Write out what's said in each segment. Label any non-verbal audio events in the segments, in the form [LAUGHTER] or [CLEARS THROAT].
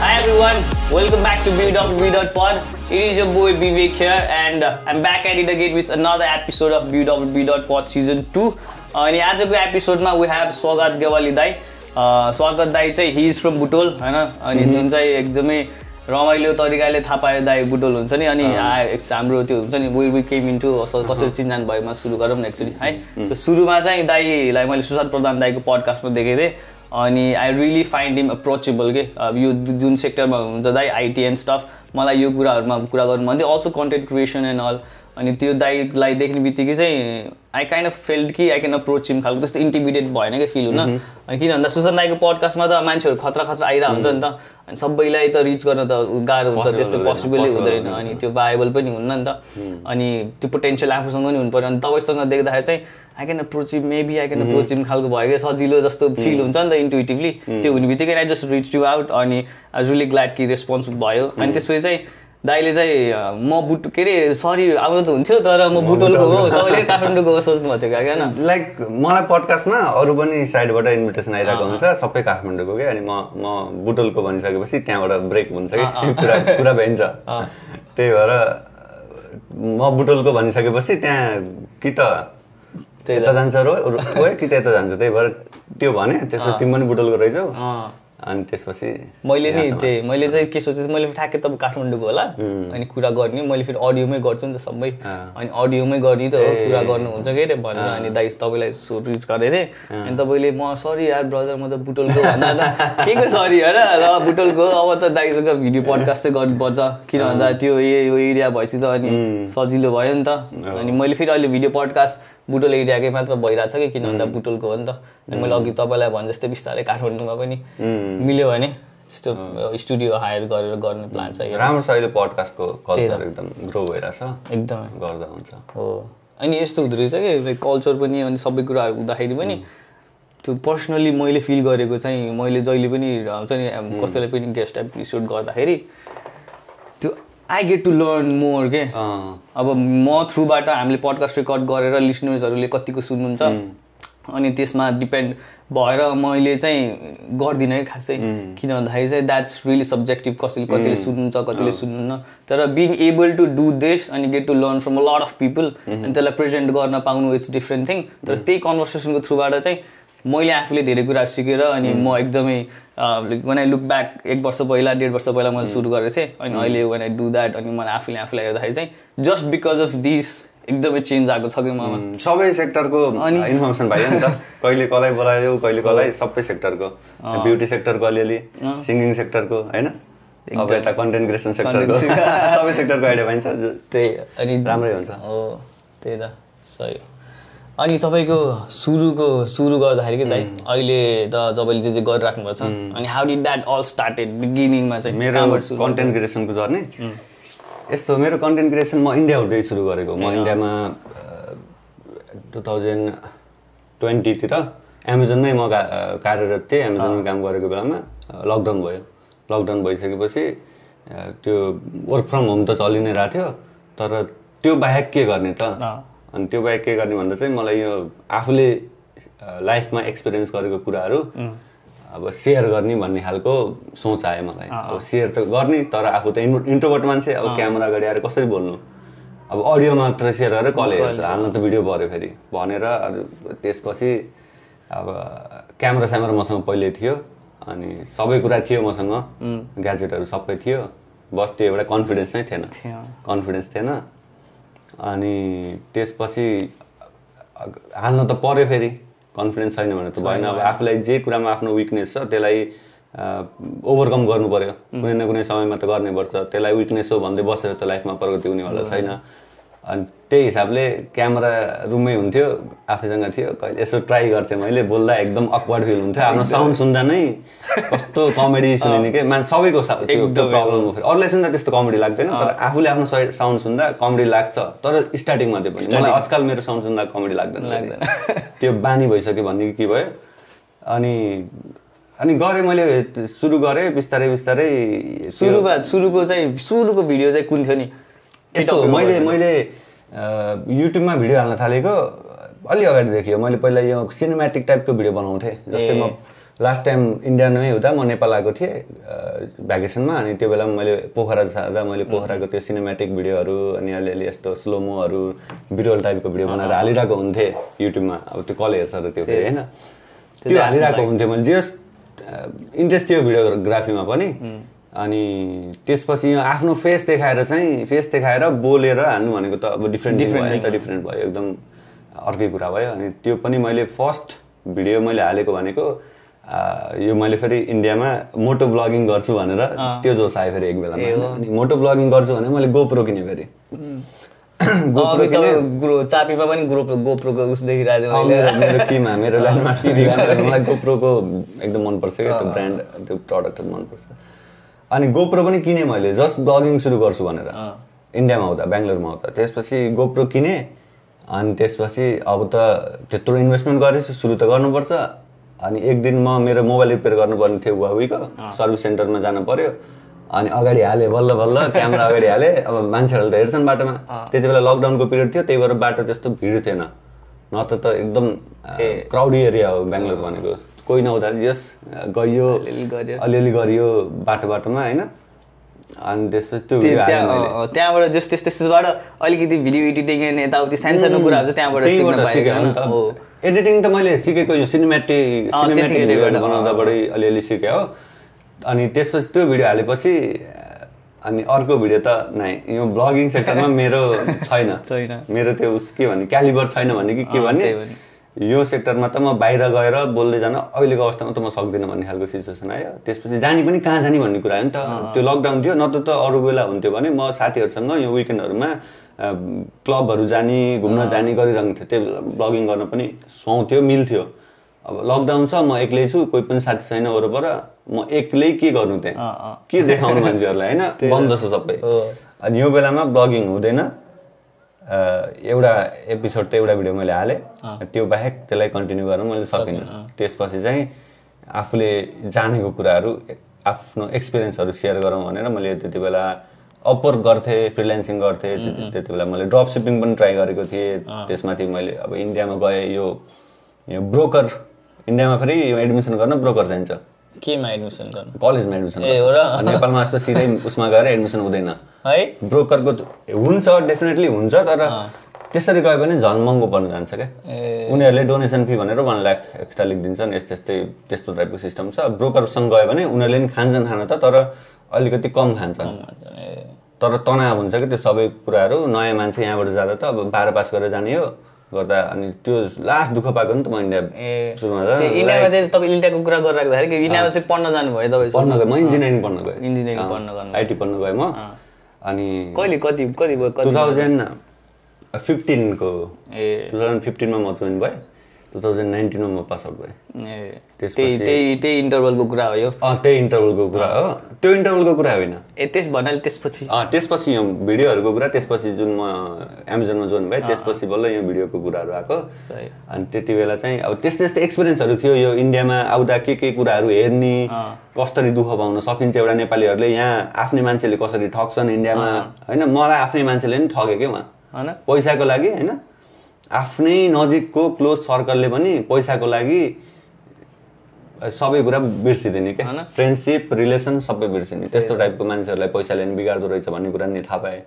Hi everyone, welcome back to B.B.Pod. It is your boy Vivek here and uh, I'm back at it again with another episode of B.B.Pod Season 2. अनि आजको एपिसोडमा we have स्वागत गेवाली दाई स्वागत दाई चाहिँ he is from Butwal होइन? अनि जुन चाहिँ एकदमै रमाइलो तरिकाले थाहा पायो दाई बुटोल हुन्छ नि? अनि हाम्रो त्यो हुन्छ नि वी वी केम इन्टु कसरी चिन्जान भएमा सुरु गरौँ न एक्चुली है? त्यो सुरुमा चाहिँ दाईलाई मैले सुशान्त प्रधान दाईको पडकास्टमा देखेको थिएँ। अनि I really find him approachable के अब यो जुन सेक्टरमा हुन्छ दाइ आइटी एन्ड स्टफ मलाई यो कुराहरूमा कुरा गर्नु भन्थ्यो। Also content creation and all अनि त्यो दाइलाई देख्ने बित्तिकै चाहिँ आई काइन्ड अफ फिल्ड कि आई क्यान अप्रोच हिम खालको त्यस्तो इन्टिमिडिएट भएन क्या फिल हुन। अनि किन भन्दा सुशान्त दाईको पडकास्टमा त मान्छेहरू खतरा खतरा आइरहेको हुन्छ नि त। अनि सबैलाई त रिच गर्न त गाह्रो हुन्छ त्यस्तो पोसिबलै हुँदैन। अनि त्यो भाइबल पनि हुन्न नि त। अनि त्यो पोटेन्सियल आफूसँग नि हुनु पऱ्यो अनि तपाईँसँग देख्दाखेरि चाहिँ I can approach maybe I can approach him खालको भयो क्या सजिलो जस्तो फिल हुन्छ नि त इन्टुइटिभली त्यो हुने बित्तिकै I just reach you out अनि आई रियली ग्ल्याड कि रेस्पोन्स भयो। अनि त्यसपछि चाहिँ दाइले चाहिँ म बुट के अरे सरी आउनु त हुन्थ्यो तर म बुटोलको हो तपाईँले काठमाडौँको हो सोच्नु भएको थियो क्या होइन? लाइक मलाई पडकास्टमा अरू पनि साइडबाट इन्भिटेसन आइरहेको हुन्छ सबै काठमाडौँको क्या अनि म म बुटोलको भनिसकेपछि त्यहाँबाट ब्रेक हुन्छ कि? पुरा पुरा भइन्छ। त्यही भएर म बुटोलको भनिसकेपछि त्यहाँ कि त यता जान्छ रो रोए कि त यता जान्छ? त्यही भएर त्यो भने त्यसपछि तिमी पनि बुटोलको रहेछौ। अनि त्यसपछि मैले नि। त्यही मैले चाहिँ के सोचेँ मैले ठ्याक्कै तपाईँ काठमाडौँको होला। अनि कुरा गर्ने मैले फेरि अडियोमै गर्छु नि त सबै। अनि अडियोमै गर्ने त हो कुरा गर्नुहुन्छ के अरे भनेर। अनि दाइ तपाईँलाई सो रिच गरेको थिएँ अनि तपाईँले म सरी यार ब्रदर म त बुटोलको भन्दा त के को सरी होइन ल बुटोलको अब त दाइसँग भिडियो पडकास्टै गर्नुपर्छ। किन भन्दा त्यो यो एरिया भएपछि त अनि सजिलो भयो नि त। अनि मैले फेरि अहिले भिडियो पडकास्ट बुटोल एरियाकै मात्र भइरहेको छ कि किन भन्दा बुटोलको हो नि त। मैले अघि तपाईँलाई भने जस्तै बिस्तारै काठमाडौँमा पनि मिल्यो भने त्यस्तो स्टुडियो हायर गरेर गर्ने प्लान छ राम्रो छ अहिले पडकास्टको कल्चर एकदम ग्रो भइरहेछ। एकदमै। गर्दा हुन्छ। हो। अनि यस्तो हुँदो रहेछ कि कल्चर पनि अनि सबै कुराहरू हुँदाखेरि पनि त्यो पर्सनली मैले फिल गरेको चाहिँ मैले जहिले पनि हुन्छ नि कसैलाई पनि गेस्ट एपिसोड गर्दाखेरि I get to learn more के अब म थ्रुबाट हामीले पडकास्ट रेकर्ड गरेर लिसनर्सहरूले कतिको सुन्नुहुन्छ। अनि त्यसमा डिपेन्ड भएर मैले चाहिँ गर्दिनँ है खासै। किन भन्दाखेरि चाहिँ द्याट्स रियली सब्जेक्टिभ कसैले कतिले सुन्नुहुन्छ कतिले सुन्नुहुन्न। तर being able to do this अनि get to learn from a lot of people अनि त्यसलाई प्रेजेन्ट गर्न पाउनु इट्स डिफ्रेन्ट थिङ तर त्यही कन्भर्सेसनको थ्रुबाट चाहिँ मैले आफूले धेरै कुराहरू सिकेर अनि म एकदमै वान आई लुक ब्याक एक वर्ष पहिला डेढ वर्ष पहिला मैले सुरु गरेको थिएँ। अनि अहिले वान आई डु द्याट अनि मलाई आफूले आफूलाई हेर्दाखेरि चाहिँ जस्ट बिकज अफ दिस एकदमै चेन्ज आएको छ कि ममा। उम्, सबै सेक्टरको इन्फर्मेसन पाइयो नि त। [LAUGHS] कहिले कसलाई बोलायो कहिले कसलाई सबै सेक्टरको। ब्युटी सेक्टरको अलिअलि सिङ्गिङ सेक्टरको होइन? अब यता कन्टेन्ट क्रिएसन सेक्टरको सबै सेक्टरको आइडिया पाइन्छ। त्यही अनि राम्रै हुन्छ। हो त्यही त। सही हो। अनि तपाईँको सुरुको सुरु गर्दाखेरि के दाइ अहिले त तपाईँले जे जे गरिराख्नु भएको छ। अनि how did that all started बिगिनिङमा चाहिँ मेरो कन्टेन्ट क्रिएसनको जर्नी यस्तो मेरो कन्टेन्ट क्रिएसन म इन्डिया हुँदै सुरु गरेको। म इन्डियामा टु थाउजन्ड ट्वेन्टीतिर एमाजोनमै म कार्यरत थिएँ। एमाजोनमा काम गरेको बेलामा लकडाउन भयो। लकडाउन भइसकेपछि त्यो वर्क फ्रम होम त चलि नै रहेको थियो। तर त्यो बाहेक के गर्ने त। अनि त्यो बाहेक के गर्ने भन्दा चाहिँ मलाई यो आफूले लाइफमा एक्सपिरियन्स गरेको कुराहरू अब सेयर गर्ने भन्ने खालको सोच आयो मलाई। अब सेयर त गर्ने तर आफू त इन्ट्रोभर्ट मान्छे अब क्यामेरा अगाडि आएर कसरी बोल्नु? अब अडियो मात्र सेयर गरेर कसले हेर्छ हाल्न त भिडियो पऱ्यो फेरि। भनेर त्यसपछि अब क्यामेरा स्यामेरा मसँग पहिल्यै थियो अनि सबै कुरा थियो मसँग। ग्याजेटहरू सबै थियो। बस त्यो एउटा कन्फिडेन्स नै थिएन। कन्फिडेन्स थिएन। अनि त्यसपछि हाल्न त पऱ्यो फेरि कन्फिडेन्स छैन भने त भएन। अब आफूलाई जे कुरामा आफ्नो विकनेस छ त्यसलाई ओभरकम गर्नु पऱ्यो कुनै न कुनै समयमा त गर्नै पर्छ। त्यसलाई विकनेस हो भन्दै बसेर त लाइफमा प्रगति हुनेवाला छैन। अनि त्यही हिसाबले क्यामेरा रुममै हुन्थ्यो आफैसँग थियो। कहिले यसो ट्राई गर्थेँ मैले बोल्दा एकदम अक्वर्ड फिल हुन्थ्यो। आफ्नो साउन्ड सुन्दा नै कस्तो कमेडी सुनिने के मान्छे सबैको त्यो प्रब्लम हो। फेरि अरूलाई सुन्दा त्यस्तो कमेडी लाग्दैन तर आफूले आफ्नो साउन्ड सुन्दा कमेडी लाग्छ। तर स्टार्टिङमा त्यो पनि मलाई आजकल मेरो साउन्ड सुन्दा कमेडी लाग्दैन। फेरि। [LAUGHS] त्यो बानी भइसक्यो भन्ने कि भयो। अनि अनि गरेँ मैले सुरु गरेँ बिस्तारै बिस्तारै। सुरुमा सुरुको चाहिँ सुरुको भिडियो चाहिँ कुन थियो नि? यस्तो हो, मैले मैले युट्युबमा भिडियो हाल्न थालेको अलि अगाडि देखियो। मैले पहिला यो सिनेमेटिक टाइपको भिडियो बनाउँथेँ। जस्तै म लास्ट टाइम इन्डियामै हुँदा म नेपाल आएको थिएँ भ्याकेसनमा अनि त्यो बेला मैले पोखरा जाँदा मैले पोखराको त्यो सिनेमेटिक भिडियोहरू अनि अलिअलि यस्तो स्लोमोहरू बिरुवल टाइपको भिडियो बनाएर हालिरहेको हुन्थेँ युट्युबमा अब त्यो कसले हेर्छ त त्यो फेरि होइन? त्यो हालिरहेको हुन्थ्यो मैले। जे इन्ट्रेस्ट थियो भिडियोग्राफीमा पनि। अनि त्यसपछि यो आफ्नो फेस देखाएर चाहिँ फेस देखाएर बोलेर हान्नु भनेको त अब डिफ्रेन्ट डिफ्रेन्ट भयो त डिफ्रेन्ट भयो एकदम अर्कै कुरा भयो। अनि त्यो पनि मैले फर्स्ट भिडियो मैले हालेको भनेको यो मैले फेरि इन्डियामा मोटो ब्लगिङ गर्छु भनेर त्यो जोस आयो फेरि एक बेलामा होइन? अनि मोटो ब्लगिङ गर्छु भने मैले गोप्रो किनेँ फेरि। [COUGHS] चापीमा पनि ग्रो गोप्रोको उस देखिरहेको मैले। मेरो किमा [LAUGHS] मलाई गोप्रोको एकदम मनपर्छ क्या त्यो ब्रान्ड त्यो प्रडक्टहरू मनपर्छ। अनि गोप्रो पनि किनेँ मैले जस्ट ब्लगिङ सुरु गर्छु भनेर। इन्डियामा हुँदा बेङ्गलोरमा हुँदा। त्यसपछि गोप्रो किनेँ अनि त्यसपछि अब त त्यत्रो इन्भेस्टमेन्ट गरेछु सुरु त गर्नुपर्छ। अनि एक दिन म मेरो मोबाइल रिपेयर गर्नुपर्ने थियो हुवावीको सर्भिस सेन्टरमा जानु पर्यो। अनि अगाडि हालेँ बल्ल बल्ल क्यामेरा अगाडि हालेँ। अब मान्छेहरूले त हेर्छन् बाटोमा। त्यति बेला लकडाउनको पिरियड थियो त्यही भएर बाटो त्यस्तो भिड थिएन। नत्र त एकदम क्राउडी एरिया हो बेङ्गलोर भनेको। कोही नहुँदा यस गइयो अलिअलि गरियो बाटो बाटोमा होइन? अनि त्यसपछि त्यो त्यहाँबाट जस त्यस त्यस्तोबाट अलिकति भिडियो एडिटिङ यताउति सानो सानो कुराहरू चाहिँ त्यहाँबाट नि एडिटिङ त मैले सिकेको यो सिनेमेटिक बनाउँदाबाटै अलिअलि सिकेँ हो। अनि त्यसपछि त्यो भिडियो हालेपछि अनि अर्को भिडियो त नाइ यो ब्लगिङ सेक्टरमा मेरो [LAUGHS] छैन। छैन। मेरो त्यो उस के भन्ने क्यालिबर छैन भन्ने कि के भन्ने? भने। यो सेक्टरमा त म बाहिर गएर बोल्दै जान अहिलेको अवस्थामा त म सक्दिनँ भन्ने खालको सिचुएसन आयो। त्यसपछि जाने पनि कहाँ जाने भन्ने कुरा हो नि त। त्यो लकडाउन थियो नत्र त अरू बेला हुन्थ्यो भने म साथीहरूसँग यो विकेन्डहरूमा क्लबहरू जाने घुम्न जाने गरिरहन्थ्यो त्यो बेला ब्लगिङ गर्न पनि सुहाउँथ्यो मिल्थ्यो अब लकडाउन छ म एक्लै छु कोही पनि साथी छैन वरपर। म एक्लै के गर्नु त्यहाँ। के देखाउनु मान्छेहरूलाई होइन? बन्द छ सबै। अनि यो बेलामा ब्लगिङ हुँदैन। एउटा एपिसोड त एउटा भिडियो मैले हालेँ। त्यो बाहेक त्यसलाई कन्टिन्यू गर्न मैले सकिनँ। त्यसपछि चाहिँ आफूले जानेको कुराहरू आफ्नो एक्सपिरियन्सहरू सेयर गरौँ भनेर मैले त्यति बेला अपवर्क गर्थेँ फ्रिल्यान्सिङ गर्थेँ। त्यति बेला मैले ड्रप सिपिङ पनि ट्राई गरेको थिएँ। त्यसमाथि मैले अब इन्डियामा गएँ यो यो ब्रोकर इन्डियामा फेरि एडमिसन गर्न ब्रोकर चाहिन्छ। केमा एडमिसन गर्नु कलेजमा एडमिसन ए, हो र? नेपालमा जस्तो सिधै उसमा गएर एडमिसन हुँदैन है ब्रोकरको हुन्छ डेफिनेटली हुन्छ तर त्यसरी गयो भने झन् महँगो पर्न जान्छ क्या उनीहरूले डोनेसन फी भनेर वान लाख एक्स्ट्रा लेखिदिन्छन् यस्तै यस्तै त्यस्तो टाइपको सिस्टम छ ब्रोकरसँग गयो भने उनीहरूले नि खान्छन् खान त तर अलिकति कम खान्छन् तर तनाव हुन्छ कि त्यो सबै कुराहरू नयाँ मान्छे यहाँबाट जाँदा त अब बाह्र पास गरेर जाने हो गर्दा अनि त्यो लास्ट दुःख पाएको नि त म इन्डिया इन्डियामा चाहिँ तपाईँ इन्डियाको कुरा गरिराख्दाखेरि कि इन्डियामा चाहिँ पढ्न जानुभयो तपाईँ पढ्न गएँ। म इन्जिनियरिङ पढ्न गएँ। इन्जिनियरिङ पढ्न गर्नु आइटी पढ्न गएँ म। अनि कहिले कति कति भयो टु थाउजन्ड फिफ्टिनको ए। टु थाउजन्ड फिफ्टिनमा म जोइन भएँ। टु थाउजन्ड नाइन्टिनमा म पास आउट भएँ। त्यही त्यही त्यही इन्टरभलको कुरा हो यो? अँ त्यही इन्टरभलको कुरा हो। त्यो इन्टरभलको कुरा होइन। ए त्यस भन्नाले त्यसपछि? त्यसपछि यो भिडियोहरूको कुरा त्यसपछि जुन म एमाजोनमा जोइन भएँ त्यसपछि बल्ल यो भिडियोको कुराहरू आएको। अनि त्यति बेला चाहिँ अब त्यस्तै त्यस्तै एक्सपिरियन्सहरू थियो यो इन्डियामा आउँदा के के कुराहरू हेर्ने कसरी दुःख पाउन सकिन्छ एउटा नेपालीहरूले। यहाँ आफ्नै मान्छेले कसरी ठग्छन् इन्डियामा होइन? मलाई आफ्नै मान्छेले नि ठग्यो क्या उहाँ? होइन? पैसाको लागि होइन? आफ्नै नजिकको क्लोज सर्कलले पनि पैसाको लागि सबै कुरा बिर्सिदिने क्या होइन? फ्रेन्डसिप रिलेसन सबै बिर्सिने त्यस्तो टाइपको मान्छेहरूलाई पैसाले नि बिगार्दो रहेछ भन्ने कुरा नि थाहा पाएँ।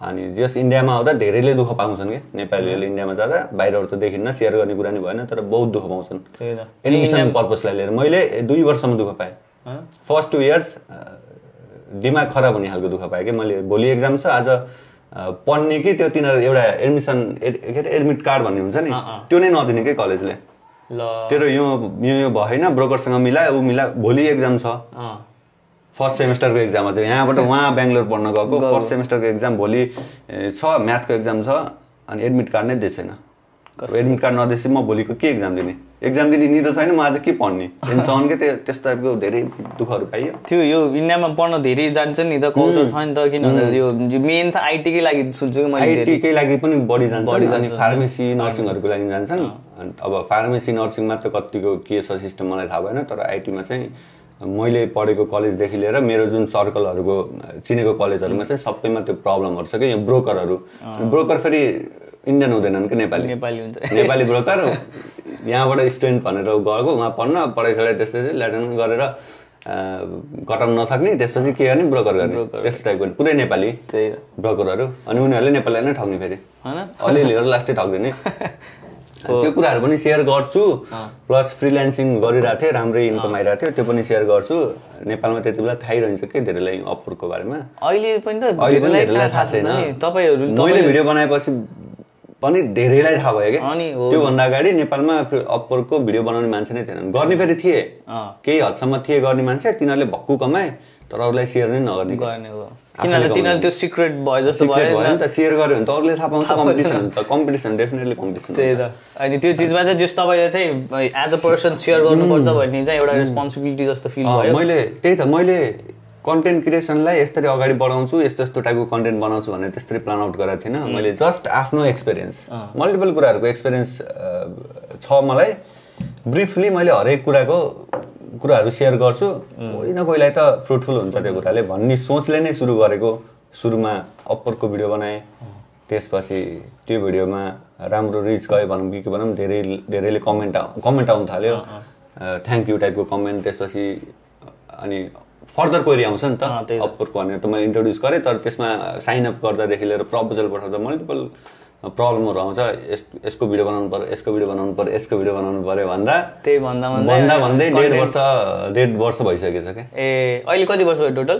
अनि जस इन्डियामा आउँदा धेरैले दुःख पाउँछन् क्या नेपालीहरूले इन्डियामा जाँदा बाहिरबाट त देखिन्न सेयर गर्ने कुरा नि भएन तर बहुत दुःख पाउँछन्। एडमिसन पर्पजलाई लिएर। मैले दुई वर्षसम्म दुःख पाएँ? फर्स्ट टु इयर्स दिमाग खराब हुने खालको दुःख पाएँ कि? मैले भोलि एक्जाम छ आज पढ्ने कि त्यो तिनीहरू एउटा एडमिसन एड के अरे एडमिट कार्ड भन्ने हुन्छ नि। त्यो नै नदिने कि कलेजले? ल। तेरो यो यो यो भएन ब्रोकरसँग मिला ऊ मिला भोलि एक्जाम छ। फर्स्ट सेमेस्टरको एक्जाम अझै यहाँबाट [LAUGHS] उहाँ बेङ्गलोर पढ्न गएको। फर्स्ट सेमेस्टरको एक्जाम भोलि छ म्याथको एक्जाम छ अनि एडमिट कार्ड नै दिएको छैन एडमिट कार्ड नदिएपछि म भोलिको के एक्जाम दिने एक्जाम दिने निदो छैन म आज के पढ्ने? टेन्सन के त्यो त्यस्तो टाइपको धेरै दुःखहरू पाइयो। त्यो यो इन्डियामा पढ्न धेरै जान्छ नि त कल्चर छ नि त? किन यो मेन त आइटीकै लागि सुन्छु कि मैले आइटीकै लागि पनि बढी जान्छ। बढी अनि जान्छ। फार्मेसी नर्सिङहरूको लागि जान्छन्। अनि अब फार्मेसी नर्सिङमा त कतिको के छ सिस्टम मलाई थाहा भएन तर आइटीमा चाहिँ मैले पढेको कलेजदेखि लिएर मेरो जुन सर्कलहरूको चिनेको कलेजहरूमा चाहिँ सबैमा त्यो प्रब्लमहरू छ कि यो ब्रोकरहरू। ब्रोकर फेरि इन्डियन हुँदैनन् कि नेपाली? नेपाली हुन्छ। नेपाली ब्रोकर यहाँबाट स्टुडेन्ट भनेर गएको उहाँ पढ्न सढाइ त्यसपछि ल्याटिन गरेर कटाउन नसक्ने त्यसपछि के गर्ने? ब्रोकर गर्ने। त्यस्तो टाइपको पुरै नेपाली त्यही ब्रोकरहरू। अनि उनीहरूले नेपालीलाई नै ठग्ने फेरि। होइन? अलिअलि गरेर लास्टै ठग्दिने। [LAUGHS] त्यो कुराहरू पनि सेयर गर्छु। प्लस फ्रिल्यान्सिङ गरिरहेको थिएँ राम्रै इन्कम आइरहेको थियो त्यो पनि सेयर गर्छु। नेपालमा त्यति बेला थाहै रहन्छ कि धेरैलाई अपरको बारेमा? अहिले पनि त थाहा छैन। तपाईँहरू मैले भिडियो बनाएपछि पनि धेरैलाई थाहा भयो क्या अनि त्योभन्दा अगाडि नेपालमा अपरको भिडियो बनाउने मान्छे नै थिएनन्। गर्ने फेरि थिए। केही हदसम्म थिए गर्ने मान्छे तिनीहरूले भक्कु कमाए तर अरूलाई सेयर नै नगर्ने गर्ने हो। किनभने तिनीहरू त्यो सिक्रेट भयो जस्तो भयो नि त सेयर गर्यो भने त अरूले थाहा पाउँछ कम्पिटिसन हुन्छ। कम्पिटिसन डेफिनेटली कम्पिटिसन त्यही त। अनि त्यो चिजमा चाहिँ जस तपाईँले चाहिँ एज अ पर्सन सेयर गर्नुपर्छ भन्ने चाहिँ एउटा रेस्पोन्सिबिलिटी जस्तो फिल भयो। मैले त्यही त मैले कन्टेन्ट क्रिएसनलाई यसरी अगाडि बढाउँछु यस्तो यस्तो टाइपको कन्टेन्ट बनाउँछु भनेर त्यसरी प्लान आउट गरेको थिइनँ मैले जस्ट आफ्नो एक्सपिरियन्स मल्टिपल कुराहरूको एक्सपिरियन्स छ मलाई। ब्रिफली मैले हरेक कुराको कुराहरू सेयर गर्छु। कोही न कोहीलाई त फ्रुटफुल हुन्छ त्यो कुराले भन्ने सोचले नै सुरु गरेको। सुरुमा अप्परको भिडियो बनाएँ। त्यसपछि त्यो भिडियोमा राम्रो रिच गयो भनौँ कि के भनौँ धेरै धेरैले कमेन्ट आउ कमेन्ट आउनु थाल्यो। थ्याङ्क यू टाइपको कमेन्ट त्यसपछि अनि फर्दर क्वेरी आउँछ नि त। अपरको भनेर त मैले इन्ट्रोड्युस गरेँ तर त्यसमा साइन अप गर्दादेखि लिएर प्रपोजल पठाउँदा मल्टिपल प्रब्लमहरू आउँछ यस यसको भिडियो बनाउनु पऱ्यो यसको भिडियो बनाउनु पऱ्यो यसको भिडियो बनाउनु पऱ्यो भन्दा त्यही भन्दा भन्दा भन्दै डेढ वर्ष डेढ वर्ष भइसकेको छ क्या। ए अहिले कति वर्ष भयो टोटल?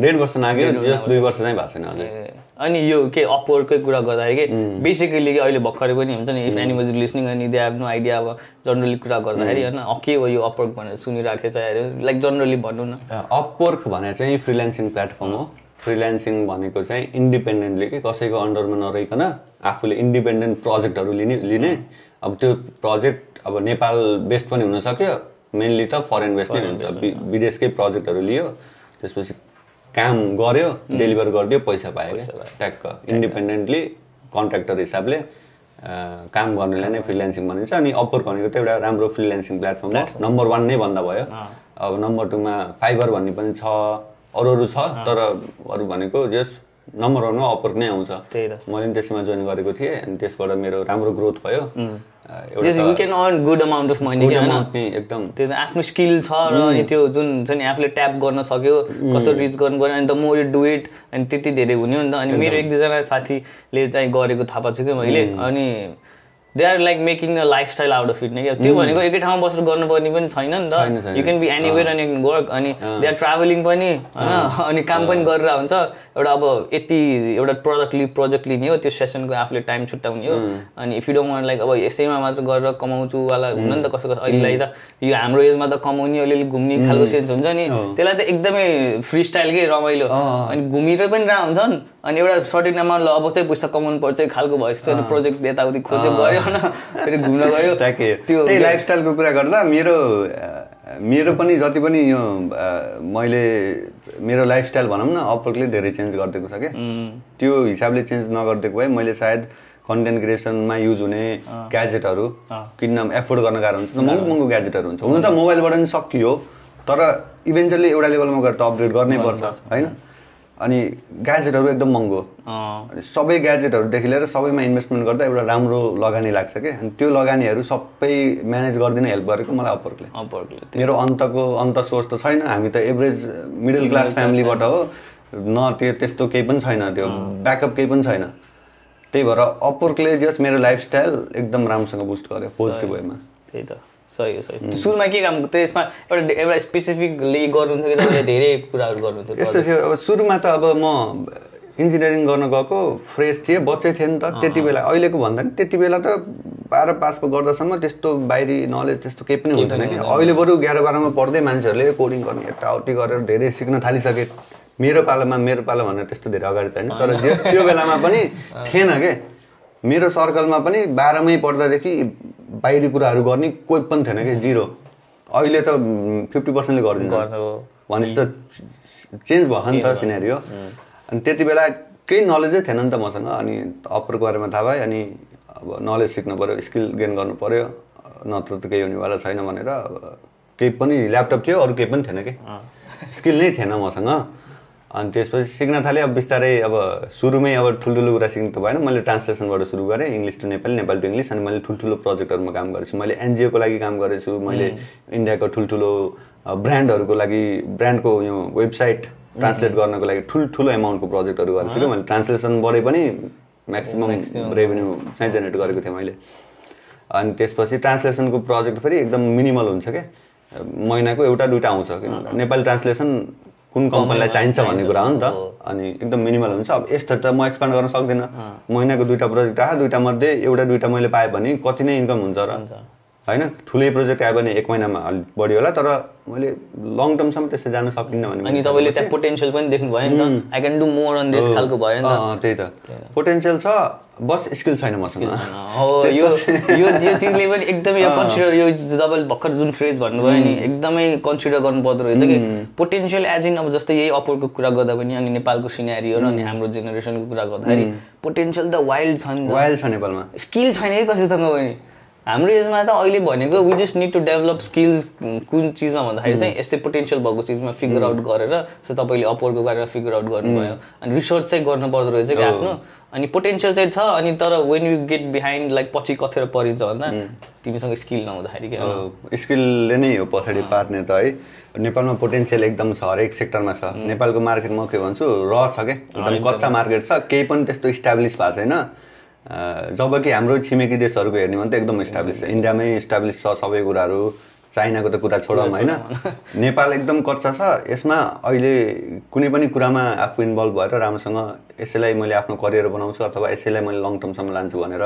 डेढ वर्ष नाग्यो जस दुई वर्ष चाहिँ भएको छैन अझै। ए, अनि यो के अपवर्डकै कुरा गर्दाखेरि के बेसिकली के अहिले भर्खरै पनि हुन्छ नि इफ एनी वाज लिसनिङ अनि दे हेभ नो आइडिया अब जनरली कुरा गर्दाखेरि होइन के हो यो अपवर्ड भनेर सुनिराखेको छ लाइक जनरली भनौँ न। अपवर्क भने चाहिँ फ्रिल्यान्सिङ प्लेटफर्म हो। फ्रिल्यान्सिङ भनेको चाहिँ इन्डिपेन्डेन्टली के कसैको अन्डरमा नरहिकन आफूले इन्डिपेन्डेन्ट प्रोजेक्टहरू लिने लिने। अब त्यो प्रोजेक्ट अब नेपाल बेस्ड पनि हुनसक्यो मेनली त फरेन बेस्ड नै हुन्छ। विदेशकै प्रोजेक्टहरू लियो। त्यसपछि काम गर्यो डेलिभर गरिदियो पैसा पायो ट्याक्क। इन्डिपेन्डेन्टली कन्ट्र्याक्टर हिसाबले काम गर्नेलाई नै फ्रिल्यान्सिङ भनिन्छ। अनि अपवर्क भनेको त एउटा राम्रो फ्रिल्यान्सिङ प्लेटफर्म हो। नम्बर वान नै भन्दा भयो। अब नम्बर टूमा फाइबर भन्ने पनि छ। अरू अरू छ तर अरू भनेको जस नम्बर वानमा अपवर्क नै आउँछ। त्यही त। मैले पनि त्यसमा जोइन गरेको थिएँ अनि त्यसबाट मेरो राम्रो ग्रोथ भयो। गुड अमाउन्ट अफ मनी एकदम। त्यो त आफ्नो स्किल छ र त्यो जुन छ नि आफूले ट्याप गर्न सक्यो कसरी रिच गर्नु पर्यो अनि the more you do it अनि त्यति धेरै हुने हो नि त। अनि मेरो एक दुईजना साथीले चाहिँ गरेको थाहा पाएको छु कि मैले। अनि they are like making a lifestyle out of it नै क्या त्यो भनेको एकै ठाउँमा बसेर गर्नुपर्ने पनि छैन नि त। यु क्यान बी एनीवेयर अनि यु क्यान वर्क अनि दे आर ट्राभलिङ पनि होइन अनि काम पनि गरेर हुन्छ। एउटा अब यति एउटा प्रोडक्ट लि प्रोजेक्ट लिने हो त्यो सेसनको आफूले टाइम छुट्याउने हो। अनि if you don't want like अब यसैमा मात्र गरेर कमाउँछु वाला हुन नि त कसै कसै अहिलेलाई त। यो हाम्रो एजमा त कमाउने अलिअलि घुम्ने खालको सेन्स हुन्छ नि। त्यसलाई त एकदमै फ्री स्टाइलकै रमाइलो। अनि घुमेर पनि रह हुन्छन् अनि एउटा सर्टेन अमाउन्ट ल अब चाहिँ पैसा कमाउनु पर्छ खालको भएपछि प्रोजेक्ट यताउति खोज्यो गऱ्यो। होइन फेरि घुम्न गयो। ट्याके त्यो त्यही लाइफस्टाइलको कुरा गर्दा मेरो मेरो पनि जति पनि यो मैले मेरो लाइफस्टाइल भनौँ न अपवर्कले धेरै चेन्ज गरिदिएको छ क्या। त्यो हिसाबले चेन्ज नगरिदिएको भए मैले सायद कन्टेन्ट क्रिएसनमा युज हुने ग्याजेटहरू किन्न एफोर्ड गर्न गाह्रो हुन्छ। महँगो महँगो ग्याजेटहरू हुन्छ। हुन त मोबाइलबाट नि सकियो तर इभेन्चुअली एउटा लेभलमा गएर त अपग्रेड गर्नै पर्छ होइन? अनि ग्याजेटहरू एकदम महँगो। सबै ग्याजेटहरूदेखि लिएर सबैमा इन्भेस्टमेन्ट गर्दा एउटा राम्रो लगानी लाग्छ क्या अनि त्यो लगानीहरू सबै म्यानेज गरिदिन हेल्प गरेको मलाई अपवर्कले अपवर्कले मेरो अन्तको अन्त सोर्स त छैन। हामी त एभरेज मिडल क्लास फ्यामिलीबाट हो। न त्यो त्यस्तो केही पनि छैन। त्यो ब्याकअप केही पनि छैन। त्यही भएर अपवर्कले जस मेरो लाइफस्टाइल एकदम राम्रोसँग बुस्ट गर्यो पोजिटिभ वेमा त्यही त। सही हो सही हो। सुरुमा के काम त्यसमा एउटा एउटा स्पेसिफिकली गर्नुहुन्थ्यो कि तपाईँले धेरै कुराहरू गर्नुहुन्थ्यो? यस्तो थियो अब सुरुमा त अब म इन्जिनियरिङ गर्न गएको फ्रेस थिएँ बच्चै थिएँ नि त। त्यति बेला अहिलेको भन्दा नि त्यति बेला त बाह्र पासको गर्दासम्म त्यस्तो बाहिरी नलेज त्यस्तो केही पनि हुन्थेन कि। अहिले बरु एघार बाह्रमा पढ्दै मान्छेहरूले कोडिङ गर्ने यताउति गरेर धेरै सिक्न थालिसके। मेरो पालोमा मेरो पालो भनेर त्यस्तो धेरै अगाडि त होइन। तर जे त्यो बेलामा पनि थिएन के? मेरो सर्कलमा पनि बाह्रमै पढ्दादेखि बाहिरी कुराहरू गर्ने कोही पनि थिएन कि जिरो अहिले त फिफ्टी पर्सेन्टले गरिदिन्छ। भनेपछि त चेन्ज भयो नि त सिनेरियो अनि त्यति बेला केही नलेजै थिएन नि त मसँग। अनि अपरको बारेमा थाहा भयो अनि अब नलेज सिक्नु पऱ्यो स्किल गेन गर्नु पऱ्यो नत्र त केही हुनेवाला छैन भनेर अब केही पनि ल्यापटप थियो अरू केही पनि थिएन कि। स्किल नै थिएन मसँग। अनि त्यसपछि सिक्न थालेँ। अब बिस्तारै अब सुरुमै अब ठुल्ठुलो कुरा सिक्नु त भएन। मैले ट्रान्सलेसनबाट सुरु गरेँ। English to Nepali Nepali to English अनि मैले ठुल्ठुलो प्रोजेक्टहरूमा काम गरेको छु मैले एनजिओको लागि काम गरेको छु मैले इन्डियाको ठुल्ठुलो ब्रान्डहरूको लागि ब्रान्डको यो वेबसाइट ट्रान्सलेट गर्नको लागि ठुल्ठुलो एमाउन्टको प्रोजेक्टहरू गरेको छु कि मैले ट्रान्सलेसनबाटै पनि म्याक्सिमम् रेभेन्यू चाहिँ जेनेरेट गरेको थिएँ मैले। अनि त्यसपछि ट्रान्सलेसनको प्रोजेक्ट फेरि एकदम मिनिमल हुन्छ क्या महिनाको एउटा दुइटा आउँछ। कि नेपाली ट्रान्सलेसन कुन कम्पनीलाई चाहिन्छ भन्ने कुरा हो नि त। अनि एकदम मिनिमल हुन्छ। अब यस्तो त म एक्सपान्ड गर्न सक्दिनँ। महिनाको दुइटा प्रोजेक्ट आयो दुइटा मध्ये एउटा दुइटा मैले पाएँ भने कति नै इन्कम हुन्छ र। होइन? ठुलै प्रोजेक्ट आयो भने एक महिनामा अलिक बढी होला तर मैले लङ टर्मसम्म त्यसै जान सकिनँ भने अनि तपाईँले त्यहाँ पोटेन्सियल पनि देख्नु भयो नि त। I can do more on this खालको भयो नि त। त्यही त। पोटेन्सियल छ बस स्किल छैन मसँग। हो यो यो यो चिजले पनि एकदमै यो कन्सिडर यो तपाईँले भर्खर जुन फ्रेज भन्नुभयो नि एकदमै कन्सिडर गर्नु पर्दो रहेछ कि। पोटेन्सियल एज इन अब जस्तै यही अपवर्डको कुरा गर्दा पनि अनि नेपालको सिनेरियो र अनि हाम्रो जेनेरेसनको कुरा गर्दाखेरि पोटेन्सियल त वाइल्ड छ नि वाइल्ड छ नेपालमा। स्किल छैन है कसैसँग पनि। हाम्रो एजमा त अहिले भनेको we just need to develop skills कुन चिजमा भन्दाखेरि चाहिँ यस्तै पोटेन्सियल भएको चिजमा फिगर आउट गरेर सो तपाईँले अपवर्डको बारेमा फिगर आउट गर्नुभयो। अनि रिसर्च चाहिँ गर्नु पर्दो रहेछ कि आफ्नो। अनि पोटेन्सियल चाहिँ छ अनि तर when you get behind like पछि कथेर परिन्छ भन्दा तिमीसँग स्किल नहुँदाखेरि क्या स्किलले नै हो पछाडि पार्ने त है। नेपालमा पोटेन्सियल एकदम छ हरेक सेक्टरमा छ। नेपालको मार्केट म के भन्छु र छ क्या एकदम कच्चा मार्केट छ केही पनि त्यस्तो इस्टाब्लिस भएको छैन। जबकि हाम्रो छिमेकी देशहरूको हेर्ने भने त एकदम इस्टाब्लिस छ। इन्डियामै इस्टाब्लिस छ सबै कुराहरू। चाइनाको त कुरा छोडौँ होइन। [LAUGHS] नेपाल एकदम कच्चा छ। यसमा अहिले कुनै पनि कुरामा आफू इन्भल्भ भएर राम्रोसँग यसैलाई मैले आफ्नो करियर बनाउँछु अथवा यसैलाई मैले लङ टर्मसम्म लान्छु भनेर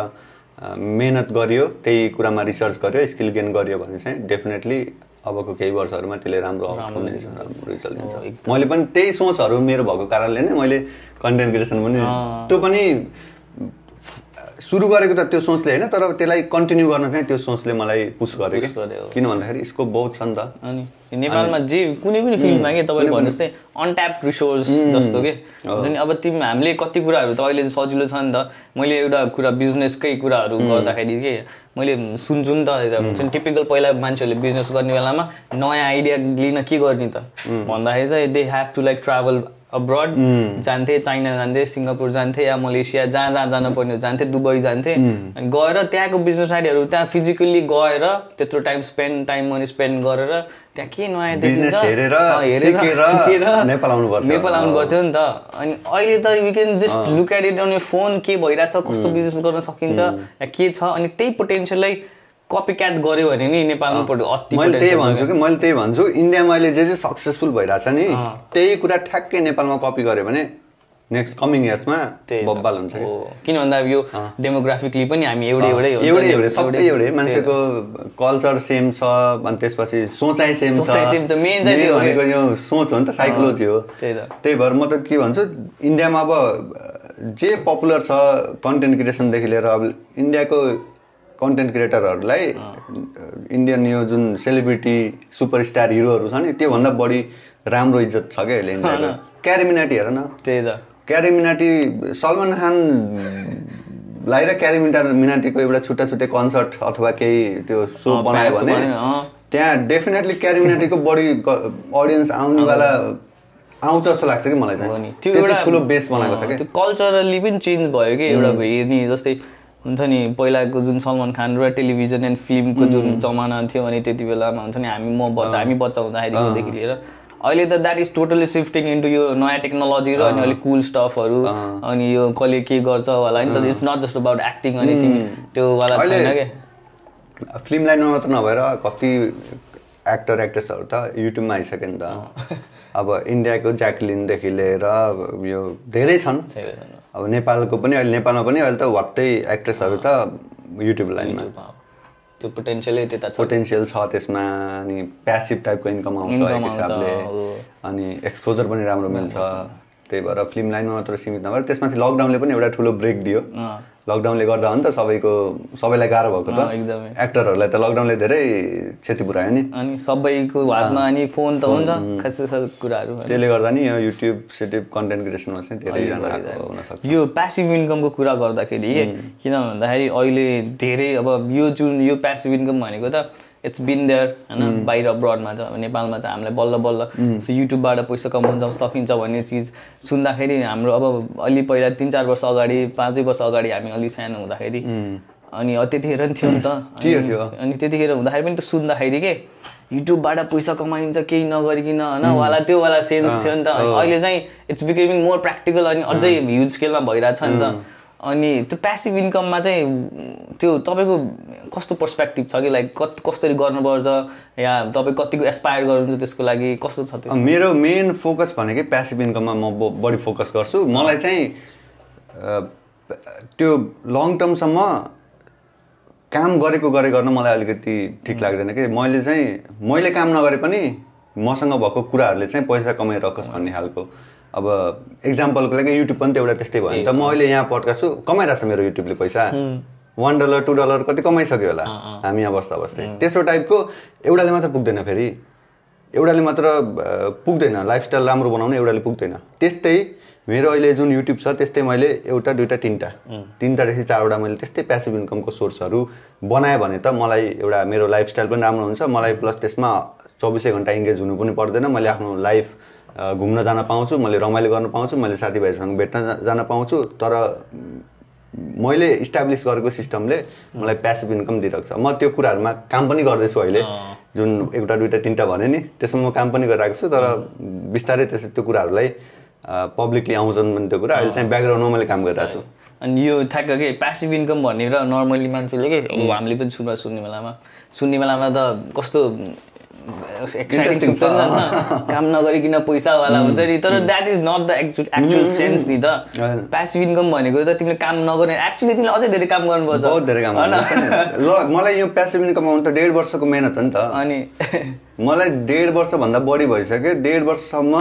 मेहनत गरियो त्यही कुरामा रिसर्च गर्यो स्किल गेन गरियो भने चाहिँ डेफिनेटली अबको केही वर्षहरूमा त्यसले राम्रो आउटकम दिन्छ राम्रो रिजल्ट दिन्छ मैले पनि त्यही सोचहरू मेरो भएको कारणले नै मैले कन्टेन्ट क्रिएसन पनि त्यो पनि सुरु गरेको त त्यो सोचले होइन तर त्यसलाई कन्टिन्यू गर्न चाहिँ त्यो सोचले मलाई पुस गर्यो कि गर्यो। किन भन्दाखेरि स्कोप बहुत छ नि त। अनि नेपालमा जे कुनै पनि फिल्डमा के तपाईँले भने जस्तै अनट्याप रिसोर्स जस्तो के? हुन्छ नि अब तिमी हामीले कति कुराहरू त अहिले सजिलो छ नि त। मैले एउटा कुरा बिजनेसकै कुराहरू गर्दाखेरि के मैले सुन्छु नि त हुन्छ नि टिपिकल पहिला मान्छेहरूले बिजनेस गर्ने बेलामा नयाँ आइडिया लिन के गर्ने त? भन्दाखेरि चाहिँ they have to like travel abroad जान्थे चाइना जान्थे सिङ्गापुर जान्थे या मलेसिया जहाँ जहाँ जानु पर्ने हो जान्थे दुबई जान्थे। अनि गएर त्यहाँको बिजनेस आइडियाहरू त्यहाँ फिजिकल्ली गएर त्यत्रो time spend time money spend गरेर त्यहाँ के नयाँ देखिन्छ? Business हेरेर, अँ, सिकेर सिकेर नेपाल आउनुपर्छ। नेपाल आउनु पर्थ्यो नि त। अनि अहिले त you can just look at it on यो फोन के भइरहेछ कस्तो बिजनेस गर्न सकिन्छ या के छ अनि त्यही पोटेन्सियललाई कपी क्याट गऱ्यो भने नि नेपालमा अति मैले त्यही छ भन्छु कि मैले त्यही भन्छु। इन्डियामा अहिले जे जे सक्सेसफुल भइरहेछ नि त्यही कुरा ठ्याक्कै नेपालमा कपी गर्यो भने नेक्स्ट कमिङ इयर्समा। बब्बाल हुन्छ। किन भन्दा अब यो डेमोग्राफिकली पनि हामी एउटै एउटै एउटै। एउटै सबै एउटै मान्छेको कल्चर सेम छ अनि त्यसपछि सोचाइ सेम छ। छ। चाहिँ हो भनेको यो सोच हो नि त साइकोलोजी हो। त्यही त। त्यही भएर म त के भन्छु इन्डियामा अब जे पपुलर छ कन्टेन्ट क्रिएसनदेखि लिएर अब इन्डियाको कन्टेन्ट क्रिएटरहरूलाई इन्डियन यो जुन सेलिब्रिटी सुपरस्टार हिरोहरू छ नि त्योभन्दा बढी राम्रो इज्जत छ क्या अहिले क्यारिमिनाटी हेर न। त्यही त। क्यारिमिनाटी सलमान खानलाई र क्यारिमिना मिनाटीको एउटा छुट्टा छुट्टै कन्सर्ट अथवा केही त्यो सो बनायो भने। त्यहाँ डेफिनेटली क्यारिमिनाटीको बढी अडियन्स आउनेवाला आउँछ जस्तो लाग्छ कि मलाई चाहिँ। त्यति ठुलो बेस बनाएको छ कि त्यो कल्चरली पनि चेन्ज भयो कि एउटा हेर्ने जस्तै हुन्छ नि पहिलाको जुन सलमान खान र टेलिभिजन एन्ड फिल्मको जुन जमाना थियो अनि त्यति बेलामा हुन्छ नि हामी म बच्चा हामी बच्चा हुँदाखेरिदेखि लिएर अहिले त that is totally shifting into यो नयाँ टेक्नोलोजी र अनि अलिक कुल स्टफहरू अनि यो कसले के गर्छ होला नि त it's not just about acting anything त्यो वाला छैन क्या फिल्म लाइनमा मात्र नभएर कति एक्टर एक्ट्रेसहरू त युट्युबमा आइसक्यो नि त। अब इन्डियाको ज्याकलिनदेखि लिएर यो धेरै छन्। अब नेपालको पनि अहिले नेपालमा पनि अहिले त वात्तै एक्ट्रेसहरू त युट्युब लाइनमा। त्यो पोटेन्सियलै त्यता छ। पोटेन्सियल छ त्यसमा अनि प्यासिभ टाइपको इन्कम आउँछ हिसाबले। अनि एक्सपोजर पनि राम्रो मिल्छ। त्यही भएर फिल्म लाइनमा मात्र सीमित नभएर त्यसमाथि लकडाउनले पनि एउटा ठुलो ब्रेक दियो। लकडाउनले गर्दा हो नि त सबैको सबैलाई गाह्रो भएको अँ, एकदमै। त एक्टरहरूलाई त लकडाउनले धेरै क्षति पुऱ्यायो नि। अनि सबैको हातमा अनि फोन त हुन्छ खास खास कुराहरू। त्यसले गर्दा नि यो युट्युब सिट्युब कन्टेन्ट क्रिएसनमा चाहिँ आएको हुनसक्छ। यो प्यासिभ इन्कमको कुरा गर्दाखेरि के किन भन्दाखेरि अहिले धेरै अब यो जुन यो प्यासिभ इन्कम भनेको त इट्स बिन देयर होइन? बाहिर अब्रडमा छ नेपालमा चाहिँ हामीलाई बल्ल बल्ल। सो युट्युबबाट पैसा कमाउन सकिन्छ भन्ने चिज सुन्दाखेरि हाम्रो अब अलि पहिला तिन चार वर्ष अगाडि पाँचै वर्ष अगाडि हामी अलिक सानो हुँदाखेरि। अनि अब त्यतिखेर नि थियो नि त। अनि-। अनि त्यतिखेर हुँदाखेरि पनि त सुन्दाखेरि के? युट्युबबाट पैसा कमाइन्छ केही नगरिकन होइन? वाला त्यो वाला सेन्स थियो नि त। अनि अहिले चाहिँ इट्स बिकमिङ मोर प्र्याक्टिकल अनि अझै ह्युज स्केलमा भइरहेछ नि त। अनि त्यो प्यासिभ इन्कममा चाहिँ त्यो तपाईँको कस्तो पर्सपेक्टिभ छ कि लाइक कत कसरी गर्नुपर्छ या तपाईँ कतिको एसपायर गर्नुहुन्छ त्यसको लागि कस्तो छ त्यो? मेरो मेन फोकस भनेकै प्यासिभ इन्कममा म बढी फोकस गर्छु। मलाई चाहिँ त्यो लङ टर्मसम्म काम गरेको गरे गर्न मलाई अलिकति ठिक लाग्दैन कि। मैले चाहिँ मैले काम नगरे पनि मसँग भएको कुराहरूले चाहिँ पैसा कमाइरहोस् भन्ने खालको। अब इक्जाम्पलको लागि युट्युब पनि त एउटा त्यस्तै भयो नि त। म अहिले यहाँ पड्काएको छु कमाइरहेको छ मेरो युट्युबले पैसा। वान डलर टू डलर कति कमाइसक्यो होला? हामी यहाँ बस्दा बस्दै। त्यस्तो टाइपको एउटाले मात्र पुग्दैन फेरि। एउटाले मात्र पुग्दैन। लाइफस्टाइल राम्रो बनाउनु एउटाले पुग्दैन। त्यस्तै मेरो अहिले जुन युट्युब छ त्यस्तै मैले एउटा दुइटा तिनवटा। तिनवटादेखि चारवटा मैले त्यस्तै प्यासिभ इन्कमको सोर्सहरू बनाएँ भने त मलाई एउटा मेरो लाइफस्टाइल पनि राम्रो हुन्छ। मलाई प्लस त्यसमा चौबिसै घन्टा इङ्गेज हुनु पनि पर्दैन। मैले आफ्नो लाइफ घुम्न जान पाउँछु मैले रमाइलो गर्न पाउँछु मैले साथीभाइसँग भेट्न जान पाउँछु तर मैले इस्टाब्लिस गरेको सिस्टमले मलाई प्यासिभ इन्कम दिइरहेको छ। म त्यो कुराहरूमा काम पनि गर्दैछु अहिले। जुन एउटा दुइटा तिनवटा भने नि त्यसमा म काम पनि गरिरहेको छु तर बिस्तारै त्यस त्यो कुराहरूलाई पब्लिकली आउँछन् भने त्यो कुरा अहिले चाहिँ ब्याकग्राउन्डमा मैले काम गरिरहेको छु। अनि यो ठ्याक्क के प्यासिभ इन्कम भनेर नर्मली मान्छेले के हामीले पनि सुन्नु सुन्ने बेलामा सुन्ने बेलामा त कस्तो एक्साइटिङ सुन्छ नि त काम नगरिकन पैसावाला हुन्छ नि तर that is not the actual actual sense नि त। प्यासिभ इन्कम भनेको त तिमीले काम नगर्ने एक्चुअली तिमीले अझै धेरै काम गर्नुपर्छ। बहुत धेरै काम। ल मलाई यो प्यासिभ इन्कम आउनु त डेढ वर्षको मेहनत हो नि त। अनि मलाई डेढ वर्षभन्दा बढी भइसक्यो। डेढ वर्षसम्म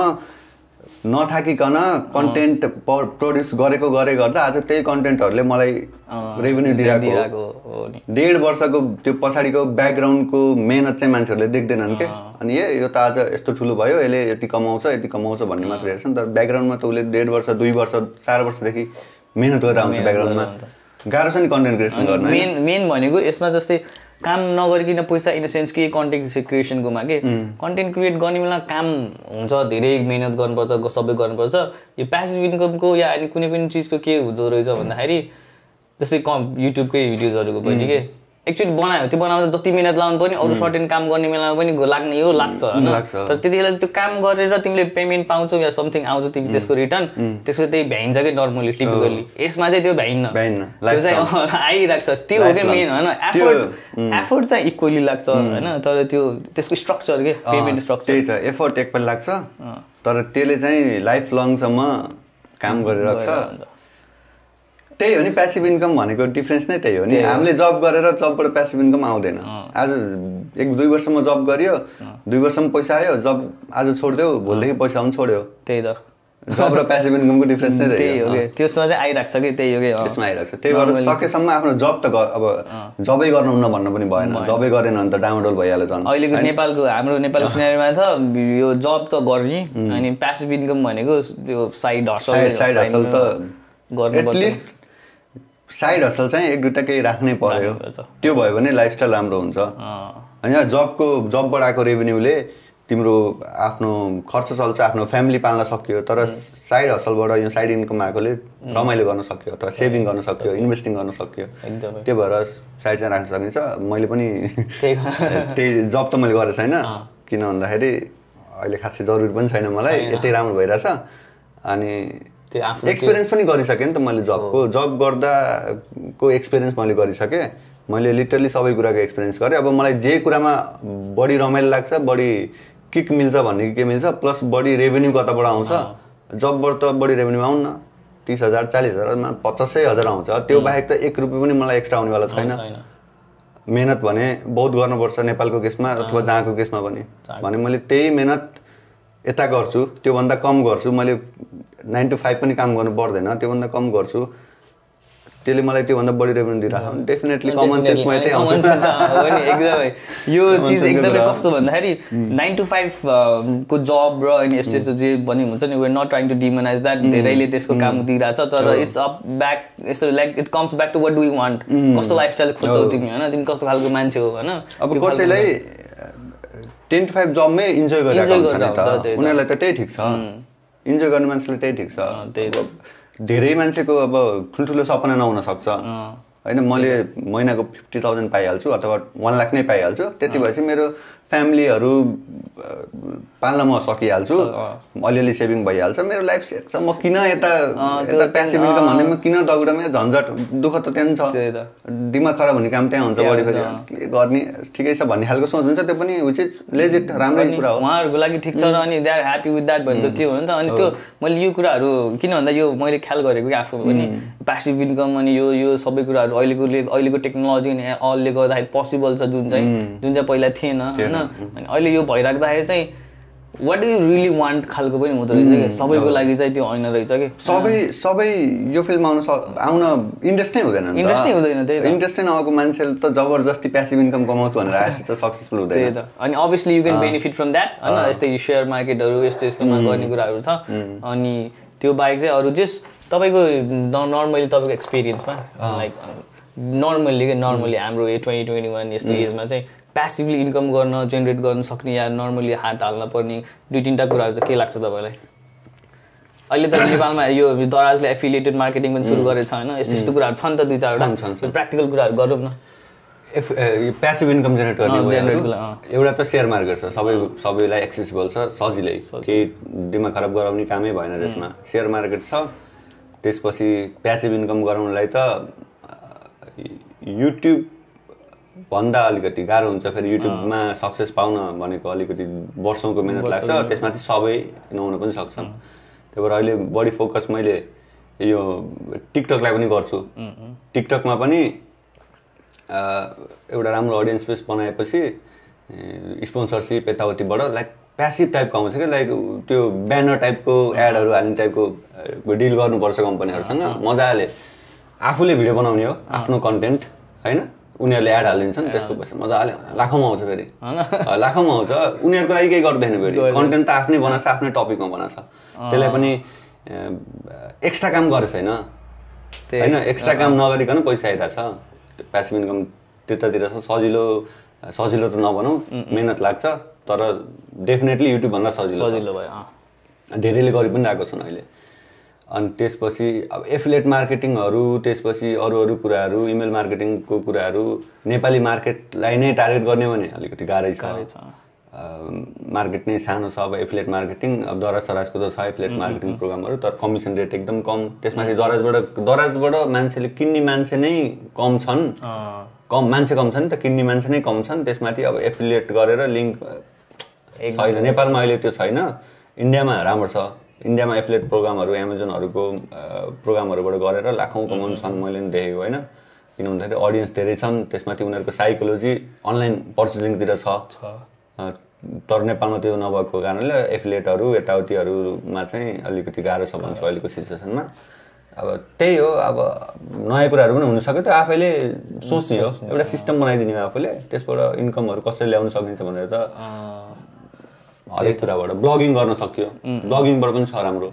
नथाकिकन कन्टेन्ट प्रड्युस गरेको गरे गर्दा आज त्यही कन्टेन्टहरूले मलाई रेभेन्यू दिइरहेको डेढ वर्षको त्यो पछाडिको ब्याकग्राउन्डको मेहनत चाहिँ मान्छेहरूले देख्दैनन् के? अनि ए यो त आज यस्तो ठुलो भयो यसले यति कमाउँछ यति कमाउँछ भन्ने मात्र हेर्छन्। तर ब्याकग्राउन्डमा त उसले डेढ वर्ष दुई वर्ष चार वर्षदेखि मेहनत गरेर आउँछ ब्याकग्राउन्डमा गाह्रो छ नि कन्टेन्ट क्रिएसन गर्न? मेन मेन भनेको यसमा जस्तै काम नगरिकन पैसा इन द सेन्स कि कन्टेन्ट क्रिएसनकोमा के कन्टेन्ट क्रिएट गर्ने बेला काम हुन्छ धेरै मिहिनेत गर्नुपर्छ सबै गर्नुपर्छ। यो प्यासिभ इन्कमको या अनि कुनै पनि चिजको के हुँदो रहेछ भन्दाखेरि जस्तै कम युट्युबकै भिडियोजहरूको पनि के? एक्चुअली बनायो। त्यो बनाउँदा जति मिहिनेत लाउनु पनि अरू सर्टेन काम गर्ने बेलामा पनि लाग्ने यो लाग्छ होइन। तर त्यति बेला त्यो काम गरेर तिमीले पेमेन्ट पाउँछौ या समथिङ आउँछ तिमी त्यसको रिटर्न त्यसको त्यही भ्याइन्छ कि नर्मली टिपिकल्ली यसमा चाहिँ त्यो भ्याइन्न। त्यो चाहिँ आइरहेको छ। त्यो हो कि Lifelong. मेन होइन एफोर्ट एफोर्ट चाहिँ इक्वली लाग्छ होइन? तर त्यो त्यसको स्ट्रक्चर के? पेमेन्ट स्ट्रक्चर त्यही त। एफोर्ट एकपल्ट लाग्छ। तर त्यसले चाहिँ लाइफ लङसम्म काम गरिरहेको छ। त्यही हो नि प्यासिभ इन्कम भनेको डिफ्रेन्स नै त्यही हो नि। हामीले जब गरेर जबबाट प्यासिभ इन्कम आउँदैन। आज एक दुई वर्षमा जब गरियो दुई वर्षमा पैसा आयो जब आज छोडिदियो भोलिदेखि पैसा आउनु छोड्यो। त्यही त। जब र प्यासिभ इन्कमको डिफ्रेन्स नै त्यही हो। त्यसमा चाहिँ आइरहेको छ कि त्यही हो कि। त्यसमा आइरहेको छ। त्यही भएर सकेसम्म आफ्नो जब त अब जबै गर्नुहुन्न भन्नु पनि भएन। जबै गरेन भने त डामाडोल भइहाल्यो झन्। अहिलेको नेपालको हाम्रो नेपालको सिनेरीमा त यो जब त गर्ने अनि प्यासिभ इन्कम भनेको त्यो साइड हसल साइड हसल त गर्नुपर्छ। एटलिस्ट साइड हसल चाहिँ एक दुईवटा केही राख्नै पर्यो। त्यो भयो भने लाइफस्टाइल राम्रो हुन्छ। होइन जबको जबबाट आएको रेभेन्यूले तिम्रो आफ्नो खर्च चल्छ आफ्नो फ्यामिली पाल्न सक्यो तर साइड हसलबाट यो साइड इन्कम आएकोले रमाइलो गर्न सक्यो अथवा सेभिङ गर्न सक्यो इन्भेस्टिङ गर्न सक्यो। त्यो भएर साइड चाहिँ राख्न सकिन्छ। मैले पनि त्यही [LAUGHS] जब त मैले गरेको छैन। किन भन्दाखेरि अहिले खासै जरुरी पनि छैन मलाई। यतै राम्रो भइरहेछ। अनि त्यो आफ्नो एक्सपिरियन्स पनि गरिसकेँ नि त मैले जबको जब गर्दाको एक्सपिरियन्स मैले गरिसकेँ। मैले लिटरली सबै कुराको एक्सपिरियन्स गरेँ। अब मलाई जे कुरामा बढी रमाइलो लाग्छ बढी किक मिल्छ भन्ने कि मिल्छ प्लस बढी रेभेन्यू कताबाट आउँछ। जबबाट त बढी रेभेन्यू आउन्न तिस हजार चालिस हजारमा पचासै हजार आउँछ। त्यो बाहेक त एक रुपियाँ पनि मलाई एक्स्ट्रा आउनेवाला छैन। मेहनत भने बहुत गर्नुपर्छ नेपालको केसमा अथवा जहाँको केसमा पनि। भने मैले त्यही मेहनत यता गर्छु त्योभन्दा कम गर्छु। मैले नाइन टु फाइभ पनि काम गर्नु पर्दैन त्योभन्दा कम गर्छु। त्यसले मलाई त्योभन्दा बढी रेभेन्यू दिइरहेको छ। डेफिनेटली कमन सेन्स म यतै आउँछु। एकदमै। [LAUGHS] यो चिज एकदमै। कस्तो भन्दाखेरि नाइन टु फाइभ को जब र अनि यस्तो यस्तो जे पनि हुन्छ नि we're not trying to demonize that धेरैले त्यसको काम दिइरहेछ तर इट्स अप ब्याक यस्तो like it comes back to what do you want कस्तो लाइफस्टाइल खोज्छौ तिमी होइन? तिमी कस्तो खालको मान्छे हो होइन? अब कसैलाई टेन टु फाइभ जबमै इन्जोय गरेर। उनीहरूलाई त त्यही ठिक छ। इन्जोय गर्ने मान्छेलाई त्यही ठिक छ। धेरै मान्छेको अब ठुल्ठुलो सपना नहुन सक्छ। होइन मैले महिनाको फिफ्टी थाउजन्ड पाइहाल्छु अथवा वान लाख नै पाइहाल्छु। त्यति भएपछि मेरो फ्यामिलीहरू पाल्न म सकिहाल्छु। अलिअलि सेभिङ भइहाल्छ। मेरो लाइफ म किन यता यता प्यासिभ। इन्कम भन्दै म किन दगुडामै झन्झट दुःख त त्यहाँ छ। दिमाग खराब हुने काम त्यहाँ हुन्छ बढी फेरि के गर्ने? ठिकै छ भन्ने खालको सोच हुन्छ। त्यो पनि उचित लेजिट राम्रै कुरा हो। उहाँहरूको लागि ठिक छ र अनि they are happy with that भने त त्यो हो नि त अनि त्यो मैले यो कुराहरू किन भन्दा यो मैले ख्याल गरेको कि आफू पनि पासिभ इन्कम अनि यो यो सबै कुराहरू अहिलेको अहिलेको टेक्नोलोजी अनि अलले गर्दाखेरि पोसिबल छ जुन चाहिँ। जुन चाहिँ पहिला थिएन होइन? अनि अहिले यो भइराख्दाखेरि चाहिँ what do you really want खालको पनि हुँदो रहेछ कि? सबैको लागि चाहिँ त्यो होइन रहेछ कि? सबै सबै यो फिल्डमा आउन सक आउन इन्ट्रेस्ट नै हुँदैन। Interest नै हुँदैन, त्यही। इन्ट्रेस्ट नै नआएको मान्छेले त जबरजस्ती प्यासिभ इन्कम कमाउँछु भनेर आएपछि त सक्सेसफुल त्यही हुँदैन त। अनि obviously you can benefit from that होइन यस्तै सेयर मार्केटहरू यस्तो यस्तोमा गर्ने कुराहरू छ। अनि त्यो बाहेक चाहिँ अरू जेस तपाईँको नर्मली तपाईँको एक्सपिरियन्समा लाइक नर्मल्ली क्या नर्मली हाम्रो ए ट्वेन्टी ट्वेन्टी वान यस्तो एजमा चाहिँ प्यासिभली इन्कम गर्न जेनेरेट गर्न सक्ने या नर्मली हात हाल्न पर्ने दुई तिनवटा कुराहरू चाहिँ के लाग्छ तपाईँलाई? अहिले त [COUGHS] नेपालमा यो दराजले एफिलिएटेड मार्केटिङ पनि सुरु गरेको छ होइन यस्तो यस्तो कुराहरू छ नि त दुई चारवटा। प्र्याक्टिकल कुराहरू गरौँ न। एफ प्यासिभ इन्कम जेनेरेट गर्ने। एउटा त सेयर मार्केट छ सबै सबैलाई एक्सेसिबल छ सजिलै। केही दिमाग खराब गराउने कामै भएन त्यसमा। सेयर मार्केट छ त्यसपछि प्यासिभ इन्कम गराउनलाई त युट्युब भन्दा अलिकति गाह्रो हुन्छ फेरि युट्युबमा सक्सेस पाउन भनेको अलिकति वर्षौँको मिहिनेत लाग्छ त्यसमाथि सबै नहुन पनि सक्छन् त्यही भएर अहिले बढी फोकस मैले यो टिकटकलाई पनि गर्छु। टिकटकमा पनि एउटा राम्रो अडियन्स बेस बनाएपछि स्पोन्सरसिप यताउतिबाट लाइक प्यासिभ टाइपको आउँछ क्या लाइक त्यो ब्यानर टाइपको एडहरू हाल्ने टाइपको डिल गर्नुपर्छ कम्पनीहरूसँग मजाले। आफूले भिडियो बनाउने हो आफ्नो कन्टेन्ट होइन? उनीहरूले एड हालिदिन्छन् त्यसको पैसा मजाले लाखौँमा आउँछ फेरि। लाखौँमा आउँछ। उनीहरूको लागि केही गर्दैन फेरि। कन्टेन्ट त आफ्नै बनाएको छ आफ्नै टपिकमा बनाएको छ त्यसलाई पनि एक्स्ट्रा काम गरेछ होइन? त्यही, होइन? एक्स्ट्रा काम नगरिकन पैसा आइरहेछ। प्यासिभ इन्कम त्यतातिर छ सजिलो सजिलो त नभनौँ मिहिनेत लाग्छ तर डेफिनेटली युट्युबभन्दा सजिलो छ। सजिलो भयो धेरैले गरि पनि रहेको छन् अहिले। अनि त्यसपछि अब एफिलेट मार्केटिङहरू त्यसपछि अरू अरू कुराहरू इमेल मार्केटिङको कुराहरू नेपाली मार्केटलाई नै टार्गेट गर्ने भने अलिकति गाह्रै छ। मार्केट नै सानो छ अब एफिलेट मार्केटिङ अब दराज सराजको त छ एफिलेट मार्केटिङ प्रोग्रामहरू तर कमिसन रेट एकदम कम। त्यसमाथि दराजबाट दराजबाट मान्छेले किन्ने मान्छे नै कम छन्। कम मान्छे कम छन् त किन्ने मान्छे नै कम छन्। त्यसमाथि अब एफिलिएट गरेर लिङ्क छैन। नेपालमा अहिले त्यो छैन। इन्डियामा राम्रो छ। इन्डियामा एफिलेट प्रोग्रामहरू एमाजोनहरूको प्रोग्रामहरूबाट गरेर लाखौँ कमाउनु छन् मैले पनि देखेको होइन? किन भन्दाखेरि अडियन्स धेरै छन् त्यसमाथि उनीहरूको साइकोलोजी अनलाइन पर्चेसिङतिर छ। तर नेपालमा त्यो नभएको कारणले एफिलेटहरू यताउतिहरूमा चाहिँ अलिकति गाह्रो छ भन्छु अहिलेको सिचुएसनमा। अब त्यही हो अब नयाँ कुराहरू पनि हुनसक्यो त्यो आफैले सोच्ने हो। एउटा सिस्टम बनाइदिने हो आफूले त्यसबाट इन्कमहरू कसरी ल्याउन सकिन्छ भनेर त हरेक कुराबाट ब्लगिङ गर्न सक्यो। ब्लगिङबाट पनि छ राम्रो।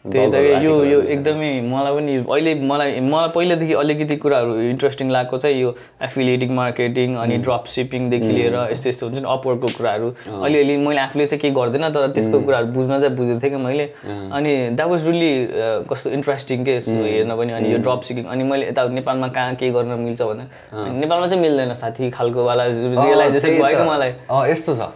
त्यही त यो यो। एकदमै मलाई पनि अहिले मलाई मलाई पहिलादेखि अलिकति कुराहरू इन्ट्रेस्टिङ लागेको चाहिँ यो एफिलिएटिङ मार्केटिङ अनि ड्रप सिपिङदेखि लिएर यस्तो यस्तो हुन्छ नि अपवर्डको कुराहरू। अलिअलि मैले आफूले चाहिँ केही गर्दैन तर त्यसको कुराहरू बुझ्न चाहिँ बुझेको थिएँ कि मैले। अनि द्याट वाज रियली कस्तो इन्ट्रेस्टिङ के हेर्न पनि अनि यो ड्रप सिपिङ अनि मैले यता नेपालमा कहाँ के गर्न मिल्छ भने अनि नेपालमा चाहिँ मिल्दैन साथी खालको वाला रियलाइजेसन भयो मलाई। यस्तो छ।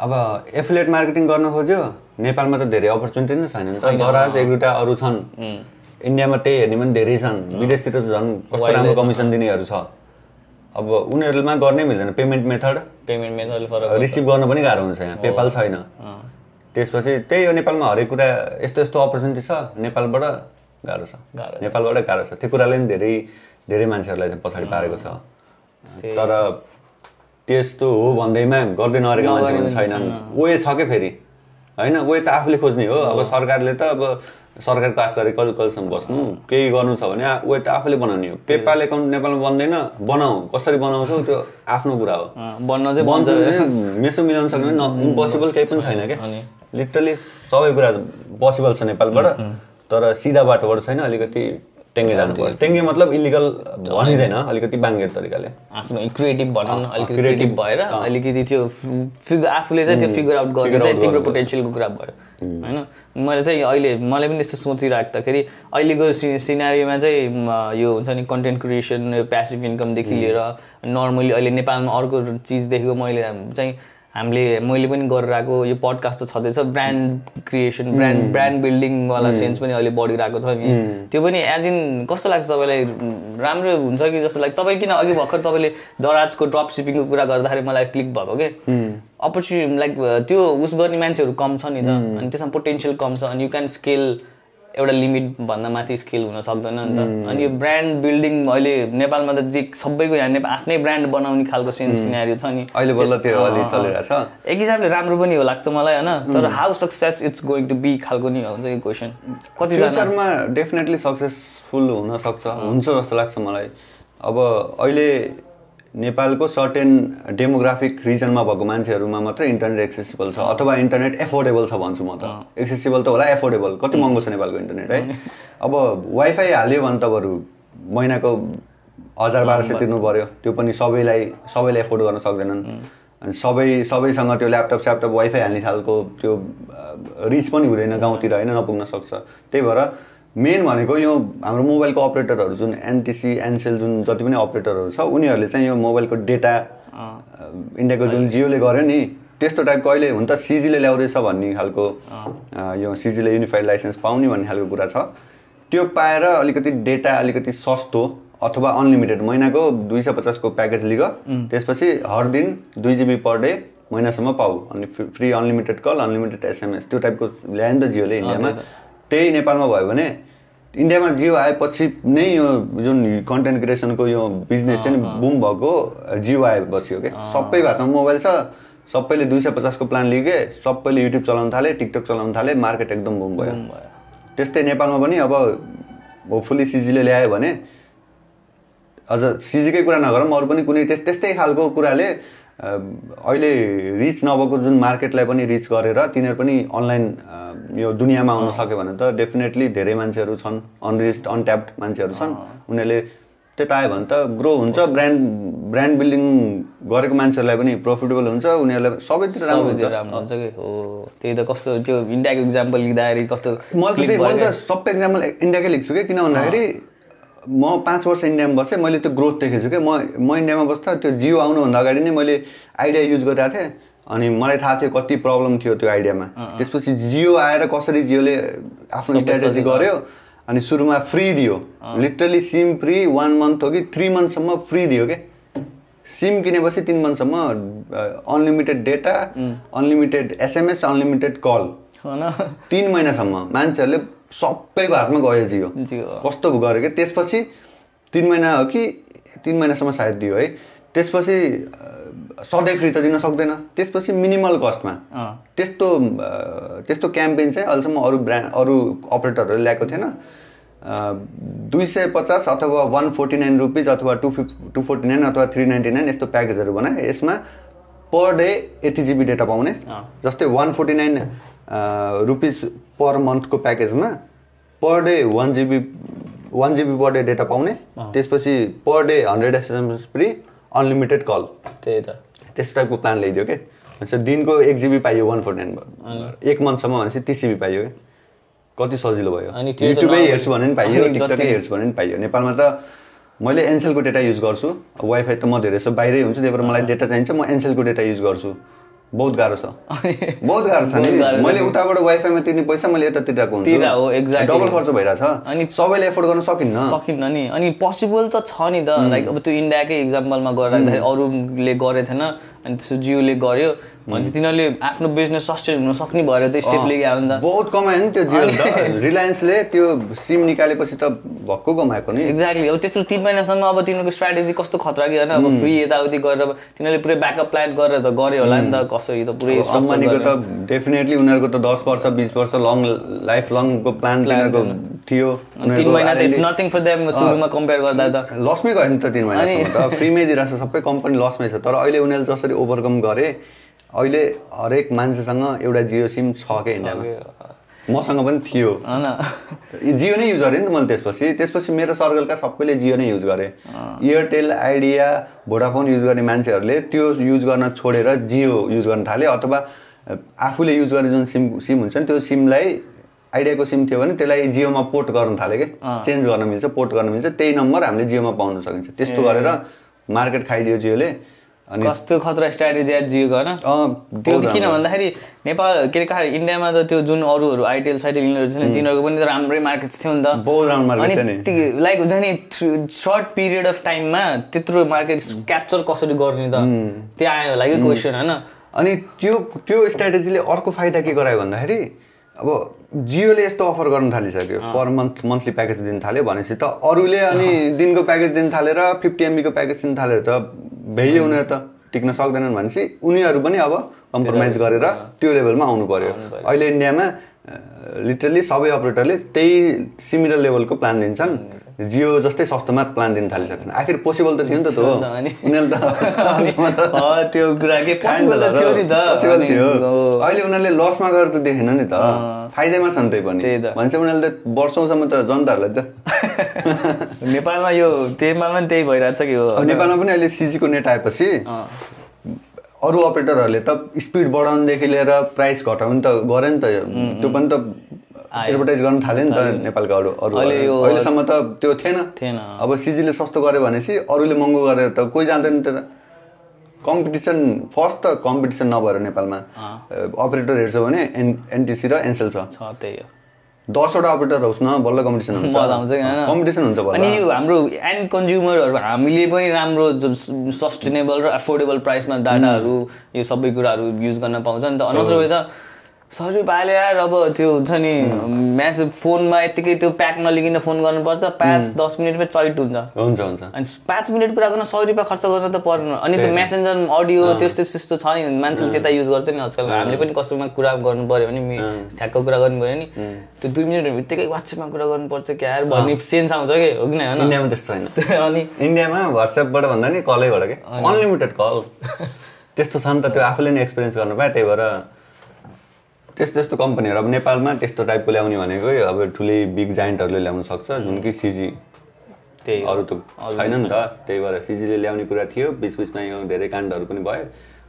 अब एफिलेट मार्केटिङ गर्न खोज्यो। नेपालमा त धेरै अपर्च्युनिटी नै छैन नि त। दराज एक दुईवटा अरू छन्। इन्डियामा त्यही हेर्ने पनि धेरै छन्। विदेशतिर त झन् कस्तो राम्रो कमिसन दिनेहरू छ। अब उनीहरूमा गर्नै मिल्दैन। Payment method payment method receive गर्न पनि गाह्रो हुन्छ यहाँ। पेपाल छैन। त्यसपछि त्यही हो नेपालमा हरेक कुरा यस्तो यस्तो अपर्च्युनिटी छ। नेपालबाट गाह्रो छ। नेपालबाट गाह्रो छ। त्यो कुराले पनि धेरै धेरै मान्छेहरूलाई पछाडि पारेको छ। तर त्यस्तो हो भन्दैमा गर्दै नगरेका मान्छे पनि छैनन् वे छ क्या फेरि? होइन वे त आफूले खोज्ने हो। अब सरकारले त अब सरकारको आश गरे कहिले कहिलेसम्म बस्नु। केही गर्नु छ भने ऊ त आफूले बनाउने हो। पेपाल एकाउन्ट नेपालमा बन्दैन बनाऊ। कसरी बनाउँछौ त्यो आफ्नो कुरा हो। बन्न चाहिँ बन्छ। मेसो मिलाउन सक्ने न इम्पोसिबल केही पनि छैन क्या? लिटरली सबै कुरा पोसिबल छ नेपालबाट तर सिधा बाटोबाट छैन अलिकति टेङ्गे जानु पर्छ टेङ्गे मतलब इलिगल भनिँदैन अलिकति बाङ्गे तरिकाले। आफ्नो क्रिएटिभ भनौँ न अलिकति क्रिएटिभ भएर अलिकति त्यो फिगर आफूले चाहिँ त्यो फिगर आउट Figure चाहिँ तिम्रो पोटेन्सियलको कुरा भयो। होइन? मैले चाहिँ अहिले मलाई पनि यस्तो सोचिराख्दाखेरि अहिलेको सि सिनारीमा चाहिँ यो हुन्छ नि कन्टेन्ट क्रिएसन प्यासिभ इन्कमदेखि लिएर नर्मली अहिले नेपालमा अर्को चिज देखेको मैले चाहिँ हामीले मैले पनि गरेर आएको यो पडकास्ट त छँदैछ। ब्रान्ड क्रिएसन ब्रान्ड ब्रान्ड बिल्डिङवाला सेन्स पनि अहिले बढिरहेको छ नि त्यो पनि एज इन कस्तो लाग्छ तपाईँलाई? राम्रो हुन्छ कि जस्तो लाग्छ? तपाईँ किन अघि भर्खर तपाईँले दराजको ड्रप सिपिङको कुरा गर्दाखेरि मलाई क्लिक भएको के? अपर्च्युनिटी लाइक त्यो उस गर्ने मान्छेहरू कम छ नि त। अनि त्यसमा पोटेन्सियल कम छ। अनि यु क्यान स्केल एउटा लिमिट भन्दा माथि स्केल हुन सक्दैन नि त। अनि यो ब्रान्ड बिल्डिङ अहिले नेपालमा त जे सबैको यहाँ नेपाल आफ्नै ब्रान्ड बनाउने खालको सेन्स सिनारी छ नि। अहिले बल्ल त्यो चलिरहेछ एक हिसाबले राम्रो पनि हो लाग्छ मलाई होइन? तर how success it's going to be खालको नि हुन्छ यो क्वेसन कतिजना फ्युचरमा डेफिनेटली सक्सेसफुल हुनसक्छ हुन्छ जस्तो लाग्छ मलाई। अब अहिले नेपालको सर्टेन डेमोग्राफिक रिजनमा भएको मान्छेहरूमा मात्रै इन्टरनेट एक्सेसिबल छ अथवा इन्टरनेट एफोर्डेबल छ भन्छु म त। एक्सेसिबल त होला एफोर्डेबल कति महँगो छ नेपालको इन्टरनेट है? अब वाइफाई हाल्यो भने त बरु महिनाको हजार बाह्र सय तिर्नु पऱ्यो त्यो पनि सबैलाई सबैले एफोर्ड गर्न सक्दैनन्। अनि सबै सबैसँग त्यो ल्यापटप स्यापटप वाइफाई हाल्ने खालको त्यो रिच पनि हुँदैन गाउँतिर होइन? नपुग्न सक्छ। त्यही भएर मेन भनेको यो हाम्रो मोबाइलको अपरेटरहरू जुन एनटिसी एनसेल जुन जति पनि अपरेटरहरू छ उनीहरूले चाहिँ यो मोबाइलको डेटा इन्डियाको जुन जियोले गर्यो नि त्यस्तो टाइपको अहिले हुन त सिजीले ल्याउँदैछ भन्ने खालको यो सिजीले युनिफाइड लाइसेन्स पाउने भन्ने खालको कुरा छ। त्यो पाएर अलिकति डेटा अलिकति सस्तो अथवा अनलिमिटेड महिनाको दुई सय पचासको प्याकेज लिग। त्यसपछि हर दिन दुई जिबी पर डे महिनासम्म पाऊ। अनि free unlimited call unlimited SMS त्यो टाइपको ल्यायो नि त जियोले इन्डियामा त्यही नेपालमा भयो भने इन्डियामा जियो आएपछि नै यो जुन कन्टेन्ट क्रिएसनको यो बिजनेस चाहिँ बुम भएको जियो आएपछि हो क्या सबैको हातमा मोबाइल छ सबैले दुई सय पचासको प्लान लिगे सबैले युट्युब चलाउन थाले टिकटक चलाउन थाले मार्केट एकदम बुम भयो। त्यस्तै नेपालमा पनि अब होपफुल्ली सिजीले ल्यायो भने अझ सिजीकै कुरा नगरौँ अरू पनि कुनै त्यस त्यस्तै खालको कुराले अहिले रिच नभएको जुन मार्केटलाई पनि रिच गरेर तिनीहरू पनि अनलाइन यो दुनियाँमा आउन सक्यो भने त डेफिनेटली धेरै मान्छेहरू छन् अनरिच्ड अनट्याप्ड मान्छेहरू छन्। उनीहरूले त्यता आयो भने त ग्रो हुन्छ ब्रान्ड ब्रान्ड बिल्डिङ गरेको मान्छेहरूलाई पनि प्रफिटेबल हुन्छ उनीहरूलाई सबैतिर राम्रो हुन्छ। राम्रो हुन्छ कि? हो त्यही त कस्तो त्यो इन्डियाको इक्जाम्पल लिँदाखेरि कस्तो मैले त सबै एक्जाम्पल इन्डियाकै लेख्छु कि? किन भन्दाखेरि म पाँच वर्ष इन्डियामा बसेँ मैले त्यो ग्रोथ देखेको छु क्या म म इन्डियामा बस्दा त्यो जियो आउनुभन्दा अगाडि नै मैले आइडिया युज गरिरहेको थिएँ अनि मलाई थाहा थियो कति प्रब्लम थियो त्यो आइडियामा। त्यसपछि जियो आएर कसरी जियोले आफ्नो स्ट्राटेजी गर्यो अनि सुरुमा फ्री दियो। Literally SIM free one month हो कि थ्री मन्थसम्म फ्री दियो क्या सिम किनेपछि तिन मन्थसम्म unlimited data unlimited SMS unlimited call तिन महिनासम्म मान्छेहरूले सबैको हातमा गयो जियो। कस्तो गऱ्यो कि? त्यसपछि तिन महिना हो कि तिन महिनासम्म सायद दियो है। त्यसपछि सधैँ फ्री त दिन सक्दैन। त्यसपछि मिनिमल कस्टमा। त्यस्तो त्यस्तो क्याम्पेन चाहिँ अहिलेसम्म अरू ब्रान्ड अरू अपरेटरहरूले ल्याएको थिएन। दुई सय पचास अथवा वान फोर्टी नाइन रुपिज अथवा टू फिफ टू फोर्टी नाइन अथवा थ्री नाइन्टी नाइन यस्तो प्याकेजहरू बनाए। यसमा पर डे यति जिबी डेटा पाउने। जस्तै one forty nine rupees per मन्थको प्याकेजमा per day one GB one GB per day data पाउने। त्यसपछि per day hundred SMS free unlimited call त्यही त। त्यस्तो टाइपको प्लान ल्याइदियो कि? भनेपछि दिनको एक जिबी पाइयो वान फोर्टी नाइन एक मन्थसम्म भनेपछि तिस जिबी पाइयो कि? कति सजिलो भयो? युट्युबै हेर्छु भने पनि पाइयो टिकटकै हेर्छु भने पनि पाइयो। नेपालमा त मैले एनसेलको डेटा युज गर्छु। वाइफाई त म धेरै जस्तो बाहिरै हुन्छु त्यही भएर मलाई डेटा चाहिन्छ म एनसेलको डेटा युज गर्छु। बहुत गाह्रो छ। [LAUGHS] बहुत गाह्रो छ नि। मैले। उताबाट वाइफाईमा तिर्ने पैसा मैले यता तिरेको हुन्छु। तिरा हो, exactly. डबल खर्च भइरहेछ। अनि अनि सबैले एफोर्ड गर्न सकिन्न। सकिन्न नि। अनि पोसिबल त छ नि त। लाइक अब त्यो इन्डियाकै इक्जाम्पलमा गर्दाखेरि अरूले गरेको थिएन अनि त्यसो जियोले गर्यो। भनेपछि तिनीहरूले आफ्नो बिजनेस सस्टेन हुन सक्ने भएर त्यो स्टेप लिएको आयो नि त बहुत कमायो नि त्यो जियो त रिलायन्सले त्यो सिम निकालेपछि त भक्कु कमाएको नि। एक्ज्याक्टली अब त्यस्तो तिन महिनासम्म अब तिनीहरूको स्ट्राटेजी कस्तो खतरा कि होइन? अब फ्री यताउति गरेर तिनीहरूले पुरै ब्याकअप प्लान गरेर त गऱ्यो होला नि त कसरी त पुरै गरेर। त डेफिनेटली उनीहरूको त दस वर्ष बिस वर्ष लङ लाइफ लङको प्लान तिनीहरूको थियो। तिन महिना त इट्स नथिङ फर देम सुरुमा कम्पेयर गर्दा त। लसमै गयो नि त तिन त। फ्रीमै [LAUGHS] दिइरहेको छ सबै कम्पनी लसमै छ। तर अहिले उनीहरूले जसरी ओभरकम गरे अहिले हरेक मान्छेसँग एउटा जियो सिम छ क्या इन्डियामा? मसँग पनि थियो। होइन जियो नै युज गरेँ नि त मैले त्यसपछि। त्यसपछि मेरो सर्कलका सबैले जियो नै युज गरे। एयरटेल आइडिया भोडाफोन युज गर्ने मान्छेहरूले त्यो युज गर्न छोडेर जियो युज गर्न थाले अथवा आफूले युज गर्ने जुन सिम सिम हुन्छ नि त्यो सिमलाई आइडियाको सिम थियो भने त्यसलाई जियोमा पोर्ट गर्न थाल्यो कि? चेन्ज गर्न मिल्छ पोर्ट गर्न मिल्छ त्यही नम्बर हामीले जियोमा पाउन सकिन्छ। त्यस्तो गरेर मार्केट खाइदियो जियोले। अनि कस्तो खतरा स्ट्राटेजी एट जियो गर्न? अँ, त्यो किन। भन्दाखेरि नेपाल के अरे कहाँ इन्डियामा त त्यो जुन अरूहरू आइटिएल साइटिएल यिनीहरू छ नि तिनीहरूको पनि त राम्रै मार्केट थियो नि त। बहुत राम्रो। अनि लाइक हुन्छ नि सर्ट पिरियड अफ टाइममा त्यत्रो मार्केट क्याप्चर कसरी गर्ने त? त्यो आयो होला कि क्वेसन होइन? अनि त्यो त्यो स्ट्राटेजीले अर्को फाइदा के गरायो भन्दाखेरि अब जियोले यस्तो अफर गर्न थालिसक्यो। पर मन्थ मन्थली प्याकेज दिन थाल्यो भनेपछि त अरूले अनि दिनको प्याकेज दिन थालेर फिफ्टी एमबीको प्याकेज दिन थालेर त भ्याइयो उनीहरू त टिक्न सक्दैनन् भनेपछि उनीहरू पनि अब कम्प्रोमाइज गरेर त्यो लेभलमा आउनु पर्यो। अहिले इन्डियामा लिटरली सबै अपरेटरले त्यही सिमिलर लेभलको प्लान दिन्छन्। जियो जस्तै सस्तोमा प्लान दिन थालिसक्छन् आखिर पोसिबल त थियो नि त त्यो। अहिले उनीहरूले लसमा गरेर त देखेन नि त। फाइदामा छन् त्यही पनि। भनेपछि उनीहरूले त वर्षौँसम्म त जनताहरूलाई त। [LAUGHS] नेपालमा यो नेपालमा पनि त्यही भइरहेछ कि हो? नेपालमा पनि अहिले सिजीको नेट आएपछि अरू अपरेटरहरूले त स्पिड बढाउनुदेखि लिएर प्राइस घटाउनु त गरे नि त त्यो पनि त एडभर्टाइज गर्न थाल्यो नि त नेपालका अरू अरू अहिलेसम्म त त्यो थिएन। थिएन। अब सिजीले सस्तो गर्यो भनेपछि अरूले महँगो गरेर त कोही जाँदैन त्यो त। कम्पिटिसन फर्स्ट त कम्पिटिसन नभएर नेपालमा। अपरेटर हेर्छ भने एन एनटिसी र एनसेल छ। त्यही हो। दसवटा अपरेटर होस् न बल्ल कम्पिटिसन हुन्छ। कम्पिटिसन हुन्छ अनि हाम्रो एन्ड कन्ज्युमरहरू हामीले पनि राम्रो सस्टेनेबल र एफोर्डेबल प्राइसमा डाटाहरू यो सबै कुराहरू युज गर्न पाउँछ नि त। अनत्र वे त सरी पाले यार अब त्यो हुन्छ नि म्यासेज फोनमा यत्तिकै त्यो प्याक नलिकन फोन गर्नुपर्छ पाँच दस मिनटमै चलिट हुन्छ। हुन्छ हुन्छ। अनि पाँच मिनट कुरा गर्न सय रुपियाँ खर्च गर्न त पर्दैन अनि त्यो मेसेन्जर अडियो त्यस्तो त्यस्तो छ नि मान्छेले त्यता युज गर्छ नि आजकल। हामीले पनि कसैमा कुरा गर्नु पऱ्यो भने ठ्याक्क कुरा गर्नु पऱ्यो नि। त्यो दुई मिनट बित्तिकै वाट्सएपमा कुरा गर्नुपर्छ क्या यार भन्ने सेन्स आउँछ कि हो कि होइन इन्डियामा त्यस्तो छैन। [LAUGHS] अनि इन्डियामा वाट्सएपबाट भन्दा नि कलैबाट के। अनलिमिटेड कल त्यस्तो छ नि त त्यो आफूले नै एक्सपिरियन्स गर्नु पाएँ त्यही भएर त्यस्तो त्यस्तो कम्पनीहरू अब नेपालमा त्यस्तो टाइपको ल्याउने भनेको अब ठुलै बिग जाइन्टहरूले ल्याउन सक्छ जुन कि सिजी त्यही। अरू त छैन नि त। त्यही भएर सिजीले ल्याउने कुरा थियो बिच बिचमा यो धेरै काण्डहरू पनि भयो।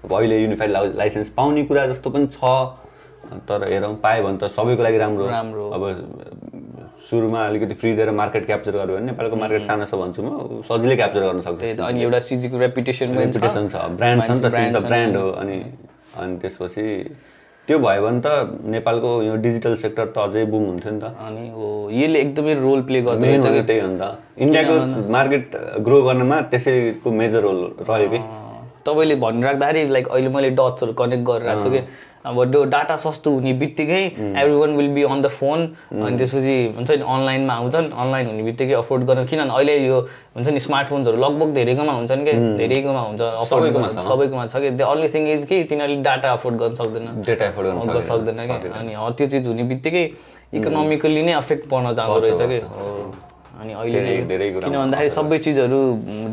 अब अहिले युनिफाइड लाइसेन्स पाउने कुरा जस्तो पनि छ तर हेरौँ पायो भने त सबैको लागि राम्रो राम्रो। अब सुरुमा अलिकति फ्री दिएर मार्केट क्याप्चर गर्यो भने नेपालको मार्केट सानो छ भन्छु म सजिलै क्याप्चर गर्न सक्छ अनि एउटा सिजीको रेपुटेसन रेपुटेसन छ। ब्रान्ड छ। नि त। ब्रान्ड हो। अनि अनि त्यसपछि त्यो भयो भने त नेपालको यो डिजिटल सेक्टर त अझै बुम हुन्थ्यो नि त। अनि हो यसले एकदमै रोल प्ले गर्दै त्यही हो नि त। इन्डियाको मार्केट ग्रो गर्नमा त्यसैको मेजर रोल रह्यो कि। तपाईँले भनिराख्दाखेरि लाइक अहिले मैले डट्सहरू कनेक्ट गरिरहेको छु कि। अब डाटा सस्तो हुने बित्तिकै every one will be on the phone अनि त्यसपछि हुन्छ नि अनलाइनमा आउँछन् अनलाइन हुने बित्तिकै अफोर्ड गर्न किनभने अहिले यो हुन्छ नि स्मार्टफोन्सहरू लगभग धेरैकोमा हुन्छन् कि? धेरैकोमा हुन्छ सबैकोमा छ। सबैकोमा छ कि? द अन्ली थिङ इज कि तिनीहरूले डाटा अफोर्ड गर्न सक्दैन। डेटा एफोर्ड गर्न सक्दैन। कि? अनि त्यो चिज हुने बित्तिकै इकोनोमिकली नै अफेक्ट पर्न जाँदो रहेछ कि? अनि अहिले धेरै- नै- किन भन्दाखेरि सबै चिजहरू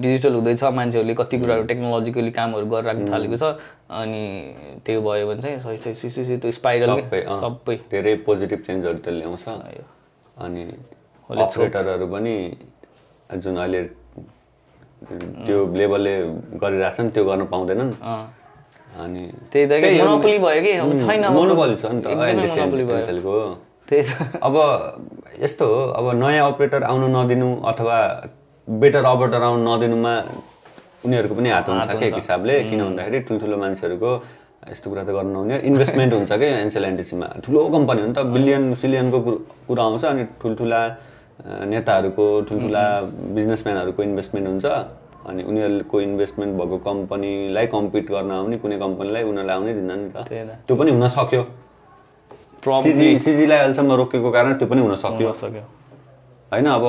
डिजिटल हुँदैछ मान्छेहरूले कति कुराहरू टेक्नोलोजिकली कामहरू गरिराख्नु थालेको छ अनि त्यो भयो भने चाहिँ सही सही सुई सुई त्यो स्पाइरल सबै धेरै पोजिटिभ चेन्जहरू त ल्याउँछ। अनि अपरेटरहरू पनि जुन अहिले त्यो लेभलले गरिरहेछन् त्यो गर्न पाउँदैनन्। अनि त्यही त मोनोपोली भयो कि? छैन। अब मोनोपोली छ नि त त्यही त। अब यस्तो हो अब नयाँ अपरेटर आउनु नदिनु अथवा बेटर अपरेटर आउनु नदिनुमा उनीहरूको पनि हात हुन्छ एक हिसाबले। किन भन्दाखेरि ठुल्ठुलो मान्छेहरूको यस्तो कुरा त गर्नु नहुने। इन्भेस्टमेन्ट हुन्छ क्या एनसेल एनटिसीमा ठुलो कम्पनी हो नि त बिलियन सिलियनको कुरो- आउँछ अनि ठुल्ठुला नेताहरूको ठुल्ठुला बिजनेसम्यानहरूको इन्भेस्टमेन्ट हुन्छ। अनि उनीहरूको इन्भेस्टमेन्ट भएको कम्पनीलाई कम्पिट गर्न आउने कुनै कम्पनीलाई उनीहरूलाई आउनै दिन्न नि त। त्यो पनि हुन सक्यो। सिजी सिजीलाई अहिलेसम्म रोकेको कारण त्यो पनि हुन सक्यो। होइन अब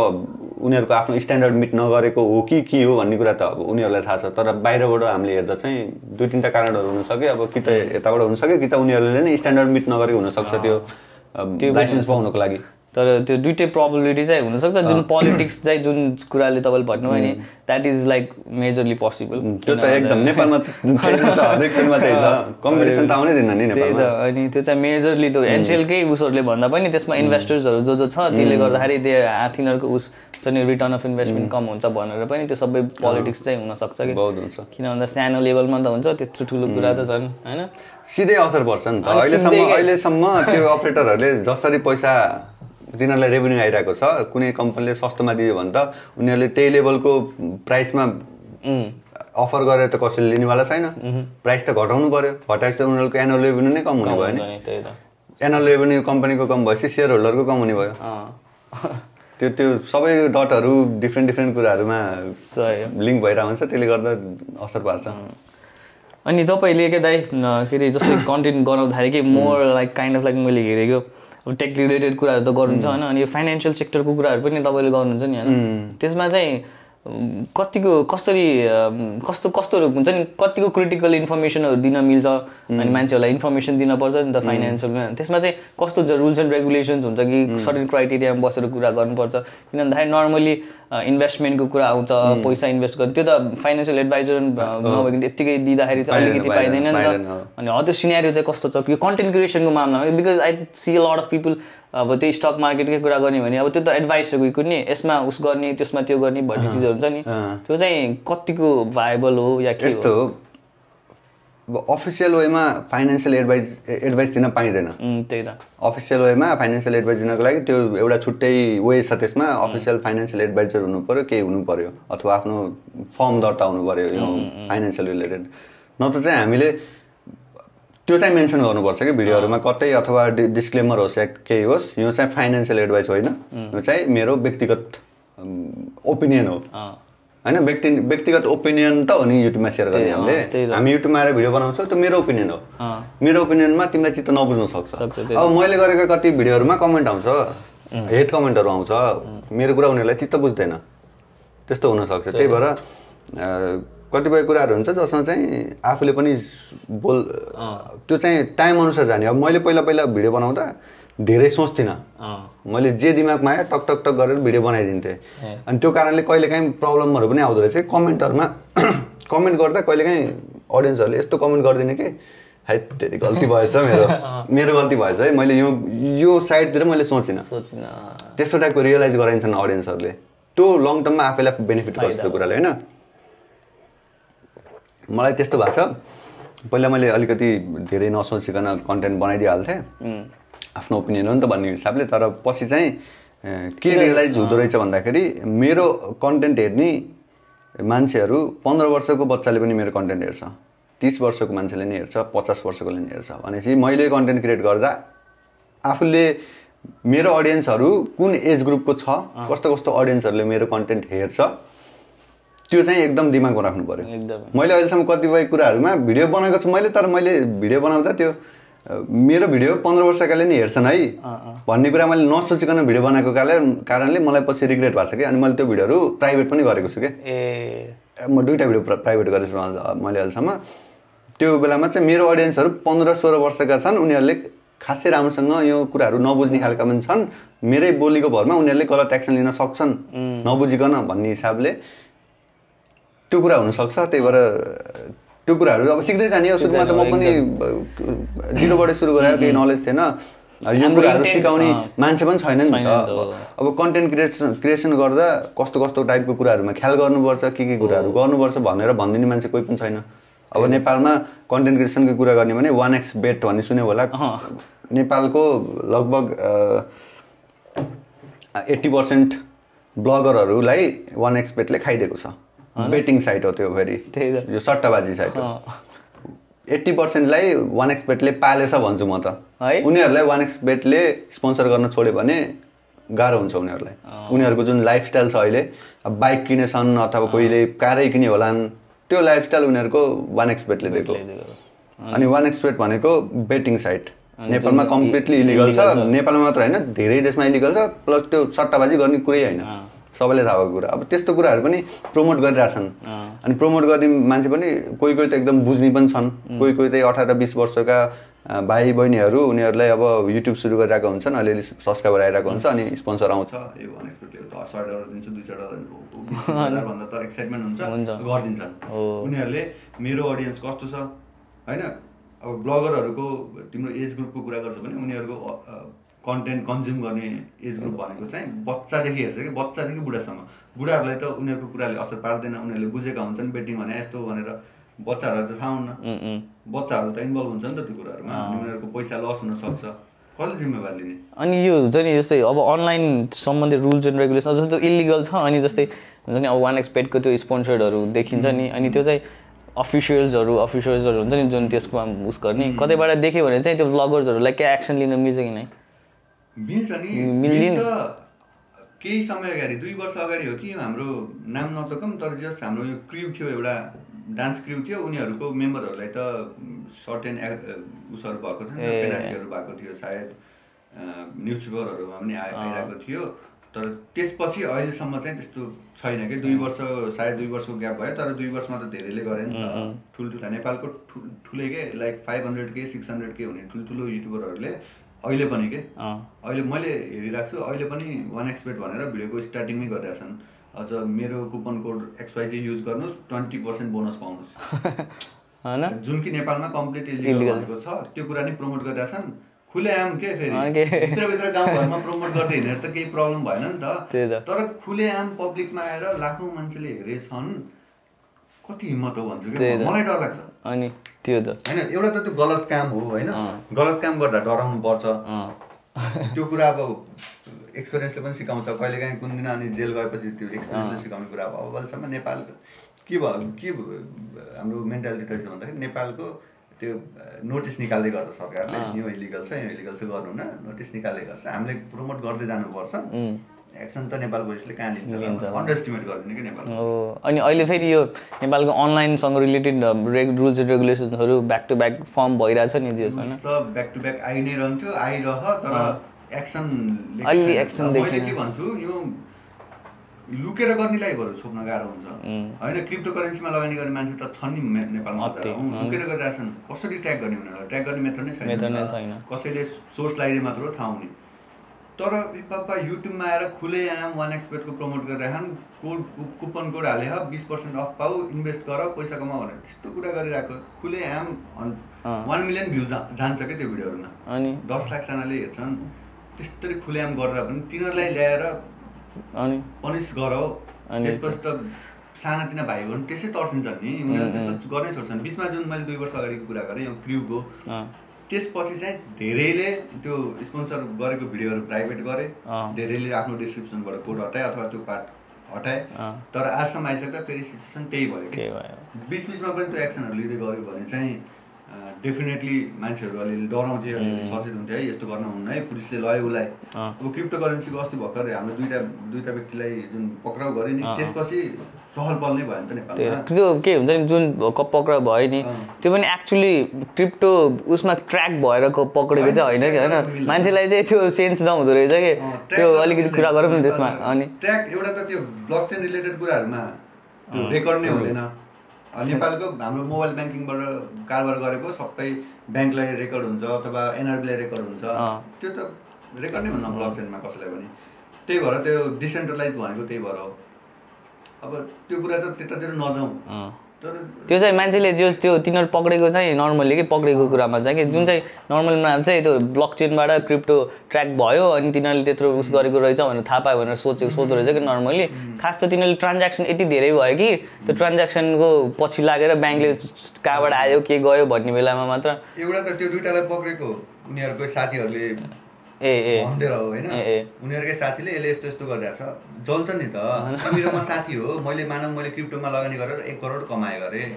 उनीहरूको आफ्नो स्ट्यान्डर्ड मिट नगरेको हो कि के हो भन्ने कुरा त अब उनीहरूलाई थाहा छ। तर बाहिरबाट हामीले हेर्दा चाहिँ दुई तिनवटा कारणहरू हुनसक्यो। अब कि त यताबाट हुनसक्यो कि त उनीहरूले नै स्ट्यान्डर्ड मिट नगरेको हुनसक्छ त्यो लाइसेन्स पाउनको लागि। तर त्यो दुइटै प्रोबेबिलिटी चाहिँ हुनसक्छ जुन पोलिटिक्स चाहिँ जुन कुराले तपाईँले भन्नुभयो नि that is like majorly possible त्यो त एकदम नेपालमा त [LAUGHS] त्यही कम्पिटिसन त आउनै दिन्न नि त्यही नेपालमा। त अनि त्यो चाहिँ मेजरली त्यो एनसिएलकै उसहरूले भन्दा पनि त्यसमा इन्भेस्टर्सहरू जो जो छ त्यसले गर्दाखेरि त्यो तिनीहरूको उस चाहिँ रिटर्न अफ इन्भेस्टमेन्ट कम हुन्छ भनेर पनि त्यो सबै पोलिटिक्स चाहिँ हुनसक्छ कि किन भन्दा सानो लेभलमा त हुन्छ त्यत्रो ठुलो कुरा त छन् होइन? सिधै असर पर्छ नि त। अहिलेसम्म अहिलेसम्म त्यो [LAUGHS] अपरेटरहरूले जसरी पैसा तिनीहरूलाई रेभेन्यू आइरहेको छ। कुनै कम्पनीले सस्तोमा दियो भने त उनीहरूले त्यही लेभलको प्राइसमा अफर गरेर त कसैले लिनेवाला छैन। प्राइस त घटाउनु पर्यो। घटाएपछि त उनीहरूको एनुअल रेभेन्यू नै कम हुने भयो नि। एनुअल रेभेन्यू कम्पनीको कम भएपछि सेयर होल्डरको कम हुने भयो। त्यो त्यो सबै डटहरू डिफ्रेन्ट डिफ्रेन्ट कुराहरूमा। लिङ्क भइरहेको हुन्छ। त्यसले गर्दा असर पार्छ। अनि तपाईँले के दाइ के अरे जस्तै कन्टेन्ट गराउँदाखेरि कि more like kind of like मैले हेरेको टेक रिलेटेड कुराहरू त गर्नुहुन्छ होइन अनि यो फाइनेन्सियल सेक्टरको कुराहरू पनि तपाईँले गर्नुहुन्छ नि होइन। त्यसमा चाहिँ कतिको कसरी कस्तो कस्तोहरू हुन्छ नि? कतिको क्रिटिकल इन्फर्मेसनहरू दिन मिल्छ अनि मान्छेहरूलाई इन्फर्मेसन दिनपर्छ नि त फाइनेन्सियलमा त्यसमा चाहिँ कस्तो रुल्स एन्ड रेगुलेसन्स हुन्छ कि सर्टेन क्राइटेरियामा बसेर कुरा गर्नुपर्छ। किन भन्दाखेरि नर्मली इन्भेस्टमेन्टको कुरा आउँछ पैसा इन्भेस्ट गर्नु। त्यो त फाइनेन्सियल एडभाइजर नभएको यत्तिकै दिँदाखेरि चाहिँ अलिकति पाइँदैन नि त। अनि हो त्यो सिनेरियो चाहिँ कस्तो छ? यो कन्टेन्ट क्रिएसनको मामलामा। Because I see lot of people अब त्यही स्टक मार्केटकै कुरा गर्ने भने अब त्यो त एडभाइसहरूको नि यसमा उस गर्ने त्यसमा त्यो गर्ने भन्ने चिजहरू हुन्छ नि। त्यो चाहिँ कतिको भाइबल हो या के यस्तो हो। अब अफिसियल वेमा फाइनेन्सियल एडभाइस एडभाइस दिन पाइँदैन। त्यही त। अफिसियल वेमा फाइनेन्सियल एडभाइस दिनको लागि त्यो एउटा छुट्टै वे छ त्यसमा। अफिसियल फाइनेन्सियल एडभाइजर हुनु पऱ्यो केही हुनु पऱ्यो अथवा आफ्नो फर्म दर्ता हुनु पऱ्यो यो फाइनेन्सियल रिलेटेड नत्र चाहिँ हामीले त्यो चाहिँ मेन्सन गर्नुपर्छ कि भिडियोहरूमा कतै अथवा डि डिस्क्लेमर होस् या केही होस् यो चाहिँ फाइनेन्सियल एडभाइस होइन? यो चाहिँ मेरो व्यक्तिगत ओपिनियन हो। होइन? व्यक्ति व्यक्तिगत ओपिनियन त हो नि युट्युबमा सेयर गर्ने हामीले। हामी युट्युबमा आएर भिडियो बनाउँछौँ त्यो मेरो ओपिनियन हो। मेरो ओपिनियनमा तिमीलाई चित्त नबुझ्नु सक्छ। अब मैले गरेका कति भिडियोहरूमा कमेन्ट आउँछ हेड कमेन्टहरू आउँछ। मेरो कुरा उनीहरूलाई चित्त बुझ्दैन। त्यस्तो हुनसक्छ। त्यही भएर कतिपय कुराहरू हुन्छ जसमा चाहिँ आफूले पनि बोल त्यो चाहिँ टाइम अनुसार जाने। अब मैले पहिला पहिला भिडियो बनाउँदा धेरै सोच्थिनँ। मैले जे दिमागमा आयो टक टक टक गरेर भिडियो बनाइदिन्थेँ। अनि त्यो कारणले कहिलेकाहीँ प्रब्लमहरू पनि आउँदो रहेछ। कमेन्टहरूमा [CLEARS THROAT] कमेन्ट गर्दा कहिलेकाहीँ अडियन्सहरूले यस्तो कमेन्ट गरिदिने कि? है त्यति गल्ती भएछ मेरो। [LAUGHS] मेरो गल्ती भएछ है। मैले यो यो साइडतिर मैले सोचिनँ सोचिन त्यस्तो टाइपको रियलाइज गराइन्छन् अडियन्सहरूले। त्यो लङ टर्ममा आफैलाई बेनिफिट गर्छ त्यो कुराले होइन? मलाई त्यस्तो भएको छ। पहिला मैले अलिकति धेरै नसोचिकन कन्टेन्ट बनाइदिइहाल्थेँ। आफ्नो ओपिनियन हो नि त भन्ने हिसाबले तर पछि चाहिँ के रियलाइज हुँदो रहेछ भन्दाखेरि मेरो कन्टेन्ट हेर्ने मान्छेहरू पन्ध्र वर्षको बच्चाले पनि मेरो कन्टेन्ट हेर्छ। तिस वर्षको मान्छेले नि हेर्छ पचास वर्षकोले नि हेर्छ। भनेपछि मैले कन्टेन्ट क्रिएट गर्दा आफूले मेरो अडियन्सहरू कुन एज ग्रुपको छ कस्तो कस्तो अडियन्सहरूले मेरो कन्टेन्ट हेर्छ त्यो चाहिँ एकदम दिमागमा राख्नु पऱ्यो एकदमै। मैले अहिलेसम्म कतिपय कुराहरूमा भिडियो बनाएको छु। मैले तर मैले भिडियो बनाउँदा त्यो मेरो भिडियो पन्ध्र वर्षकाले नि हेर्छन् है। भन्ने कुरा मैले नसोचिकन भिडियो बनाएको कारण कारणले मलाई पछि रिग्रेट भएको छ कि अनि मैले त्यो भिडियोहरू प्राइभेट पनि गरेको छु कि ए। म दुइटा भिडियो प्रा- प्राइभेट गरेको छु मैले अहिलेसम्म। त्यो बेलामा चाहिँ मेरो अडियन्सहरू पन्ध्र सोह्र वर्षका छन्। उनीहरूले खासै राम्रोसँग यो कुराहरू नबुझ्ने खालका पनि छन्। मेरै बोलीको भरमा उनीहरूले गलत एक्सन लिन सक्छन्। नबुझिकन भन्ने हिसाबले। त्यो कुरा हुनसक्छ त्यही भएर त्यो कुराहरू अब सिक्दै जाने हो सुरुमा त म पनि जिरोबाटै सुरु गरेर केही नलेज थिएन। यो कुराहरू सिकाउने। मान्छे पनि छैन नि अब कन्टेन्ट क्रिएसन क्रिएसन गर्दा कस्तो कस्तो टाइपको कुराहरूमा ख्याल गर्नुपर्छ के के कुराहरू गर्नुपर्छ भनेर भनिदिने मान्छे कोही पनि छैन। अब नेपालमा कन्टेन्ट क्रिएसनको कुरा गर्ने भने वान एक्स बेट भन्ने सुन्यो होला। नेपालको लगभग एट्टी पर्सेन्ट ब्लगरहरूलाई वान एक्स बेटले खाइदिएको छ। बेटिङ साइट हो त्यो फेरि। यो सट्टाबाजी साइट हो। एट्टी पर्सेन्टलाई वान एक्स बेटले पालेछ भन्छु म त। है? उनीहरूलाई वान एक्स बेटले स्पोन्सर गर्न छोड्यो भने गाह्रो हुन्छ उनीहरूलाई। उनीहरूको जुन लाइफस्टाइल छ अहिले अब बाइक किनेछन् अथवा कोहीले कारै किने होलान् त्यो लाइफस्टाइल उनीहरूको वान एक्सपेटले दिएको। अनि one X bet betting betting site नेपालमा कम्प्लिटली इलिगल छ। नेपालमा मात्र होइन धेरै देशमा इलिगल छ। प्लस त्यो सट्टाबाजी गर्ने कुरै होइन। सबैले थाहा भएको कुरा। अब त्यस्तो कुराहरू पनि प्रमोट गरिरहेछन्। अनि प्रमोट गर्ने मान्छे पनि कोही कोही त एकदम बुझ्ने पनि छन्। कोही कोही चाहिँ अठार बिस वर्षका भाइ बहिनीहरू उनीहरूलाई अब युट्युब सुरु गरिरहेको हुन्छन् अलिअलि सब्सक्राइबर आइरहेको हुन्छ अनि स्पोन्सर आउँछ। यो दिन्छु दुई [LAUGHS] त एक्साइटमेन्ट हुन्छ। गरिदिन्छन्। उनीहरूले मेरो अडियन्स कस्तो छ होइन? अब ब्लगरहरूको तिम्रो एज ग्रुपको कुरा गर्छ भने उनीहरूको कन्टेन्ट कन्ज्युम गर्ने एज ग्रुप भनेको चाहिँ बच्चादेखि हेर्छ कि बच्चादेखि बुढासम्म। बुढाहरूलाई त उनीहरूको कुराले असर पार्दैन उनीहरूले बुझेका हुन्छन् बेटिङ भने यस्तो भनेर बच्चाहरूलाई त थाहा हुन्न। बच्चाहरू त इन्भल्भ हुन्छ नि त त्यो कुराहरूमा। अनि उनीहरूको पैसा लस हुनसक्छ कसले जिम्मेवार लिने? अनि यो हुन्छ नि जस्तै अब अनलाइन सम्बन्धित रुल्स एन्ड रेगुलेसन जस्तो इलिगल छ अनि जस्तै हुन्छ नि अब वान एक्सपेक्टको त्यो स्पोन्सर्डहरू देखिन्छ नि। अनि त्यो चाहिँ अफिसियल्सहरू अफिसियल्सहरू हुन्छ नि जुन त्यसको उस गर्ने। कतैबाट देख्यो भने चाहिँ त्यो ब्लगर्सहरूलाई क्या एक्सन लिन मिल्छ कि नै? मिल्छ नि। मिल्छ। केही समय अगाडि दुई वर्ष अगाडि हो कि हाम्रो नाम नतकौँ तर जस्ट हाम्रो यो क्रिउ थियो एउटा डान्स क्रिउ थियो उनीहरूको मेम्बरहरूलाई त सर्टेन उसहरू भएको थियो ए। पेनाल्टीहरू भएको थियो सायद। न्युज पेपरहरूमा पनि आइ- आइरहेको थियो। तर त्यसपछि अहिलेसम्म चाहिँ त्यस्तो छैन कि। दुई वर्ष सायद दुई वर्षको ग्याप भयो तर दुई वर्षमा त धेरैले गरे नि त। ठुल्ठुला नेपालको ठुल ठुलै के लाइक फाइभ हन्ड्रेड के सिक्स हन्ड्रेड के हुने ठुल्ठुलो युट्युबरहरूले अहिले पनि के? अहिले मैले हेरिरहेको छु अहिले पनि वान एक्सपेट भनेर भिडियोको स्टार्टिङमै गरिरहेछन् अझ मेरो कुपन कोड एक्सवाइजी युज गर्नुहोस् ट्वेन्टी पर्सेन्ट बोनस पाउनुहोस्। [LAUGHS] होइन? जुन कि नेपालमा कम्प्लिट। इलिगल छ त्यो कुरा नि प्रमोट गरिरहेछन् खुलेआम के फेरि? भित्रभित्र गाउँघरमा प्रमोट गर्दै हिँडेर त केही प्रब्लम भएन नि त। तर खुलेआम पब्लिकमा आएर लाखौँ मान्छेले हेरेछन् कति हिम्मत हो भन्छु। मलाई डर लाग्छ। अनि? त्यो त। होइन एउटा त त्यो गलत काम हो होइन। गलत काम गर्दा डराउनु पर्छ। त्यो कुरा अब एक्सपिरियन्सले पनि सिकाउँछ। कहिलेकाहीँ कुन दिन अनि जेल गएपछि त्यो एक्सपिरियन्सले सिकाउने कुरा अब अबसम्म नेपाल के भयो के हाम्रो मेन्टालिटी रहेछ भन्दाखेरि नेपालको त्यो नोटिस निकाल्दै गर्छ सरकारले। यो इलिगल छ यो इलिगल छ गर्नु न नोटिस निकाल्दै गर्छ। हामीले प्रमोट गर्दै जानुपर्छ। एक्सन त नेपाल पुलिसले कहाँ लिन्छ। लिन्छ। अन्डर एस्टिमेट गरिदिने कि नेपाल हो। अनि अहिले फेरि यो नेपालको अनलाइनसँग रिलेटेड रेग रुल्स एन्ड रेगुलेसन्सहरू ब्याक टु ब्याक फर्म भइरहेछ नि जे त ब्याक टु ब्याक आइ नै रहन्थ्यो आइरह तर एक्सन अलि action मैले। के भन्छु यो लुकेर गर्नेलाई बरु छोप्न गाह्रो हुन्छ. होइन क्रिप्टो करेन्सीमा लगानी गर्ने मान्छे त छन् नि नेपालमा। लुकेर गरिरहेछन्। कसरी ट्र्याक गर्ने उनीहरूलाई ट्र्याक गर्ने मेथड नै छैन। कसैले सोर्स लगाइदिए मात्र हो थाहा हुने। तर पापा युट्युबमा आएर खुलेआम वान एक्सपेक्टको प्रमोट गरिरहेछन् कोड कुपन कोड हाले ह बिस पर्सेन्ट अफ पाऊ इन्भेस्ट गर पैसा कमाऊ भनेर त्यस्तो कुरा गरिरहेको। खुलेआम अँ। वान मिलियन भ्यू जान्छ क्या त्यो भिडियोहरूमा अनि? दस लाखजनाले हेर्छन्। त्यस्तरी खुलेआम गर्दा पनि तिनीहरूलाई ल्याएर अनि? पनिस गरौ। त्यसपछि त सानातिना भाइ बहिनी त्यसै तर्सिन्छन् नि। उनीहरू त्यसपछि गर्नै छोड्छन्। बिचमा जुन मैले दुई वर्ष अगाडिको कुरा गरेँ यो क्रिउको त्यसपछि चाहिँ धेरैले त्यो स्पोन्सर गरेको भिडियोहरू प्राइभेट गरे। धेरैले आफ्नो डिस्क्रिप्सनबाट कोड हटाए अथवा त्यो पार्ट हटाए तर आजसम्म आइसक्दा फेरि सिचुएसन त्यही भयो कि के भयो बिच बिचमा पनि त्यो एक्सनहरू लिँदै गऱ्यो भने चाहिँ डेफिनेटली मान्छेहरू अलिअलि डराउँथे अलिअलि सचेत हुन्थे है यस्तो गर्न हुन्न है पुलिसले लयो उसलाई। अब क्रिप्टो करेन्सीको अस्ति भर्खर हाम्रो दुईवटा दुईवटा व्यक्तिलाई जुन पक्राउ गऱ्यो नि। त्यसपछि त्यो के हुन्छ नि जुन पक्राउ भयो नि। त्यो पनि एक्चुली क्रिप्टो उसमा ट्र्याक भएर पक्रेको चाहिँ होइन कि होइन। मान्छेलाई चाहिँ त्यो सेन्स नहुँदो रहेछ कि। त्यो अलिकति। कुरा गरौँ न त्यसमा अनि। ट्र्याक एउटा त त्यो ब्लक चेन रिलेटेड कुराहरूमा रेकर्ड नै हुँदैन। नेपालको हाम्रो मोबाइल ब्याङ्किङबाट कारोबार गरेको सबै ब्याङ्कलाई रेकर्ड हुन्छ अथवा एनआरबीलाई रेकर्ड हुन्छ। त्यो त रेकर्ड नै हुन्न ब्लक चेनमा कसैलाई पनि। त्यही भएर त्यो डिसेन्ट्रलाइज भनेको त्यही भएर हो। अब त्यो कुरा त त्यतातिर नजाउँ। तर त्यो चाहिँ मान्छेले जो त्यो तिनीहरू पक्रेको चाहिँ नर्मली कि पक्रेको कुरामा चाहिँ कि जुन चाहिँ नर्मलमा चाहिँ त्यो ब्लक चेनबाट क्रिप्टो ट्र्याक भयो अनि तिनीहरूले त्यत्रो उस गरेको रहेछ भनेर थाहा पायो भनेर सोचेको सोध्दो रहेछ कि नर्मली खास त तिनीहरूले ट्रान्ज्याक्सन यति धेरै भयो कि त्यो ट्रान्ज्याक्सनको पछि लागेर ब्याङ्कले कहाँबाट आयो के गयो भन्ने बेलामा मात्र एउटा त त्यो दुइटालाई पक्रेको। उनीहरूको साथीहरूले ए ए। भनिदिएर हो होइन। उनीहरूकै साथीले यसले यस्तो यस्तो गरिरहेछ जल्छ नि त। तिमी र म साथी हो। मैले मानव मैले क्रिप्टोमा लगानी गरेर एक करोड कमाएँ गरेँ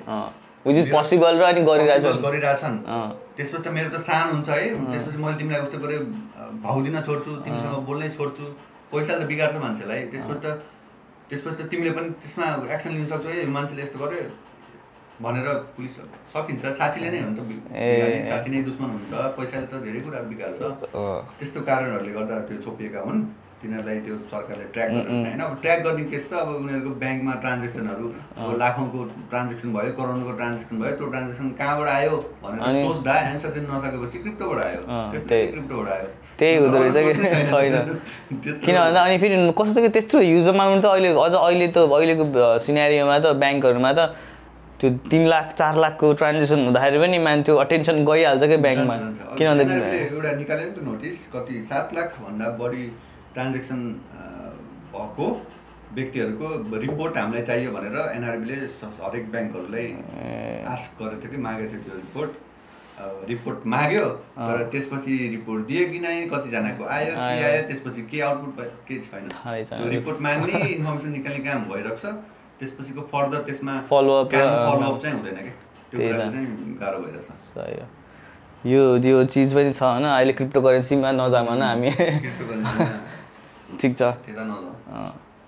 विच इज पोसिबल र अनि गरिरहेछन्। त्यसपछि त मेरो त सान हुन्छ है। त्यसपछि मैले तिमीलाई उस्तो गरे भाउ दिन छोड्छु तिमीसँग बोल्नै छोड्छु। पैसाले त बिगार्छ मान्छेलाई। त्यसपछि त त्यसपछि त तिमीले पनि त्यसमा एक्सन लिन सक्छौ है। मान्छेले यस्तो गर्यो। भनेर पुलिस सकिन्छ। साथीले नै हो नि त साथी नै दुश्मन हुन्छ। पैसाले त धेरै कुरा बिगार्छ। त्यस्तो कारणहरूले गर्दा त्यो छोपिएका हुन्। तिनीहरूलाई त्यो सरकारले ट्र्याक गरेर होइन अब ट्र्याक गर्ने केस त अब उनीहरूको ब्याङ्कमा ट्रान्जेक्सनहरू अब लाखौँको ट्रान्जेक्सन भयो करोडको ट्रान्जेक्सन भयो त्यो ट्रान्जेक्सन कहाँबाट आयो भनेर सोध्दा एन्सर दिन नसकेपछि क्रिप्टोबाट आयो। क्रिप्टोबाट आयो। त्यही हुँदो रहेछ कि? छैन। किन भन्दा अनि फेरि कस्तो कि त्यस्तो युज अमाउन्ट त अहिले अझ अहिले त अहिलेको सिनेरियोमा त ब्याङ्कहरूमा त त्यो तिन लाख चार लाखको ट्रान्जेक्सन हुँदाखेरि पनि मान्छे अटेन्सन गइहाल्छ क्या ब्याङ्कमा। किन एउटा निकाल्यो नि त नोटिस कति सात लाखभन्दा बढी ट्रान्जेक्सन भएको व्यक्तिहरूको रिपोर्ट हामीलाई चाहियो भनेर एनआरबीले हरेक ब्याङ्कहरूलाई आस्क गरेको थियो कि मागेको थियो त्यो रिपोर्ट रिपोर्ट माग्यो तर त्यसपछि रिपोर्ट दियो कि नै कतिजनाको आयो के आयो। त्यसपछि के आउटपुट भयो के छैन। रिपोर्ट माग्ने इन्फर्मेसन निकाल्ने काम भइरहेको छ। त्यसपछिको फर्दर त्यसमा र- फलोअप चाहिँ हुँदैन त्यो त्यही त। गाह्रो भइरहेछ। सही हो। यो यो चिज पनि छ होइन? अहिले क्रिप्टो करेन्सीमा नजाम होइन? हामी [LAUGHS] ठिक छ।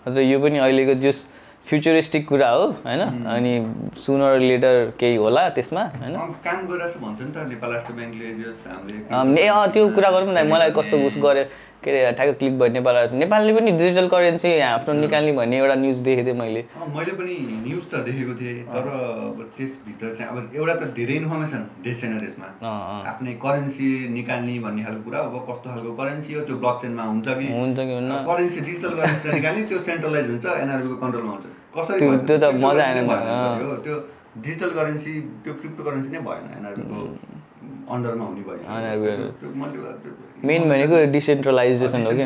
हजुर यो पनि अहिलेको जस फ्युचरिस्टिक कुरा हो होइन? अनि सुनर लेटर केही होला त्यसमा होइन? ए अँ त्यो कुरा गरौँ न मलाई कस्तो उस गऱ्यो के अरे ठ्याक्क क्लिक भयो नेपाल नेपालले पनि डिजिटल करेन्सी आफ्नो निकाल्ने भन्ने एउटा न्युज देखेको थिएँ मैले मैले पनि न्युज त देखेको थिएँ तर त्यसभित्र चाहिँ अब एउटा त धेरै इन्फर्मेसन दिएको छैन त्यसमा। आफ्नै करेन्सी निकाल्ने भन्ने खालको कुरा अब कस्तो खालको करेन्सी हो त्यो ब्लक चेनमा हुन्छ कि हुन्छ कि हुन्न करेन्सी डिजिटल करेन्सी निकाल्ने त्यो सेन्ट्रलाइज हुन्छ एनआरबीको कन्ट्रोलमा हुन्छ कसरी त्यो- भयो त मजा आएन त्यो डिजिटल करेन्सी त्यो क्रिप्टो करेन्सी नै भएन एनआरबीको अन्डरमा हुने NRB मेन भनेको डिसेन्ट्रलाइजेसन हो कि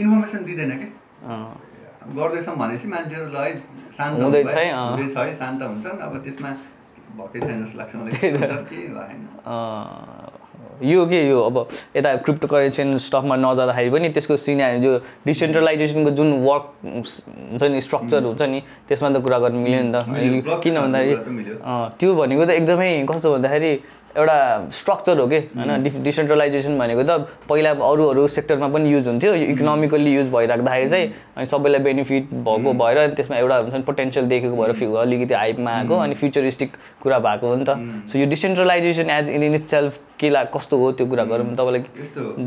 इन्फर्मेसन दिँदैन कि? गर्दैछौँ भनेपछि मान्छेहरू ल है शान्त हुँदैछ है। हुँदैछ है शान्त हुन्छन् अब त्यसमा भएकै छैन जस्तो लाग्छ मलाई। के भएन? यो के यो अब यता क्रिप्टो करेन्सी स्टकमा नजाँदाखेरि पनि त्यसको सिना जो डिसेन्ट्रलाइजेसनको जुन वर्क हुन्छ नि स्ट्रक्चर हुन्छ नि त्यसमा त कुरा गर्नु मिल्यो नि त। किन भन्दाखेरि त्यो भनेको त एकदमै कस्तो भन्दाखेरि एउटा स्ट्रक्चर हो कि? होइन डि डिसेन्ट्रलाइजेसन भनेको त पहिला अरू अरू सेक्टरमा पनि युज हुन्थ्यो। यो इकोनोमिकल्ली युज भइराख्दाखेरि चाहिँ अनि सबैलाई बेनिफिट भएको भएर अनि त्यसमा एउटा हुन्छ नि पोटेन्सियल देखेको भएर फ्यु अलिकति हाइपमा आएको अनि फ्युचरिस्टिक कुरा भएको हो नि त। सो यो decentralisation as in in itself के ला कस्तो हो त्यो कुरा गरौँ तपाईँलाई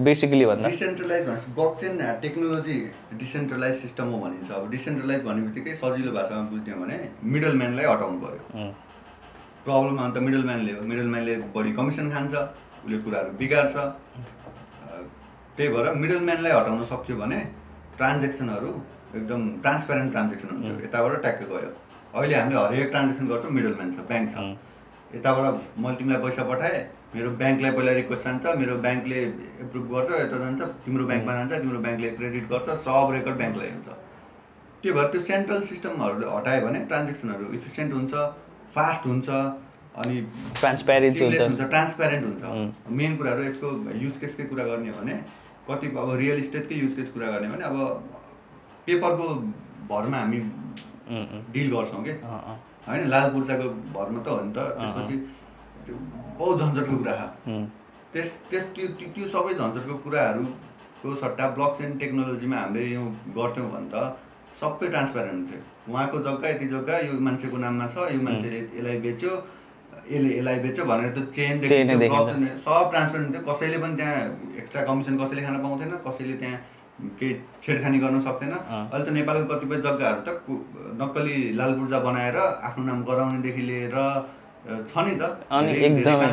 बेसिकली भन्दा। डिसेन्ट्रलाइज भन्छ ब्लकचेन टेक्नोलोजी डिसेन्ट्रलाइज सिस्टम हो भनिन्छ। अब डिसेन्ट्रलाइज भन्ने बित्तिकै सजिलो भाषामा बुझ्ने भने मिडल म्यानलाई हटाउनु पऱ्यो प्रब्लम अन्त मिडल म्यानले हो मिडल म्यानले बढी कमिसन खान्छ उसले कुराहरू बिगार्छ। त्यही भएर मिडल म्यानलाई हटाउन सक्यो भने ट्रान्जेक्सनहरू एकदम ट्रान्सप्यारेन्ट ट्रान्जेक्सन हुन्थ्यो यताबाट ट्याक्कै गयो। अहिले हामीले हरेक ट्रान्जेक्सन गर्छौँ मिडल म्यान छ ब्याङ्क छ। यताबाट मैले तिमीलाई पैसा पठाएँ मेरो ब्याङ्कलाई पहिला रिक्वेस्ट जान्छ मेरो ब्याङ्कले एप्रुभ गर्छ यता जान्छ तिम्रो ब्याङ्कमा जान्छ तिम्रो ब्याङ्कले क्रेडिट गर्छ सब रेकर्ड ब्याङ्कलाई हुन्छ। त्यो भएर त्यो सेन्ट्रल सिस्टमहरू हटायो भने ट्रान्जेक्सनहरू इफिसियन्ट हुन्छ। फास्ट हुन्छ अनि seamless हुन्छ। ट्रान्सप्यारेन्ट हुन्छ। मेन कुराहरू यसको युज केसकै कुरा गर्ने हो भने कति अब रियल इस्टेटकै युज केस कुरा गर्ने हो भने अब पेपरको भरमा हामी डिल गर्छौँ कि? होइन लाल पूर्जाको भरमा त हो नि त। त्यसपछि त्यो बहुत झन्झटको कुरा। छ त्यस त्यस त्यो त्यो त्यो सबै झन्झटको कुराहरूको सट्टा ब्लक चेन टेक्नोलोजीमा हामीले यो गर्थ्यौँ भने त सबै ट्रान्सप्यारेन्ट हुन्थ्यो उहाँको जग्गा यति जग्गा यो मान्छेको नाममा छ यो मान्छेले यसलाई बेच्यो यसले यसलाई बेच्यो भनेर त्यो चेन। सब ट्रान्सप्यारेन्ट हुन्थ्यो कसैले पनि त्यहाँ एक्स्ट्रा कमिसन कसैले खान पाउँथेन कसैले त्यहाँ केही छेडखानी गर्न सक्थेन। अहिले त नेपालको कतिपय जग्गाहरू त नक्कली लाल पूर्जा बनाएर आफ्नो नाम गराउनेदेखि लिएर छ नि त। अनि एकदमै।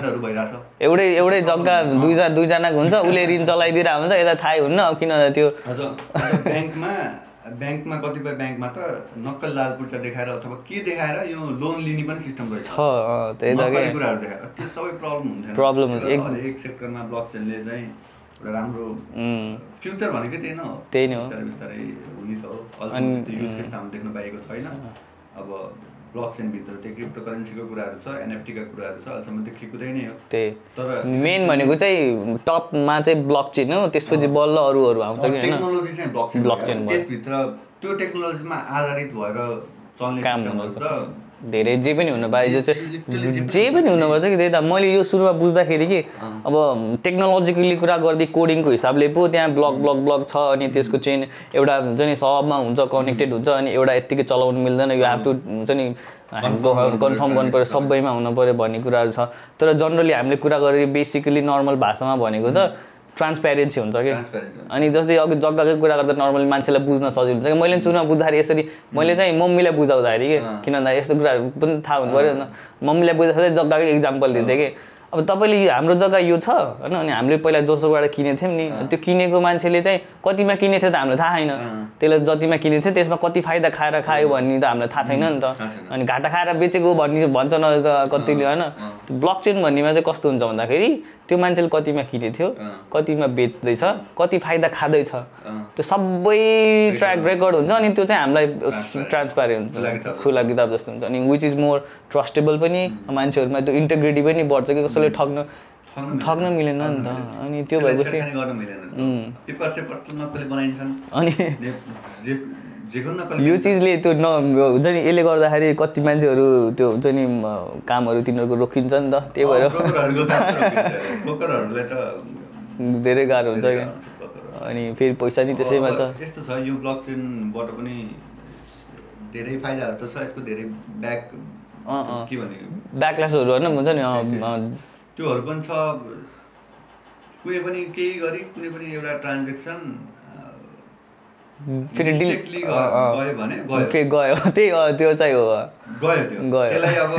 एउटै एउटै जग्गा दुईजना दुईजनाको हुन्छ उसले ऋण चलाइदिएर हुन्छ यता थाहै हुन्न अब किन त्यो ब्याङ्कमा ब्याङ्कमा कतिपय ब्याङ्कमा त नक्कल लाल पूर्जा देखाएर अथवा के देखाएर यो लोन लिने पनि सिस्टम रहेछ। छ त्यही त कुराहरू देखाएर त्यो सबै प्रब्लम हुन्छ, त्यो एक- सेक्टरमा ब्लक चेनले चाहिँ एउटा राम्रो फ्युचर भनेकै त्यही नै हो। त्यही नै हो। बिस्तारै बिस्तारै हुने त हो। त्यो युज केस त हामीले देख्न पाएको छैन। अब ब्लक चेनभित्र त्यो क्रिप्टो करेन्सीको कुराहरू छ एनएफटीका कुराहरू छ अहिलेसम्म त्यो खेकुँदै नै हो। त्यही। तर मेन भनेको चाहिँ टपमा चाहिँ ब्लक चेन हो त्यसपछि बल्ल अरू अरू आउँछ कि टेक्नोलोजी चाहिँ। त्यसभित्र त्यो टेक्नोलोजीमा आधारित भएर चल्ने काम धेरै जे पनि हुनु पायो जो चाहिँ जे पनि हुनुपर्छ कि त्यही त मैले यो सुरुमा बुझ्दाखेरि कि अब टेक्नोलोजिकली कुरा गर्दै कोडिङको हिसाबले पो त्यहाँ ब्लक ब्लक ब्लक छ अनि त्यसको चेन एउटा हुन्छ नि सबमा हुन्छ कनेक्टेड हुन्छ अनि एउटा यत्तिकै चलाउनु मिल्दैन यो हेभ टु हुन्छ नि कन्फर्म गर्नु पऱ्यो सबैमा हुनु पऱ्यो भन्ने कुराहरू छ। तर जनरली हामीले कुरा गरेर बेसिकली नर्मल भाषामा भनेको त ट्रान्सप्यारेन्सी हुन्छ कि। अनि जस्तै अघि जग्गाकै कुरा गर्दा नर्मली मान्छेलाई बुझ्न सजिलो हुन्छ। कि मैले सुरुमा बुझ्दाखेरि यसरी मैले चाहिँ मम्मीलाई बुझाउँदाखेरि कि किन भन्दा यस्तो कुराहरू पनि थाहा हुनु पऱ्यो मम्मीलाई बुझाउँदा जग्गाकै इक्जाम्पल दिन्थेँ कि। अब तपाईँले हाम्रो जग्गा यो छ होइन? अनि हामीले पहिला जोसोबाट किनेको थियौँ नि। त्यो किनेको मान्छेले चाहिँ कतिमा किनेको थियो त हामीलाई थाहा छैन। त्यसलाई जतिमा किनेको थियो त्यसमा कति फाइदा खाएर खायो भन्ने त हामीलाई थाहा छैन नि त। अनि घाटा खाएर बेचेको भन्ने भन्छ न त कतिले होइन? ब्लक चेन भन्नेमा चाहिँ कस्तो हुन्छ भन्दाखेरि त्यो मान्छेले कतिमा किनेको थियो अँ। कतिमा बेच्दैछ कति फाइदा खाँदैछ। त्यो सबै ट्र्याक रेकर्ड हुन्छ अनि त्यो चाहिँ हामीलाई ट्रान्सप्यारेन्ट खुला हुन्छ। खुला किताब। जस्तो हुन्छ। अनि विच इज मोर ट्रस्टेबल पनि मान्छेहरूमा त्यो इन्टेग्रिटी पनि बढ्छ कि कसैले ठग्न ठग्न मिलेन नि त। अनि त्यो भएपछि अनि यो चिजले त्यो न हुन्छ नि यसले गर्दाखेरि कति मान्छेहरू त्यो हुन्छ नि कामहरू तिनीहरूको रोकिन्छ नि त त्यही भएर। [LAUGHS] धेरै गाह्रो हुन्छ क्या। अनि फेरि पैसा नि त्यसैमा छ। यस्तो छ यो ब्लक चेनबाट पनि धेरै फाइदाहरू त छ यसको धेरै ब्याक। के भने ब्याकल्यासहरू होइन हुन्छ नि त्योहरू पनि छ। कुनै पनि केही गरी कुनै पनि एउटा ट्रान्जेक्सन फेरि गयो गयो गयो। [LAUGHS] त्यही हो त्यो चाहिँ हो। गयो त्यो। गयो। त्यसलाई अब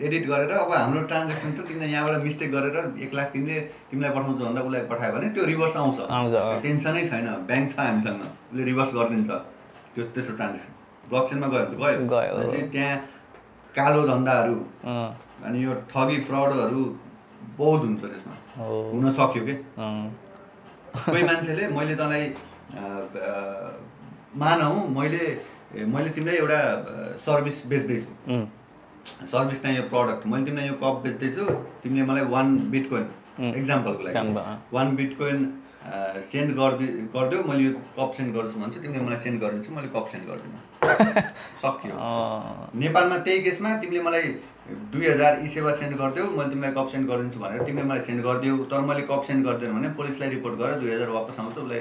[LAUGHS] एडिट गरेर अब हाम्रो ट्रान्जेक्सन त तिमीले यहाँबाट मिस्टेक गरेर एक लाख तिमीले तिमीलाई पठाउँछ भन्दा उसलाई पठायो भने त्यो रिभर्स आउँछ। आउँछ। टेन्सनै छैन। ब्याङ्क छ हामीसँग। उसले रिभर्स गरिदिन्छ। त्यो त्यसो ट्रान्जेक्सन ब्लक चेनमा गयो। गयो। भनेपछि त्यहाँ कालो धन्दाहरू अनि यो ठगी फ्रडहरू बहुत हुन्छ त्यसमा। हो। हुन सक्यो कि? कोही मान्छेले मैले तँलाई मानौ मैले मैले तिमीलाई एउटा सर्भिस बेच्दैछु। सर्भिस चाहिँ यो प्रडक्ट मैले तिमीलाई यो कप बेच्दैछु तिमीले मलाई वान बिटकोइन एक्जाम्पलको लागि। वान बिटकोइन सेन्ड गरिदि गरिदेऊ मैले यो कप सेन्ड गर्छु भन्छु तिमीले मलाई सेन्ड गरिदिन्छु मैले कप सेन्ड गर्दिनँ सक्यो। नेपालमा त्यही केसमा तिमीले मलाई दुई हजार ई सेवा सेन्ड गरिदेऊ मैले तिमीलाई कप सेन्ड गरिदिन्छु भनेर तिमीले मलाई सेन्ड गरिदेऊ। तर मैले कप सेन्ड गरिदिएन भने पुलिसलाई रिपोर्ट गरेर दुई हजार वापस आउँछ उसलाई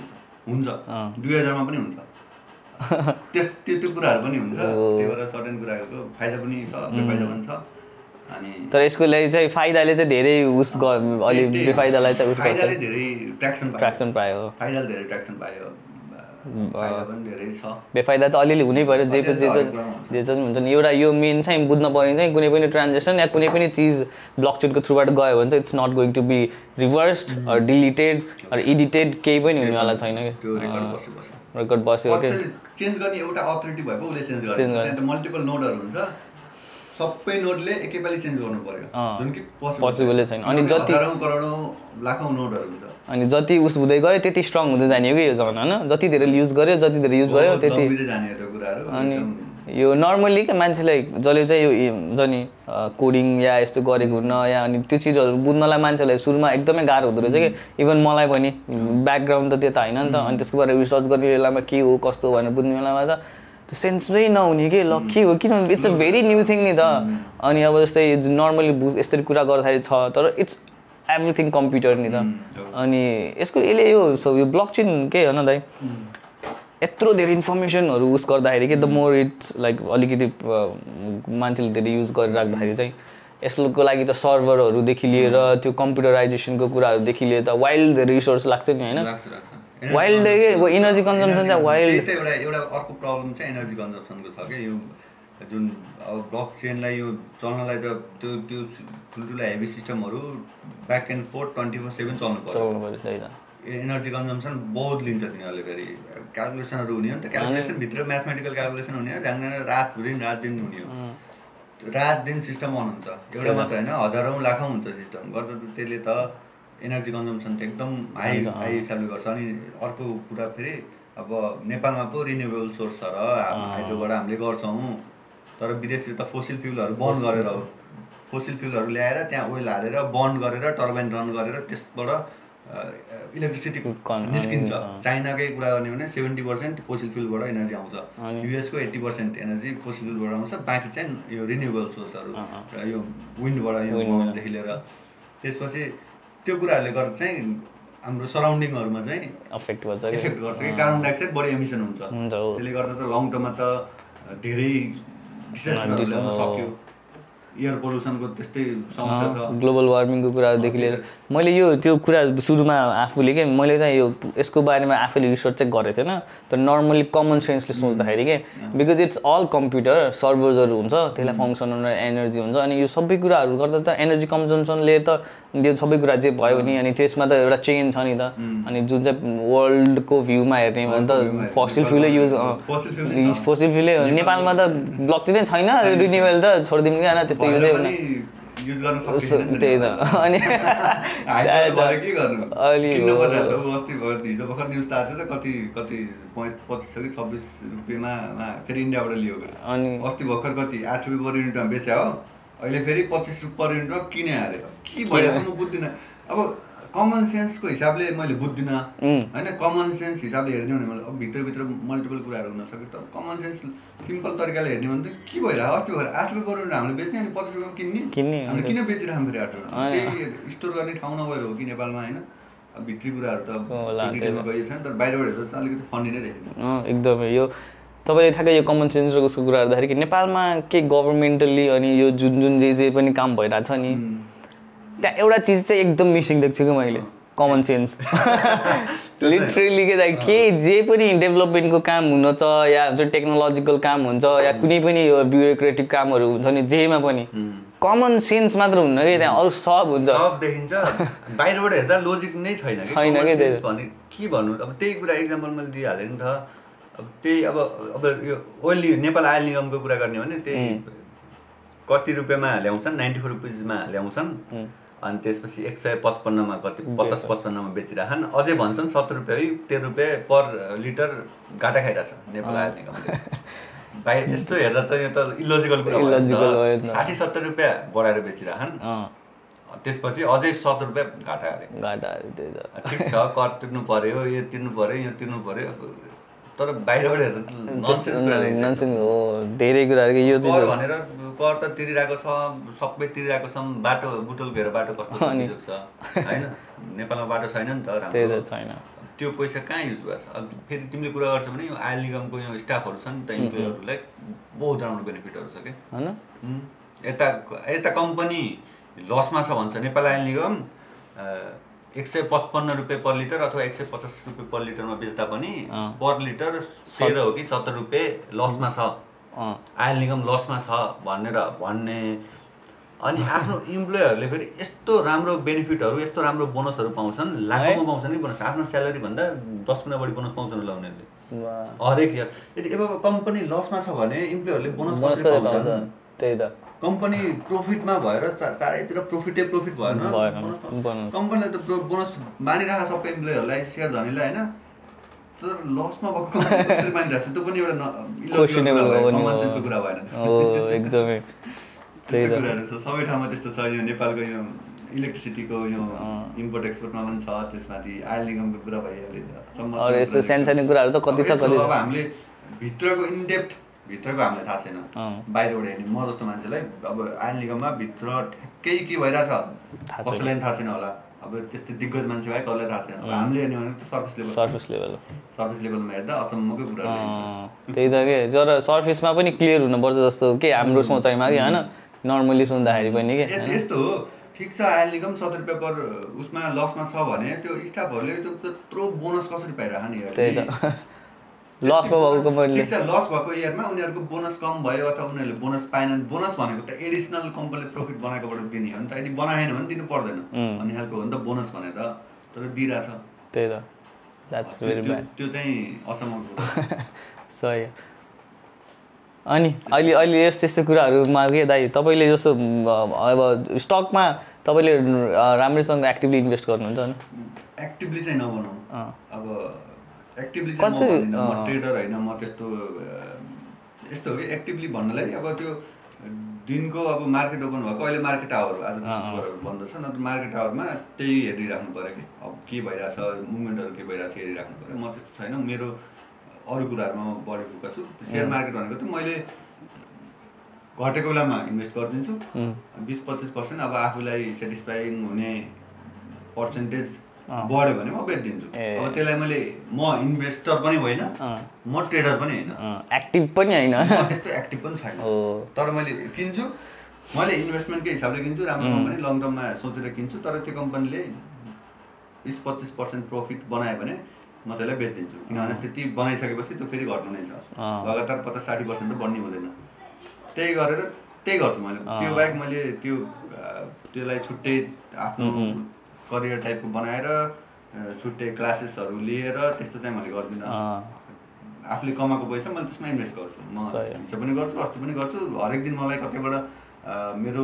हुन्छ। हुन्छ। दुई हजारमा पनि हुन्छ। [LAUGHS] त्यो त्यो त्यो कुराहरू पनि हुन्छ। त्यही भएर सर्टेन कुराहरूको फाइदा पनि छ बेफाइदा पनि छ। अनि तर यसको लागि चाहिँ फाइदाले चाहिँ धेरै उस अलि बेफाइदालाई चाहिँ उस फाइदाले धेरै ट्र्याक्सन ट्र्याक्सन पायो। फाइदाले धेरै ट्र्याक्सन पायो। बेफाइदा त अलिअलि हुनै पऱ्यो। जे जे। जे हुन्छ नि एउटा यो मेन चाहिँ बुझ्न पर्ने चाहिँ कुनै पनि ट्रान्जेक्सन या कुनै पनि चिज ब्लकचेनको थ्रुबाट गयो भने चाहिँ it's not going to be reversed deleted edited केही पनि हुनेवाला छैन कि? रेकर्ड बस्यो चेन्ज गर्ने एउटा अथोरिटी भए पो उसले चेन्ज गर्छ मल्टिपल नोडहरू हुन्छ। सबै नोडले एकैपालि चेन्ज गर्नु पर्यो। जुन कि Possible छैन। अनि जति- करोडौँ लाखौँ नोडहरू हुन्छ। अनि जति उस हुँदै गयो त्यति स्ट्रङ हुँदै जाने हो कि यो जमाना होइन? जति धेरै युज गर्यो जति धेरै युज भयो त्यति जाने अनि यो नर्मली क्या मान्छेलाई जसले चाहिँ यो इ- हुन्छ नि कोडिङ या यस्तो गरेको हुन्न या अनि त्यो चिजहरू बुझ्नलाई मान्छेलाई सुरुमा एकदमै गाह्रो हुँदो रहेछ कि इभन मलाई पनि। ब्याकग्राउन्ड त त्यो त होइन नि त। अनि त्यसको बारे रिसर्च गर्ने बेलामा के हो कस्तो भनेर बुझ्ने बेलामा त त्यो सेन्समै नहुने कि ल के हो किनभने it's a very new thing नि त अनि अब जस्तै नर्मली यसरी कुरा गर्दाखेरि छ तर इट्स एभ्रिथिङ कम्प्युटर नि त। अनि यसको यसले यो सब यो ब्लक चेन के हो न दाइ यत्रो धेरै इन्फर्मेसनहरू उस गर्दाखेरि के द मोर इट्स लाइक अलिकति मान्छेले धेरै युज गरिराख्दाखेरि चाहिँ यसको लागि त सर्भरहरूदेखि लिएर त्यो कम्प्युटराइजेसनको कुराहरूदेखि लिएर त वाइल्ड रिसोर्स लाग्छ नि होइन लाग्छ लाग्छ Wild. के? वो energy consumption चाहिँ त एउटा एउटा अर्को प्रब्लम चाहिँ एनर्जी कन्जम्सनको छ क्या यो जुन अब ब्लक चेनलाई यो चल्नलाई त त्यो त्यो ठुल्ठुलो हेभी सिस्टमहरू back and forth twenty four seven चल्नु त एनर्जी कन्जम्सन बहुत लिन्छ तिनीहरूले फेरि क्यालकुलेसनहरू हुने हो नि त क्यालकुलेसनभित्र म्याथमेटिकल क्यालकुलेसन हुने हो जान्दैन रात दिन रात दिन हुने हो रात दिन सिस्टम अन हुन्छ एउटा मात्र होइन हजारौँ लाखौँ हुन्छ सिस्टम गर्दा त त्यसले त एनर्जी कन्जम्सन त एकदम हाई हाई हिसाबले गर्छ। अनि अर्को कुरा फेरि अब नेपालमा पो रिन्युएबल सोर्स छ र हाइड्रोबाट हामीले गर्छौँ। तर विदेशतिर त फोसिल फ्युलहरू बन्द गरेर हो फोसिल फ्युलहरू ल्याएर त्यहाँ ओइल हालेर बन्द गरेर टर्बाइन रन गरेर त्यसबाट इलेक्ट्रिसिटी कन- निस्किन्छ। चाइनाकै कुरा गर्ने भने सेभेन्टी पर्सेन्ट फोसिल फ्युलबाट एनर्जी आउँछ? युएसको एट्टी पर्सेन्ट एनर्जी फोसिल फ्युलबाट आउँछ। बाँकी चाहिँ यो रिन्युएबल सोर्सहरू यो विन्डबाट यो मोबाइलदेखि लिएर। त्यसपछि त्यो कुराहरूले गर्दा चाहिँ हाम्रो सराउन्डिङहरूमा चाहिँ अफेक्ट गर्छ? इफेक्ट गर्छ कि कार्बन डाइअक्साइड बढी एमिसन हुन्छ। त्यसले गर्दा त लङ टर्ममा त धेरै। सक्यो एयर पोल्युसनको त्यस्तै समस्या छ ग्लोबल वार्मिङको कुरादेखि लिएर मैले यो त्यो कुरा सुरुमा आफूले के मैले त यो यसको बारेमा आफूले रिसर्च चाहिँ गरेको थिएन। तर नर्मली कमन सेन्सले सोच्दाखेरि के बिकज इट्स अल कम्प्युटर सर्भर्सहरू हुन्छ त्यसलाई फङ्सन हुन एनर्जी हुन्छ अनि यो सबै कुराहरू गर्दा त एनर्जी कन्जम्सनले त त्यो सबै कुरा जे भयो नि अनि त्यसमा त एउटा चेन छ नि त। अनि जुन चाहिँ वर्ल्डको भ्यूमा हेर्ने भने त फसिल फ्युलै युज। फोसिल फ्युलै नेपालमा त ब्लक चाहिँ छैन रिन्युएबल त छोडिदिउँ कि होइन त्यस्तो युजै भएर हुँदैन पनि युज गर्न सकिँदैन नि त्यही त। अनि [LAUGHS] के गर्नु? अलि अस्ति भयो हिजो भर्खर न्युज त आएको थियो त कति कति पच्चिस कि छब्बिस रुपियाँमा फेरि इन्डियाबाट लियो अनि अस्ति भर्खर कति आठ रुपियाँ पर युनिटमा बेच्यो हो। अहिले फेरि पच्चिस रुपियाँ पर युनिटमा किने अरे के भइरहेको म बुझ्दिनँ। अब कमन सेन्सको हिसाबले मैले बुझ्दिनँ. होइन कमन सेन्स हिसाबले हेर्ने भने मैले अब भित्रभित्र मल्टिपल कुराहरू हुनसक्यो तर कमन सेन्स सिम्पल तरिकाले हेर्ने भने त के भइरहेको अस्ति भएर आठ रुपियाँ युनिट हामीले बेच्ने अनि पच्चिस रुपियाँमा किन्ने। किन्ने, हामीले किन बेचिरहेको फेरि आठ रुपियाँ स्टोर गर्ने ठाउँ नभएर हो कि नेपालमा होइन? भित्री कुराहरू त तर बाहिरबाट हेर्दा चाहिँ अलिकति फन्डी नै अँ, एकदमै। यो तपाईँले ठ्याक्कै यो कमन सेन्स र उसको कुरा गर्दाखेरि नेपालमा के गभर्मेन्टली अनि यो जुन जुन जे जे पनि काम भइरहेको छ नि त्यहाँ एउटा चिज चाहिँ एकदम मिसिङ देख्छु कि मैले कमन सेन्स लिटरली के त के जे पनि डेभलपमेन्टको काम हुन छ या हुन्छ टेक्नोलोजिकल काम हुन्छ या कुनै पनि यो ब्युरोक्रेटिक कामहरू हुन्छ नि जेमा पनि कमन सेन्स मात्र हुन्न कि त्यहाँ अरू सब हुन्छ सब देखिन्छ बाहिरबाट हेर्दा लोजिक नै छैन छैन कि के भन्नु अब त्यही कुरा इक्जाम्पल मैले दिइहालेँ नि त अब त्यही अब अब यो ओइल नेपाल आयल निगमको कुरा गर्ने भने त्यही कति रुपियाँमा ल्याउँछन् नाइन्टी फोर रुपिजमा ल्याउँछन् अनि त्यसपछि एक सय पचपन्नमा कति पचास पचपन्नमा बेचिरहन् अझै भन्छन् सत्तर रुपियाँ है तेह्र रुपियाँ पर लिटर घाटा खाइरहेछ नेपाल आयल निगमले बाहिर यस्तो हेर्दा त यो त इलोजिकल कुरा। साठी सत्तर रुपियाँ बढाएर बेचिरहन् अँ। त्यसपछि अझै सत्तर रुपियाँ घाटा अरे त। ठिक छ कर तिर्नु पर्यो यो तिर्नु पर्यो यो तिर्नु पर्यो। तर बाहिरबाट हेर्दा हो धेरै कुराहरू यो चाहिँ भनेर कर त तिरिरहेको छ सबै तिरिरहेको छौँ बाटो बुटोल घेर बाटो कस्तो छ होइन? नेपालमा बाटो छैन नि त त्यही राम्रो त छैन। त्यो पैसा कहाँ युज भएको छ अब फेरि तिमीले कुरा गर्छौ भने यो आयल निगमको यो स्टाफहरू छन् नि त इम्प्लोइहरूलाई बहुत राम्रो बेनिफिटहरू छ कि? होइन। यता यता कम्पनी लसमा छ भन्छ नेपाल आयल निगम एक सय पचपन्न रुपियाँ पर लिटर अथवा एक सय पचास रुपियाँ पर लिटरमा बेच्दा पनि। पर लिटर तेह्र हो कि सत्तर रुपियाँ लसमा छ। आयल निगम लसमा छ भनेर भन्ने। अनि आफ्नो इम्प्लोयरहरूले फेरि यस्तो राम्रो बेनिफिटहरू यस्तो राम्रो बोनसहरू पाउँछन् लाखौँमा पाउँछन् कि बोनस? आफ्नो भन्दा दस गुणा बढी बोनस पाउँछन् होला उनीहरूले। हरेक इयर यदि अब कम्पनी लसमा छ भने इम्प्लोयरहरूले बोनस पाउँछन्? त्यही त। कम्पनी प्रोफिटमा भएर चारैतिर प्रोफिटै प्रोफिट भएन। भएन, बोनस पाउँछ। बोनस। कम्पनीले त बोनस मानिरहेको छ सबै इम्प्लोयरहरूलाई सेयर धनीलाई होइन? तर लसमा भएको कम्पनी मानिरहेको छ? त्यो पनि एउटा कुरा भएन। एकदमै। [LAUGHS] त्यही कुराहरू छ। सबै ठाउँमा त्यस्तो छ। यो नेपालको यो इलेक्ट्रिसिटीको यो इम्पोर्ट एक्सपोर्टमा पनि छ। त्यसमाथि आयल निगमको कुरा भइहाल्यो। यस्तो सानो सानो कुराहरू त कति छ अब हामीले भित्रको इनडेप्थ भित्रको हामीलाई थाहा छैन। बाहिरबाट हेर्ने म जस्तो मान्छेलाई अब आयल निगममा भित्र ठ्याक्कै के भइरहेछ। कसैलाई पनि थाहा छैन होला। अब त्यस्तो दिग्गज मान्छे भए कसलाई थाहा छैन। अब हामीले हेर्ने भने service level surface level service लेभलमा हेर्दा अचम्मकै कुरा त्यही त के? तर सर्फेसमा पनि क्लियर हुनुपर्छ जस्तो के हाम्रो सोचाइमा कि होइन? नर्मली सुन्दाखेरि पनि के यस्तो हो। ठिक छ आयल निगम सत्तर रुपियाँ पर उसमा लसमा छ भने त्यो स्टाफहरूले त्यो त्यत्रो बोनस कसरी पाइरह नि त्यही त। लसमा भएको लस भएको इयरमा उनीहरूको बोनस कम भयो अथवा उनीहरूले बोनस पाएनन् बोनस भनेको त एडिसनल कम्पनीले प्रफिट बनाएकोबाट दिने हो नि त यदि बनाएन भने दिनु पर्दैन. भन्ने खालको हो नि त बोनस भनेर तर दिइरहेछ त्यही त द्याट्स भेरी ब्याड त्यो चाहिँ अचम्मको। [LAUGHS] सही। अनि अहिले अहिले यस्तो यस्तो कुराहरूमा के दाइ तपाईँले जस्तो अब स्टकमा तपाईँले राम्रैसँग एक्टिभली इन्भेस्ट गर्नुहुन्छ एक्टिभली चाहिँ नबनाऊ अँ। अब एक्टिभली चाहिँ म। ट्रेडर होइन म त्यस्तो यस्तो हो कि एक्टिभली भन्नलाई अब त्यो दिनको अब मार्केट ओपन भएको अहिले मार्केट आवर आज बन्द छ नत्र मार्केट आवरमा त्यही हेरिराख्नु पऱ्यो कि। अब के भइरहेछ मुभमेन्टहरू के भइरहेछ हेरिराख्नु पऱ्यो। म त्यस्तो छैन मेरो अरू कुराहरूमा म बढी फोकस छु। सेयर मार्केट भनेको त मैले घटेको बेलामा इन्भेस्ट गरिदिन्छु। बिस पच्चिस पर्सेन्ट अब आफूलाई सेटिस्फाइङ हुने पर्सेन्टेज बढ्यो भने म बेचिदिन्छु। अब त्यसलाई मैले म इन्भेस्टर पनि होइन म ट्रेडर पनि होइन। एक्टिभ पनि होइन। त्यस्तो एक्टिभ पनि छैन। तर मैले किन्छु मैले इन्भेस्टमेन्टकै हिसाबले किन्छु राम्रो कम्पनी लङ टर्ममा सोचेर किन्छु तर त्यो कम्पनीले बिस पच्चिस पर्सेन्ट प्रफिट बनायो भने म त्यसलाई बेचिदिन्छु। किनभने त्यति बनाइसकेपछि त्यो फेरि घट्नु नै छ। लगातार पचास साठी पर्सेन्ट त बढ्ने हुँदैन। त्यही गरेर त्यही गर्छु मैले। त्यो बाहेक मैले त्यो त्यसलाई छुट्टै आफ्नो करियर टाइपको बनाएर छुट्टै क्लासेसहरू लिएर त्यस्तो चाहिँ मैले गर्दिनँ। आफूले कमाएको पैसा मैले त्यसमा इन्भेस्ट गर्छु। म। हिजो पनि गर्छु अस्ति पनि गर्छु। हरेक दिन मलाई कतैबाट मेरो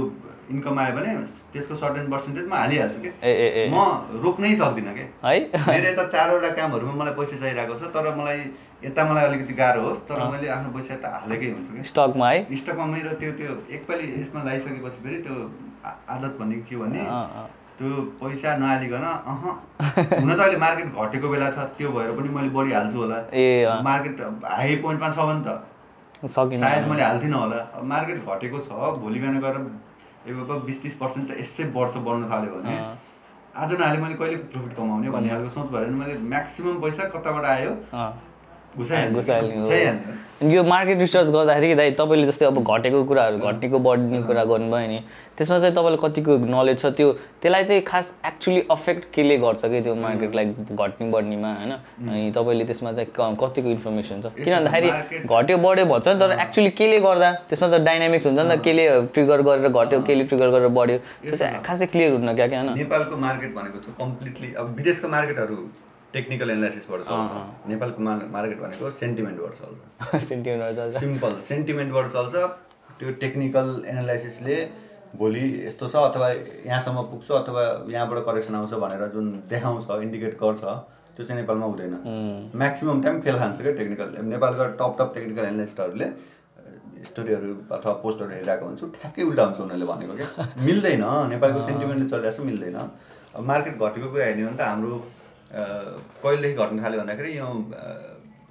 इन्कम आयो भने त्यसको सर्टेन पर्सेन्टेज म हालिहाल्छु कि? म रोक्नै सक्दिनँ कि? है? मेरो यता चारवटा कामहरूमा मलाई पैसा चाहिरहेको छ तर मलाई यता मलाई अलिकति गाह्रो होस् तर मैले आफ्नो पैसा यता हालेकै हुन्छु कि? स्टकमा है? स्टकमा मेरो त्यो त्यो एकपालि यसमा लगाइसकेपछि फेरि त्यो आदत भन्ने के भने। त्यो पैसा नहालिकन अह हुन त अहिले मार्केट घटेको बेला छ त्यो भएर पनि मैले बढी हाल्छु होला। ए मार्केट हाई पोइन्टमा छ भने त। सायद मैले हाल्थिनँ होला। मार्केट घटेको छ भोलि बिहान गएर ए बाबा बिस तिस पर्सेन्ट त यसै बढ्छ बढ्न थाल्यो भने। आज नहाले मैले कहिले प्रफिट कमाउने भन्ने खालको सोच भने मैले म्याक्सिमम् पैसा कताबाट आयो। घुसाइहाल्ने हो। यो मार्केट रिसर्च गर्दाखेरि दाइ तपाईँले जस्तै अब घटेको कुराहरू घटेको बढ्ने कुरा गर्नुभयो नि त्यसमा चाहिँ तपाईँलाई कतिको नलेज छ त्यो त्यसलाई चाहिँ खास एक्चुली अफेक्ट केले गर्छ कि त्यो मार्केटलाई घट्ने बढ्नेमा होइन? अनि तपाईँले त्यसमा चाहिँ कतिको इन्फर्मेसन छ? किन भन्दाखेरि घट्यो बढ्यो भन्छ नि तर एक्चुली केले गर्दा त्यसमा त डाइनामिक्स हुन्छ नि त केले ट्रिगर गरेर घट्यो केले ट्रिगर गरेर बढ्यो त्यो चाहिँ खासै क्लियर हुन्न क्या क्या होइन? नेपालको मार्केट भनेको कम्प्लिटली अब विदेशको मार्केटहरू टेक्निकल एनालाइसिसबाट चल्छ नेपालको मा- मार्केट भनेको सेन्टिमेन्टबाट चल्छ सेन्टिमेन्ट चल्छ सिम्पल सेन्टिमेन्टबाट चल्छ त्यो टेक्निकल एनालाइसिसले भोलि यस्तो छ अथवा यहाँसम्म पुग्छ अथवा यहाँबाट करेक्सन आउँछ भनेर जुन देखाउँछ इन्डिकेट गर्छ त्यो चाहिँ नेपालमा हुँदैन। म्याक्सिमम् टाइम फेल खान्छ क्या टेक्निकल नेपालका टप टप टेक्निकल एनालिस्टहरूले स्टोरीहरू अथवा पोस्टहरू हेरिरहेको हुन्छु ठ्याक्कै उल्टा हुन्छ उनीहरूले भनेको क्या। [LAUGHS] मिल्दैन। नेपालको सेन्टिमेन्टले चलिरहेको छ मिल्दैन। मार्केट घटेको कुरा हेर्ने हो भने त हाम्रो कहिलेदेखि घट्न थाल्यो भन्दाखेरि यो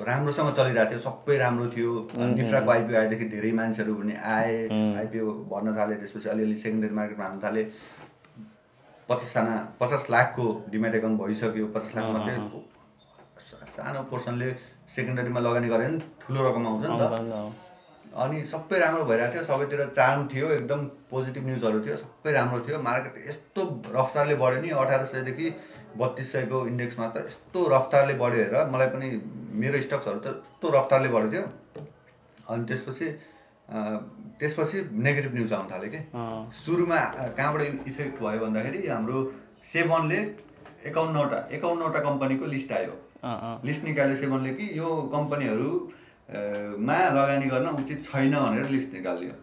राम्रोसँग चलिरहेको थियो सबै राम्रो थियो। निफ्राको आइपिओ आएदेखि धेरै मान्छेहरू पनि आए आइपिओ भर्न थाले त्यसपछि अलिअलि सेकेन्डरी मार्केटमा हाल्न थाले। पचासजना पचास लाखको डिमेट एकाउन्ट भइसक्यो पचास लाख मात्रै सानो पोर्सनले सेकेन्डरीमा लगानी गऱ्यो भने ठुलो रकम आउँछ नि त। अनि सबै राम्रो भइरहेको थियो सबैतिर चार्म थियो एकदम पोजिटिभ न्युजहरू थियो सबै राम्रो थियो। मार्केट यस्तो रफ्तारले बढ्यो नि अठार सयदेखि बत्तिस सयको इन्डेक्समा त यस्तो रफ्तारले बढ्यो हेर मलाई पनि मेरो स्टक्सहरू त यस्तो रफ्तारले बढ्यो थियो। अनि त्यसपछि त्यसपछि नेगेटिभ न्युज आउनु थाल्यो कि। सुरुमा कहाँबाट इफेक्ट भयो भन्दाखेरि हाम्रो सेभनले एकाउन्नवटा एकाउन्नवटा कम्पनीको लिस्ट आयो। लिस्ट निकाल्यो सेभनले कि यो कम्पनीहरू अ, मा लगानी गर्न उचित छैन भनेर लिस्ट निकाल्यो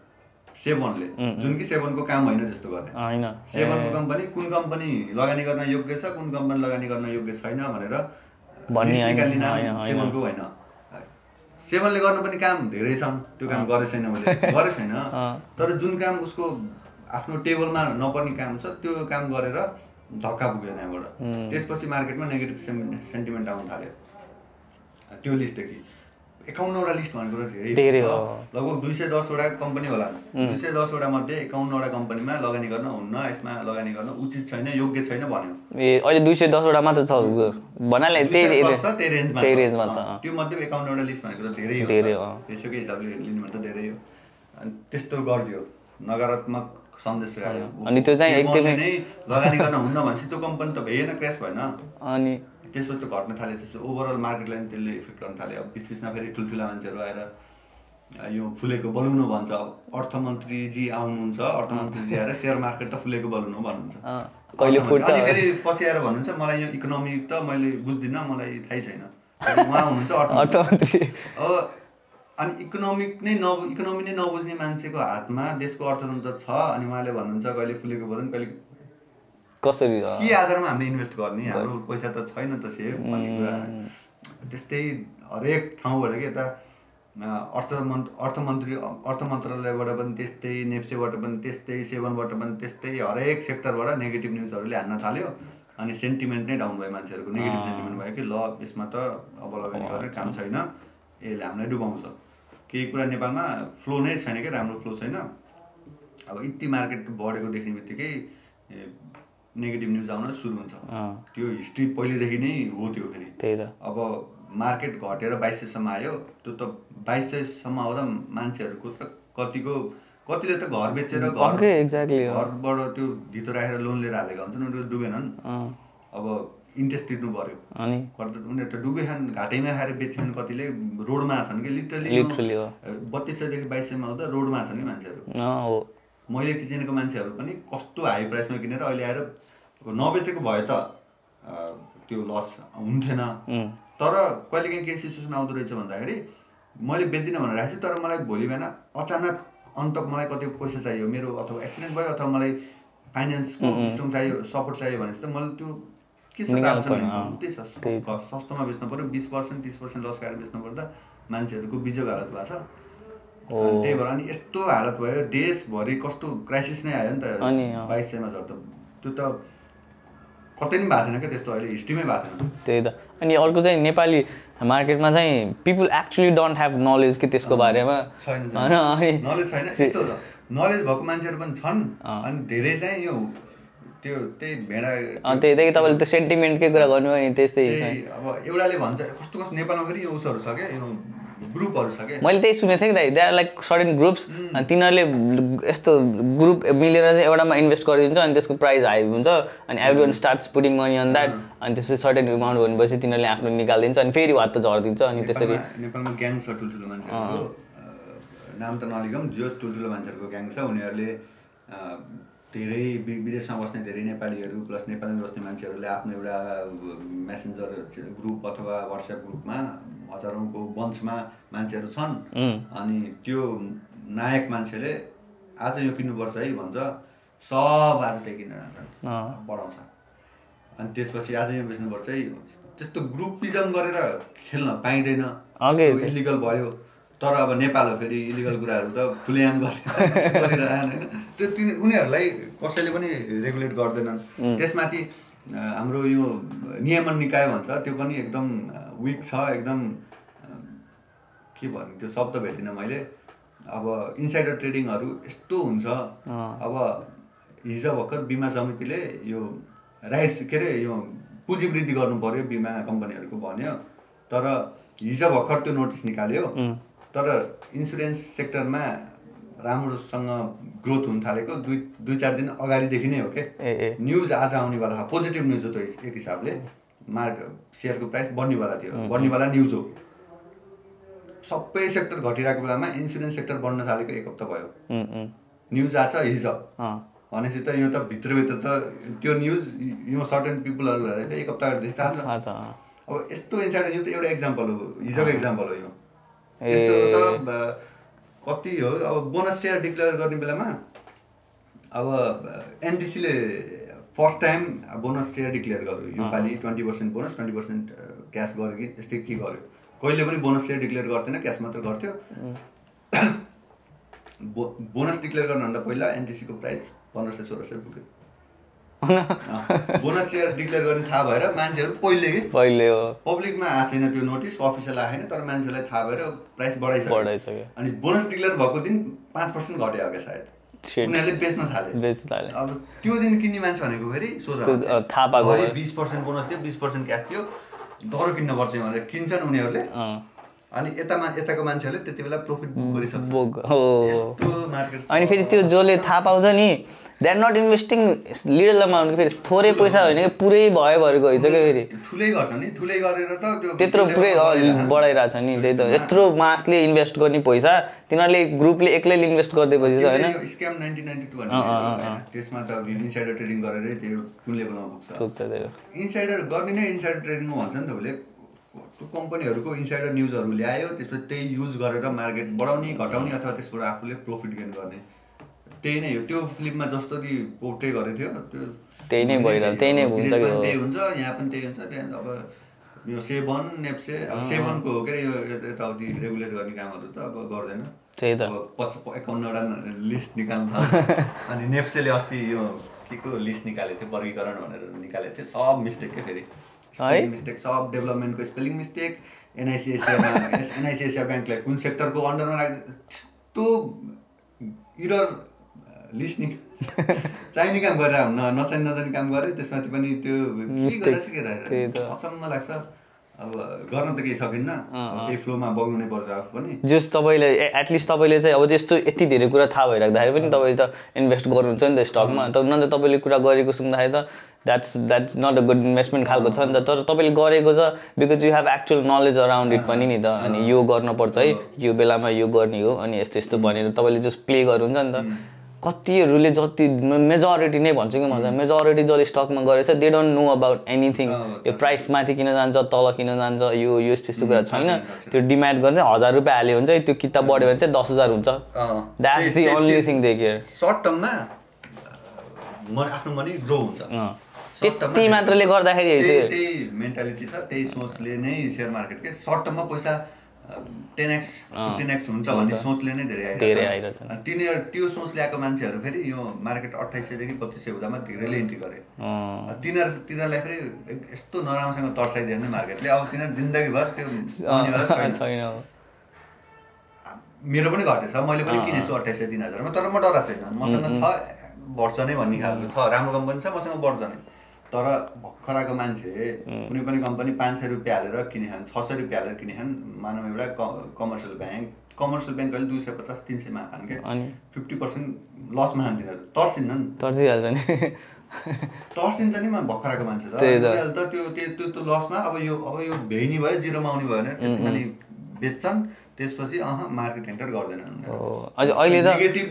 सेभनले जुन कि सेभनको काम होइन त्यस्तो गर्ने। होइन। सेभनको कम्पनी कुन कम्पनी लगानी गर्न योग्य छ कुन कम्पनी लगानी गर्न योग्य छैन भनेर निकाल्ने। सेभनको होइन सेभनले गर्न पनि काम धेरै छन्। त्यो काम गरे छैन मैले गरे छैन। [LAUGHS] तर जुन काम उसको आफ्नो टेबलमा नपर्ने काम छ त्यो काम गरेर धक्का पुग्यो यहाँबाट त्यसपछि मार्केटमा नेगेटिभ सेन्टिमेन्ट आउनु थाल्यो। त्यो लिस्टदेखि। एकाउन्नवटा लिस्ट भनेको त धेरै। हो। लगभग दुई सय दसवटा कम्पनी होला। दुई सय दसवटा मध्ये एकाउन्नवटा कम्पनीमा लगानी गर्न हुन्न यसमा लगानी गर्न उचित छैन योग्य छैन भन्यो। ए अहिले दुई सय दसवटा मात्र छ। भन्नाले त्यही रेन्जमा त्यही। रेन्जमा छ। त्यो मध्ये एकाउन्नवटा लिस्ट भनेको त धेरै हो। धेरै। हो। हिसाबले लिनु भने त धेरै हो। अनि त्यस्तो गरिदियो। नकारात्मक सन्देश अनि त्यो चाहिँ एकदमै- लगानी गर्न हुन्न भनेपछि त्यो कम्पनी त भएन क्रास भएन। अनि त्यसपछि त घट्न थाल्यो त्यसपछि ओभरअल मार्केटलाई पनि त्यसले इफेक्ट गर्न थाल्यो। अब बिच बिचमा फेरि ठुल्ठुला मान्छेहरू आएर यो फुलेको बलुन भन्छ। अब अर्थमन्त्रीजी आउनुहुन्छ अर्थमन्त्रीजी आएर सेयर मार्केट त फुलेको बलुन भन्नुहुन्छ। कहिले फुट्छ? पछि आएर भन्नुहुन्छ मलाई यो इकोनोमी त मैले बुझ्दिनँ मलाई थाहै छैन। उहाँ हुनुहुन्छ अर्थमन्त्री। अर्थमन्त्री। अब अनि इकोनोमिक नै न इकोनोमी नै नबुझ्ने मान्छेको हातमा देशको अर्थतन्त्र छ अनि उहाँले भन्नुहुन्छ कहिले फुलेको बलुन कहिले कसरी के आधारमा हामीले इन्भेस्ट गर्ने? हाम्रो पैसा त छैन त सेभ भन्ने कुरा। त्यस्तै हरेक ठाउँबाट के यता अर्थ मन्त अर्थमन्त्री अर्थ मन्त्रालयबाट पनि त्यस्तै नेप्सेबाट पनि त्यस्तै सेभनबाट पनि त्यस्तै हरेक सेक्टरबाट नेगेटिभ न्युजहरूले हान्न थाल्यो। अनि सेन्टिमेन्ट नै डाउन भयो मान्छेहरूको। नेगेटिभ सेन्टिमेन्ट भयो कि ल यसमा त अब लगानी गरेर काम छैन। यसले हामीलाई डुबाउँछ। केही कुरा नेपालमा फ्लो नै छैन कि? राम्रो फ्लो छैन। अब यति मार्केट बढेको देख्ने बित्तिकै नेगेटिभ न्युज आउन सुरु हुन्छ। त्यो हिस्ट्री पहिलेदेखि नै हो त्यो फेरि। त्यही त। अब मार्केट घटेर बाइस सयसम्म आयो त्यो त बाइस सयसम्म आउँदा मान्छेहरूको त कतिको कतिले त घर बेचेर घर अर्कै एक्ज्याक्टली घरबाट त्यो धितो राखेर लोन लिएर हालेका हुन्छन् उनीहरू डुबेनन् अब इन्ट्रेस्ट तिर्नु पऱ्यो अनि? त उनीहरू त डुबेछन् घाटैमा खाएर बेच्छन् कतिले रोडमा छन् कि लिटरली बत्तिस सयदेखि बाइस सयमा आउँदा रोडमा छन् कि मान्छेहरू। हो। मैले चिनेको मान्छेहरू पनि कस्तो हाई प्राइसमा किनेर अहिले आएर नबेचेको भए त त्यो लस हुन्थेन। तर कहिलेकाहीँ के सिचुएसन आउँदो रहेछ भन्दाखेरि मैले बेच्दिनँ भनेर राखेको छु तर मलाई भोलि बिहान अचानक अन्त मलाई कति पैसा चाहियो मेरो अथवा एक्सिडेन्ट भयो अथवा मलाई फाइनेन्सको स्ट्रङ चाहियो सपोर्ट चाहियो भने चाहिँ मैले त्यो के छ त। सस्तोमा बेच्नु पऱ्यो बिस पर्सेन्ट तिस पर्सेन्ट लस खाएर बेच्नु पर्दा मान्छेहरूको बिजोग हालत भएको छ। त्यही भएर अनि यस्तो हालत भयो देशभरि कस्तो क्राइसिस नै आयो नि त। बाइस सयमा झर्दा त्यो त कतै पनि भएको थिएन क्या त्यस्तो अहिले हिस्ट्रीमै भएको थिएन। त्यही त। अनि अर्को चाहिँ नेपाली मार्केटमा चाहिँ people actually don't have knowledge कि त्यसको बारेमा। छैन नलेज छैन यस्तो हो नलेज भएको मान्छेहरू पनि छन्। अनि धेरै चाहिँ यो त्यो त्यही भेडा त्यही त्यही तपाईँले त्यो सेन्टिमेन्टकै कुरा गर्नुभयो नि त्यस्तै अब एउटाले भन्छ कस्तो कस्तो नेपालमा फेरि यो उसहरू छ क्या यो मैले त्यही सुनेको थिएँ कि दाइ। They are like certain groups अनि तिनीहरूले यस्तो ग्रुप मिलेर चाहिँ एउटामा इन्भेस्ट गरिदिन्छ अनि त्यसको प्राइस हाई हुन्छ अनि every one starts putting money on that अनि त्यसपछि सर्टेन एमाउन्ट भनेपछि तिनीहरूले आफ्नो निकालिदिन्छ अनि फेरि वात त झरिदिन्छ अनि त्यसरी। नेपालमा ग्याङ छ ठुल्ठुलो मान्छेहरूको नाम त नलिगौँ जो ठुल्ठुलो मान्छेहरूको ग्याङ छ उनीहरूले धेरै विदेशमा बस्ने धेरै नेपालीहरू प्लस नेपालमा बस्ने मान्छेहरूले आफ्नो एउटा मेसेन्जर ग्रुप अथवा वाट्सएप ग्रुपमा हजारौँको बन्चमा मान्छेहरू छन्। अनि त्यो नायक मान्छेले आज यो किन्नुपर्छ है भन्छ। सब आज त्यही किनेर जान्छन् अँ, बढाउँछ। अनि त्यसपछि आज यो बेच्नुपर्छ है। त्यस्तो ग्रुपिजम गरेर खेल्न पाइँदैन। इलिगल भयो। तर अब नेपाल हो फेरि इलिगल कुराहरू त खुलेआम गरेर [LAUGHS] होइन। त्यो तिनी उनीहरूलाई कसैले पनि रेगुलेट गर्दैनन्। त्यसमाथि हाम्रो यो नियमन निकाय भन्छ त्यो पनि एकदम विक छ एकदम के भन्ने त्यो शब्द भेटिनँ मैले। अब इन्साइडर ट्रेडिङहरू यस्तो हुन्छ। अब हिजो भर्खर बिमा समितिले यो राइट्स के अरे यो पुँजी वृद्धि गर्नु पर्यो बिमा कम्पनीहरूको भन्यो। तर हिजो भर्खर त्यो नोटिस निकाल्यो। तर इन्सुरेन्स सेक्टरमा राम्रोसँग ग्रोथ हुन थालेको दुई दुई चार दिन अगाडिदेखि नै हो के ए ए। न्युज आज आउनेवाला छ पोजिटिभ न्युज हो त्यो हिस- एक हिसाबले। मार्क सेयरको प्राइस बढ्नेवाला थियो। बढ्नेवाला न्युज हो। सबै सेक्टर घटिरहेको बेलामा इन्सुरेन्स सेक्टर बढ्न थालेको एक हप्ता भयो। न्युज छ हिजो। भनेपछि त यो त भित्रभित्र त त्यो न्युज यो सर्टेन पिपुलहरूलाई त एक हप्ता अगाडिदेखि थाहा छ। अब यस्तो इन्साइड यो त एउटा एक्जाम्पल हो। हिजोको एक्जाम्पल हो यो। यस्तो त कति हो? अब बोनस सेयर डिक्लेयर गर्ने बेलामा अब एनडिसीले first time bonus share declare गर्यो। योपालि twenty percent bonus twenty percent cash गर्यो कि त्यस्तै के गर्यो? कहिले पनि बोनस सेयर डिक्लेयर गर्थेन क्यास मात्र गर्थ्यो। बो बोनस डिक्लेयर गर्नुभन्दा पहिला एनडिसीको प्राइस पन्ध्र सय सोह्र सय पुग्यो। बोनस सेयर डिक्लेयर गर्ने थाहा भएर मान्छेहरू पहिले कि पहिले हो। पब्लिकमा आएको छैन त्यो नोटिस अफिसियल आएको छैन तर मान्छेलाई थाहा भएर प्राइस बढाइसक्यो। बढाइसक्यो। अनि बोनस डिक्लेयर भएको दिन पाँच पर्सेन्ट घट्यो क्या सायद. उनीहरूले बेच्न थाले। बेच्न थाले। अब त्यो दिन किन्ने मान्छे भनेको फेरि सोझ थाहा पाएको। बिस पर्सेन्ट बोनस थियो बिस पर्सेन्ट क्यास थियो दरो किन्नुपर्छ भनेर किन्छन् उनीहरूले। अनि यता मा यताको मान्छेहरूले त्यति बेला प्रफिट गरिसक्छ। अनि फेरि त्यो जसले थाहा पाउँछ नि are not investing little amount फेरि थोरै पैसा होइन कि पुरै भयो भएको हुन्छ क्या फेरि। ठुलै गर्छ नि ठुलै गरेर त त्यो त्यत्रो पुरै बढाइरहेको बढाइरहेछ नि त्यही त। यत्रो मासले इन्भेस्ट गर्ने पैसा तिनीहरूले ग्रुपले एक्लैले इन्भेस्ट गरिदिएपछि त होइन। स्क्याम नाइन्टिन नाइन्टी टू त्यसमा त इन्साइडर ट्रेडिङ गरेरै त्यो कुन लेभलमा पुग्छ। पुग्छ त्यही त। इन्साइडर गर्ने नै इन्साइडर ट्रेडिङमा भन्छ नि त उसले। कम्पनीहरूको इन्साइडर न्युजहरू ल्यायो त्यसपछि त्यही युज गरेर मार्केट बढाउने घटाउने अथवा त्यसबाट आफूले प्रफिट गेन गर्ने। त्यही नै हो। त्यो फिल्ममा जसरी पोर्ट्रे गरेको थियो। त्यो त्यही नै भइरहेको- त्यही नै हुन्छ कि। त्यही हुन्छ यहाँ पनि त्यही हुन्छ। त्यहाँ अब यो सेभन नेप्से अब सेभनको हो के यो यता- यताउति रेगुलेट गर्ने कामहरू त अब गर्दैन। त्यही त। अब पच एकाउन्नवटा लिस्ट निकाल्नु। [LAUGHS] अनि नेप्सेले अस्ति यो के को लिस्ट निकालेको थियो? वर्गीकरण भनेर निकालेको थियो। सब मिस्टेक के फेरि? है? मिस्टेक सब डेभलपमेन्टको स्पेलिङ मिस्टेक एनआइसी एसियामा एनआइसी एसिया ब्याङ्कलाई कुन सेक्टरको अन्डरमा राख्दै त्यस्तो इरर लिस्ट नि चाहिने काम गरेर हुन्न नचाहिने नचाहिने काम गरे त्यसमाथि पनि त्यो त्यही त। अचम्म लाग्छ। अब गर्न त केही सकिन्न। त्यही फ्लोमा बग्नु नै पर्छ आफू पनि। जस तपाईँले एटलिस्ट तपाईँले चाहिँ अब त्यस्तो यति धेरै कुरा थाहा भइराख्दाखेरि पनि तपाईँले त इन्भेस्ट गर्नुहुन्छ नि त स्टकमा तर न त तपाईँले कुरा गरेको सुन्दाखेरि त that's that's not a good investment खालको छ नि त। तर तपाईँले गरेको छ because you have actual knowledge around it पनि नि त। अनि यो गर्नुपर्छ है। यो बेलामा यो गर्ने हो। अनि यस्तो यस्तो भनेर तपाईँले जस्ट प्ले गर्नुहुन्छ नि त। कतिहरूले जति मेजोरिटी नै भन्छु कि म मेजोरिटी जसले स्टकमा गरेछ they don't know about anything यो प्राइस माथि किन जान्छ तल किन जान्छ यो यो यस्तो यस्तो कुरा छैन। त्यो डिमान्ड गर्ने हजार रुपियाँ हाल्यो भने चाहिँ त्यो किताब बढ्यो भने चाहिँ दस हजार हुन्छ। That's the only thing they care short टर्ममा आफ्नो मनी ग्रो हुन्छ। त्यति मात्रले गर्दाखेरि चाहिँ त्यही मेन्टालिटी छ त्यही सोचले नै सेयर मार्केट के। सर्ट टर्ममा पैसा टेन एक्स फिफ्टिन एक्स हुन्छ भन्ने सोचले नै धेरै आइरहेको तिनीहरू त्यो सोच ल्याएको मान्छेहरू फेरि यो मार्केट अठाइस सयदेखि बत्तिस सय हुँदामा धेरैले इन्ट्री गरे। तिनीहरू तिनीहरूलाई फेरि यस्तो नराम्रोसँग तर्साइदियो नि मार्केटले। अब तिनीहरू जिन्दगीभर त्यो। मेरो पनि घटेछ मैले पनि किनेको छु अठाइस सय तिन हजारमा तर म डरा छैन। मसँग छ बढ्छ नै भन्ने खालको छ। राम्रो कम्पनी छ मसँग बढ्छ नै। तर भर्खरको मान्छे कुनै पनि कम्पनी पाँच सय रुपियाँ हालेर किने खान् छ सय रुपियाँ हालेर किने खान् मानव एउटा कमर्सियल ब्याङ्क। कमर्सियल ब्याङ्क अहिले दुई सय पचास तिन सयमा खान् क्या। अनि? फिफ्टी पर्सेन्ट लसमा खान् तिनीहरू तर्सिन्न नि। तर्सिहाल्छ नि। तर्सिन्छ नि म भर्खरको मान्छे त। त्यो त्यो त्यो त्यो लसमा अब यो अब यो भेइनी भयो जिरोमा आउने भयो भने खालि बेच्छन्। त्यसपछि अह मार्केट एन्टर गर्दैनन्। अहिले त नेगेटिभ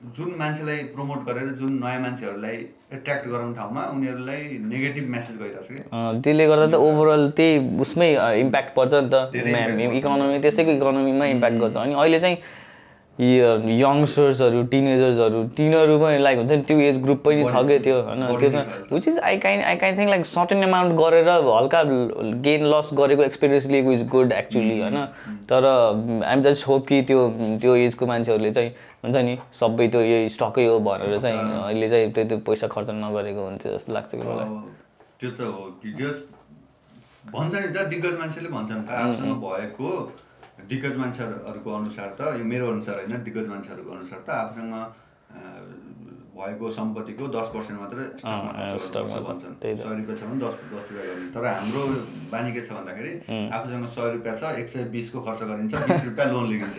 जुन मान्छेलाई प्रमोट गरेर जुन नयाँ मान्छेहरूलाई एट्र्याक्ट गराउने ठाउँमा उनीहरूलाई नेगेटिभ मेसेज गइरहेको छ कि त्यसले गर्दा त ओभरअल त्यही उसमै इम्प्याक्ट पर्छ नि त। इकोनोमी त्यसैको इकोनोमीमा इम्प्याक्ट गर्छ। अनि अहिले चाहिँ यङ्स्टर्सहरू टिनेजर्सहरू तिनीहरू पनि लाइक हुन्छ नि त्यो एज ग्रुप पनि छ क्या त्यो होइन? त्यो। Which is I kind I kind think like certain amount गरेर हल्का गेन लस गरेको एक्सपिरियन्स लिएको इज गुड एक्चुली होइन? तर आइम जस्ट होप कि त्यो त्यो एजको मान्छेहरूले चाहिँ हुन्छ नि सबै त्यो यही स्टकै हो भनेर चाहिँ अहिले चाहिँ त्यो त्यो पैसा खर्च नगरेको हुन्छ जस्तो लाग्छ कि मलाई। त्यो त हो भन्छ नि त दिग्गज मान्छेले भन्छन् त आफूसँग भएको दिग्गज मान्छेहरूको अनुसार त यो मेरो अनुसार होइन दिग्गज मान्छेहरूको अनुसार त आफूसँग भएको सम्पत्तिको दस पर्सेन्ट मात्रै भन्छन्। त्यही त। सय रुपियाँ छ भने दस दस रुपियाँ गर्ने। तर हाम्रो बानी के छ भन्दाखेरि आफूसँग सय रुपियाँ छ एक सय बिसको खर्च गरिन्छ बिस रुपियाँ लोन लिइन्छ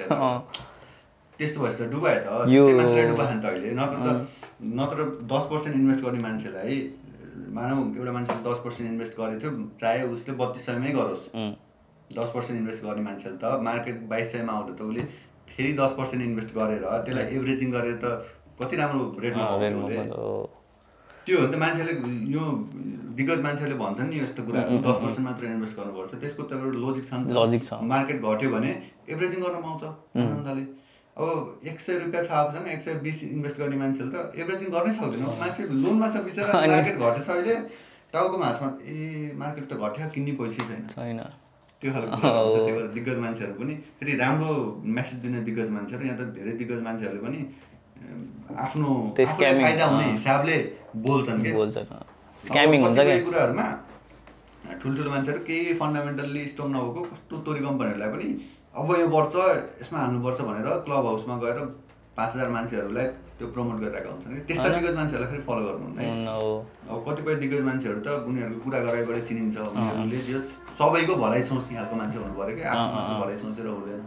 त्यस्तो भएपछि त डुबायो त। त्यस्तै मान्छेलाई डुबायो नि त अहिले। नत्र त नत्र दस पर्सेन्ट इन्भेस्ट गर्ने मान्छेलाई मानौ एउटा मान्छेले दस पर्सेन्ट इन्भेस्ट गरेको थियो चाहे उसले बत्तिस सयमै गरोस्। दस पर्सेन्ट इन्भेस्ट गर्ने मान्छेले त मार्केट बाइस सयमा आउँदा त उसले फेरि दस पर्सेन्ट इन्भेस्ट गरेर त्यसलाई एभरेजिङ गरेर त कति राम्रो रेटमा। त्यो हो नि त मान्छेले यो दिग्गज मान्छेले भन्छन् नि यस्तो कुराहरू दस पर्सेन्ट मात्र इन्भेस्ट गर्नुपर्छ। त्यसको त एउटा लोजिक छ नि त। छ। मार्केट घट्यो भने एभरेजिङ गर्न पाउँछ आनन्दले। अब एक सय रुपियाँ छ आफूसँग एक सय बिस इन्भेस्ट गर्ने मान्छेले त एभरेजिङ गर्नै सक्दैन। मान्छे लोनमा छ बिचरा [LAUGHS] मार्केट घटेछ अहिले टाउको हातमा ए मार्केट त घट्यो किन्ने पैसा छैन। छैन। त्यो खालको। त्यही भएर दिग्गज मान्छेहरू पनि। फेरि राम्रो मेसेज दिने दिग्गज मान्छेहरू यहाँ त धेरै दिग्गज मान्छेहरूले पनि आफ्नो फाइदा हुने। हिसाबले बोल्छन् बोल्छन्। स्क्यामिङ हुन्छ क्या? कुराहरूमा ठुल्ठुलो मान्छेहरू केही फन्डामेन्टल्ली स्ट्रङ नभएको कस्तो तोरी कम्पनीहरूलाई पनि अब यो वर्ष यसमा हाल्नुपर्छ भनेर क्लब हाउसमा गएर पाँच हजार मान्छेहरूलाई त्यो प्रमोट गरिरहेका हुन्छन् कि? त्यस्ता दिग्गज मान्छेहरूलाई फेरि फलो गर्नुहुन्न अब कतिपय दिग्गज मान्छेहरू त उनीहरूको कुरा गराइबाट चिनिन्छ। उनीहरूले जस सबैको भलाइ सोच्ने खालको मान्छे हुनु पऱ्यो कि आफ्नो भलाइ सोचेर हुँदैन।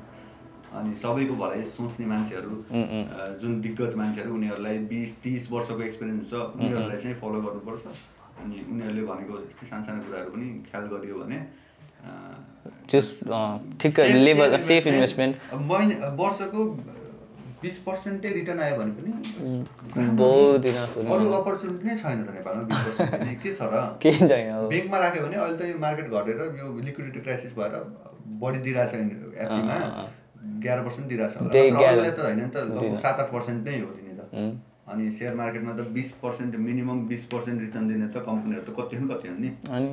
अनि सबैको भलाइ सोच्ने मान्छेहरू जुन दिग्गज मान्छेहरू उनीहरूलाई बिस तिस वर्षको एक्सपिरियन्स हुन्छ उनीहरूलाई चाहिँ फलो गर्नुपर्छ। अनि उनीहरूले भनेको सानो सानो कुराहरू पनि ख्याल गरियो भने ठिक्क safe- लेभल सेफ इन्भेस्टमेन्ट वर्षको बिस पर्सेन्टै रिटर्न आयो भने पनि बहुत अरू अपर्च्युनिटी नै छैन त नेपालमा के छ र केही छैन ब्याङ्कमा राख्यो भने अहिले त यो मार्केट घटेर यो लिक्विडिटी क्राइसिस भएर बढी दिइरहेछ एफडीमा एघार पर्सेन्ट दिइरहेछ त होइन नि त सात आठ पर्सेन्ट नै हो दिने त। अनि सेयर मार्केटमा त बिस पर्सेन्ट मिनिमम बिस पर्सेन्ट रिटर्न दिने त कम्पनीहरू त कति कति हो नि? अनि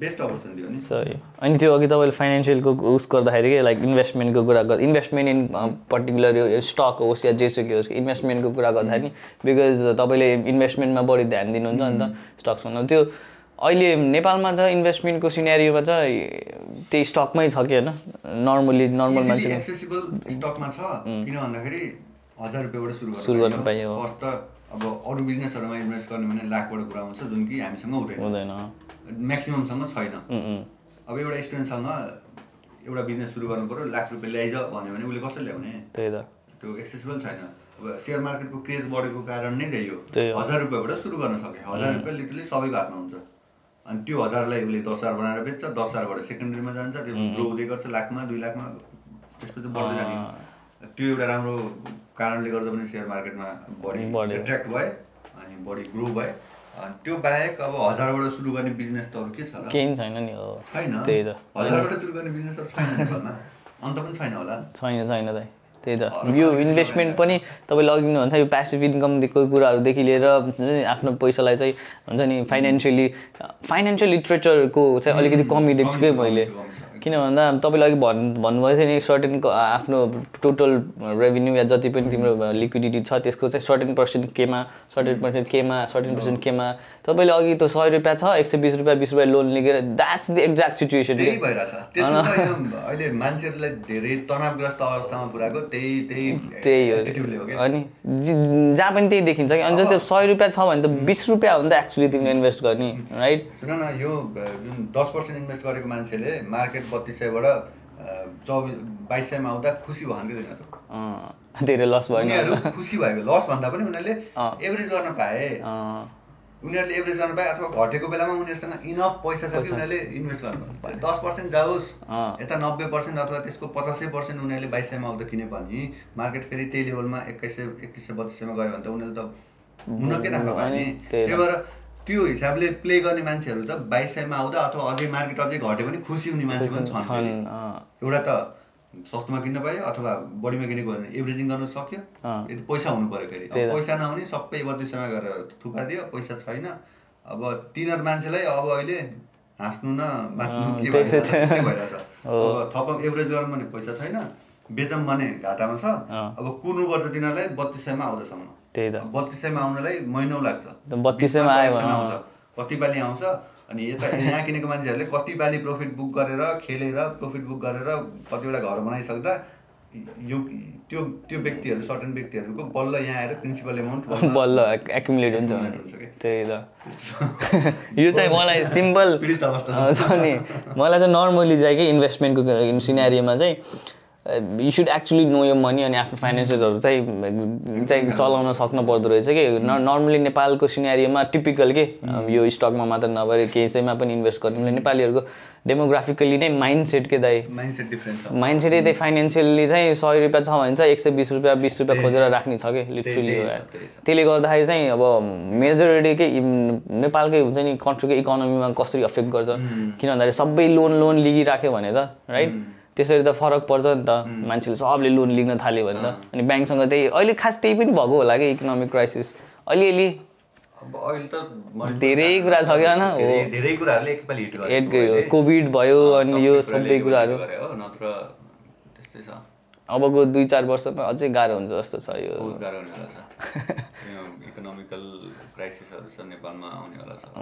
बेस्ट अपर्च्युनिटी हो नि। सही। अनि त्यो अघि तपाईँले फाइनेन्सियलको उस गर्दाखेरि के लाइक इन्भेस्टमेन्टको कुरा गर्दा इन्भेस्टमेन्ट इन पर्टिकुलर यो स्टक होस् या जेसुकै होस् इन्भेस्टमेन्टको कुरा गर्दाखेरि बिकज तपाईँले इन्भेस्टमेन्टमा बढी ध्यान दिनुहुन्छ नि त स्टक्समा त्यो अहिले नेपालमा त इन्भेस्टमेन्टको सिनेरियोमा चाहिँ त्यही स्टकमै छ कि होइन? नर्मली नर्मल मान्छे एक्सेसिबल स्टकमा छ। किन भन्दाखेरि हजार रुपियाँबाट सुरु सुरु गर्न पाइयो। फर्स्ट त अब अरू बिजनेसहरूमा इन्भेस्ट गर्ने भने लाखबाट कुरा हुन्छ जुन कि हामीसँग हुँदैन। हुँदैन। म्याक्सिममसँग छैन। अब एउटा स्टुडेन्टसँग एउटा बिजनेस सुरु गर्नु पऱ्यो लाख रुपियाँ ल्याइज भन्यो भने उसले कसरी ल्याउने? त्यही त। त्यो एक्सेसिबल छैन। अब सेयर मार्केटको क्रेज बढेको कारण नै त्यही हो। हजार रुपियाँबाट सुरु गर्न सके। हजार रुपियाँ लिटरली सबैको हातमा हुन्छ। अनि त्यो हजारलाई उसले दस हजार बनाएर बेच्छ दस हजारबाट सेकेन्डरीमा जान्छ त्यो ग्रो हुँदै गर्छ लाखमा दुई लाखमा त्यसपछि बढ्दै जाने। त्यो एउटा राम्रो कारणले गर्दा पनि सेयर मार्केटमा बढी। एट्र्याक्ट भयो अनि बढी ग्रो भयो त्यो बाहेक अब हजारबाट सुरु गर्ने बिजनेस त अरू के छ केही छैन नि हो। छैन? त्यही त। हजारबाट सुरु गर्ने बिजनेसहरू छैन नेपालमा अन्त पनि छैन होला। छैन छैन दाइ त्यही त। यो इन्भेस्टमेन्ट पनि तपाईँले अघि नै भन्छ यो प्यासिभ इन्कमको कुराहरूदेखि लिएर आफ्नो पैसालाई चाहिँ हुन्छ नि फाइनेन्सियली फाइनेन्सियल लिट्रेचरको चाहिँ अलिकति कमी देख्छु कि मैले। किन भन्दा तपाईँले अघि भन् भन्नुभएको थियो नि सर्टेन आफ्नो टोटल रेभेन्यू या जति पनि तिम्रो लिक्विडिटी छ त्यसको चाहिँ सर्टेन पर्सेन्ट केमा सर्टेन पर्सेन्ट केमा सर्टेन पर्सेन्ट केमा। तपाईँले अघि त सय रुपियाँ छ एक सय बिस रुपियाँ बिस रुपियाँ लोन लिएर द्याट्स द एक्ज्याक्ट सिचुएसन अहिले मान्छेहरूलाई धेरै तनावग्रस्त अवस्थामा पुऱ्याएको त्यही त्यही त्यही हो। अनि जहाँ पनि त्यही देखिन्छ कि अनि जस्तै सय रुपियाँ छ भने त बिस रुपियाँ हो नि त एक्चुली तिमीले इन्भेस्ट गर्ने राइट सुन न यो जुन दस पर्सेन्ट इन्भेस्ट गरेको मान्छेले मार्केट बत्तिस सयबाट चौबिस बाइस सयमा आउँदा खुसी भयो कि तिनीहरू धेरै लस उनीहरू खुसी भएको लस भन्दा पनि उनीहरूले। एभरेज गर्न पाए। उनीहरूले एभरेज गर्न पाए अथवा घटेको बेलामा उनीहरूसँग इनफ पैसा छ कि उनीहरूले इन्भेस्ट गर्नु दस पर्सेन्ट जाओस्। यता नब्बे पर्सेन्ट अथवा त्यसको पचासै पर्सेन्ट उनीहरूले बाइस सयमा आउँदा किने भने मार्केट फेरि त्यही लेभलमा एक्काइस सय एकतिस सय बत्तिस सयमा गयो भने त उनीहरूले त हुन के नाफा भयो नि? त्यही त्यही भएर त्यो हिसाबले प्ले गर्ने मान्छेहरू त बाइस सयमा आउँदा अथवा अझै मार्केट अझै घट्यो भने खुसी हुने मान्छे पनि छन्। एउटा त सस्तोमा किन्न पायो अथवा बढीमा किनेको भने एभरेजिङ गर्नु सक्यो। यदि पैसा हुनु पऱ्यो फेरि। पैसा नहुने सबै बत्तिसमा गएर थुपारिदियो पैसा छैन। अब तिनीहरू मान्छेलाई अब अहिले हाँस्नु न बाँच्नु के भइरहेछ [LAUGHS] अब थप एभरेज गरौँ भने पैसा छैन बेचौँ भने घाटामा छ। अब कुर्नुपर्छ तिनीहरूलाई बत्तिस सयमा आउँदैसम्म। त्यही त। बत्तिस सयमा आउनलाई महिनौ लाग्छ। 32 सयमा आयो भने। कति पालि आउँछ? अनि यता [LAUGHS] यहाँ किनेको मान्छेहरूले कति पालि प्रफिट बुक गरेर खेलेर प्रफिट बुक गरेर कतिवटा घर बनाइसक्दा यो त्यो त्यो व्यक्तिहरू सर्टन व्यक्तिहरूको बल्ल यहाँ आएर प्रिन्सिपल [LAUGHS] एमाउन्ट बल्ल एक्युमुलेट हुन्छ। त्यही त। [LAUGHS] यो चाहिँ मलाई सिम्पल छ नि मलाई चाहिँ नर्मली चाहिँ कि इन्भेस्टमेन्टको सिनेरियोमा चाहिँ यु सुड एक्चुली नो यो मनी अनि आफ्नो फाइनेन्सेसहरू चाहिँ चाहिँ चलाउन सक्नु पर्दो रहेछ कि? न नर्मली नेपालको सिनेरियोमा टिपिकल के? यो स्टकमा मात्र नभएर केहीमा पनि इन्भेस्ट गर्ने नेपालीहरूको डेमोग्राफिकली नै माइन्ड सेट के दाइ? माइन्ड सेटै त्यही फाइनेन्सियली चाहिँ सय रुपियाँ छ भने चाहिँ एक सय बिस रुपियाँ बिस रुपियाँ खोजेर राख्ने छ कि? लिटरली। त्यसले गर्दाखेरि चाहिँ अब मेजोरिटी के नेपालकै हुन्छ नि कन्ट्रीको इकोनोमीमा कसरी अफेक्ट गर्छ? किन भन्दाखेरि सबै लोन लोन लिइराख्यो भने त राइट त्यसरी त फरक पर्छ नि त। मान्छेले सबले लोन लिन थाल्यो भने त। अनि ब्याङ्कसँग त्यही अहिले खास त्यही पनि भएको होला कि इकोनोमिक क्राइसिस। अलिअलि धेरै कुरा छ क्या, होइन? कोभिड भयो, अनि यो सबै कुराहरू। अबको दुई चार वर्षमा अझै गाह्रो हुन्छ जस्तो छ यो। [LAUGHS]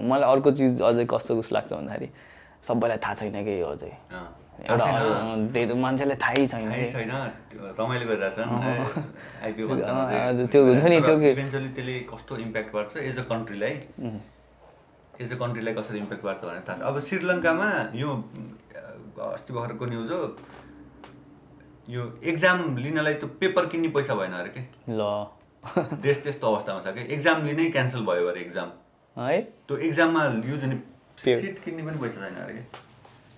मलाई अर्को चिज अझै कस्तो उस लाग्छ भन्दाखेरि सबैलाई थाहा छैन कि यो अझै। अँ। एउटा मान्छेलाई थाहै छैन। रमाइलो गरिरहेछन् त्यो हुन्छ नि, त्यो त्यसले कस्तो इम्प्याक्ट पार्छ एज अ कन्ट्रीलाई? एज अ कन्ट्रीलाई कसरी इम्प्याक्ट पार्छ भनेर थाहा छ। अब श्रीलङ्कामा यो अस्ति भर्खरको न्युज हो। यो एक्जाम लिनलाई त्यो पेपर किन्ने पैसा भएन अरे के? ल। देश त्यस्तो अवस्थामा छ कि? एक्जाम लिनै क्यान्सल भयो अरे एक्जाम। है? त्यो एक्जाममा युज हुने सिट किन्ने पनि पैसा छैन अरे कि?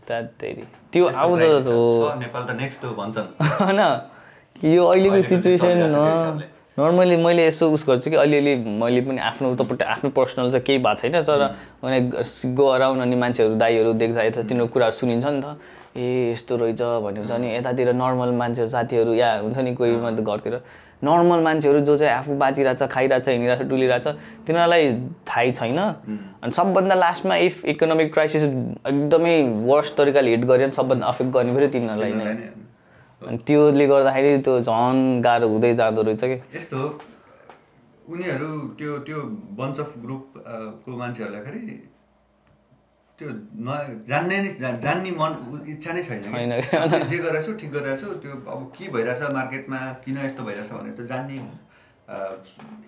त्यो आउँदो crisis हो छ। [LAUGHS] नेपाल त नेक्स्ट हो भन्छन्। होइन कि यो अहिलेको सिचुएसन। नर्मली मैले यसो उस गर्छु कि अलिअलि मैले पनि आफ्नो उतापट्टि आफ्नो पर्सनल चाहिँ केही भएको छैन तर मैले गो अराउन्ड अनि मान्छेहरू दाईहरू देख्दा यता तिनीहरू कुराहरू सुनिन्छ नि त। ए यस्तो रहेछ भन्ने हुन्छ नि। यतातिर नर्मल मान्छेहरू साथीहरू या हुन्छ नि कोही घरतिर। नर्मल मान्छेहरू जो चाहिँ आफू बाँचिरहेछ खाइरहेछ हिँडिरहेछ डुलिरहेछ तिनीहरूलाई थाहै छैन। अनि सबभन्दा लास्टमा इफ इकोनोमिक क्राइसिस एकदमै वर्स्ट तरिकाले हिट गऱ्यो भने सबभन्दा अफेक्ट गर्ने फेरि तिनीहरूलाई नै। अनि त्योले गर्दाखेरि त्यो झन् गाह्रो हुँदै जाँदो रहेछ कि? यस्तो उनीहरू त्यो त्यो बन्च अफ ग्रुप को मान्छेहरूलाई फेरि त्यो न जान्ने नै जान्ने मन इच्छा नै छैन जे गरिरहेछु ठिक गरिरहेछु त्यो अब के भइरहेछ मार्केटमा किन यस्तो भइरहेछ भनेर त्यो जान्ने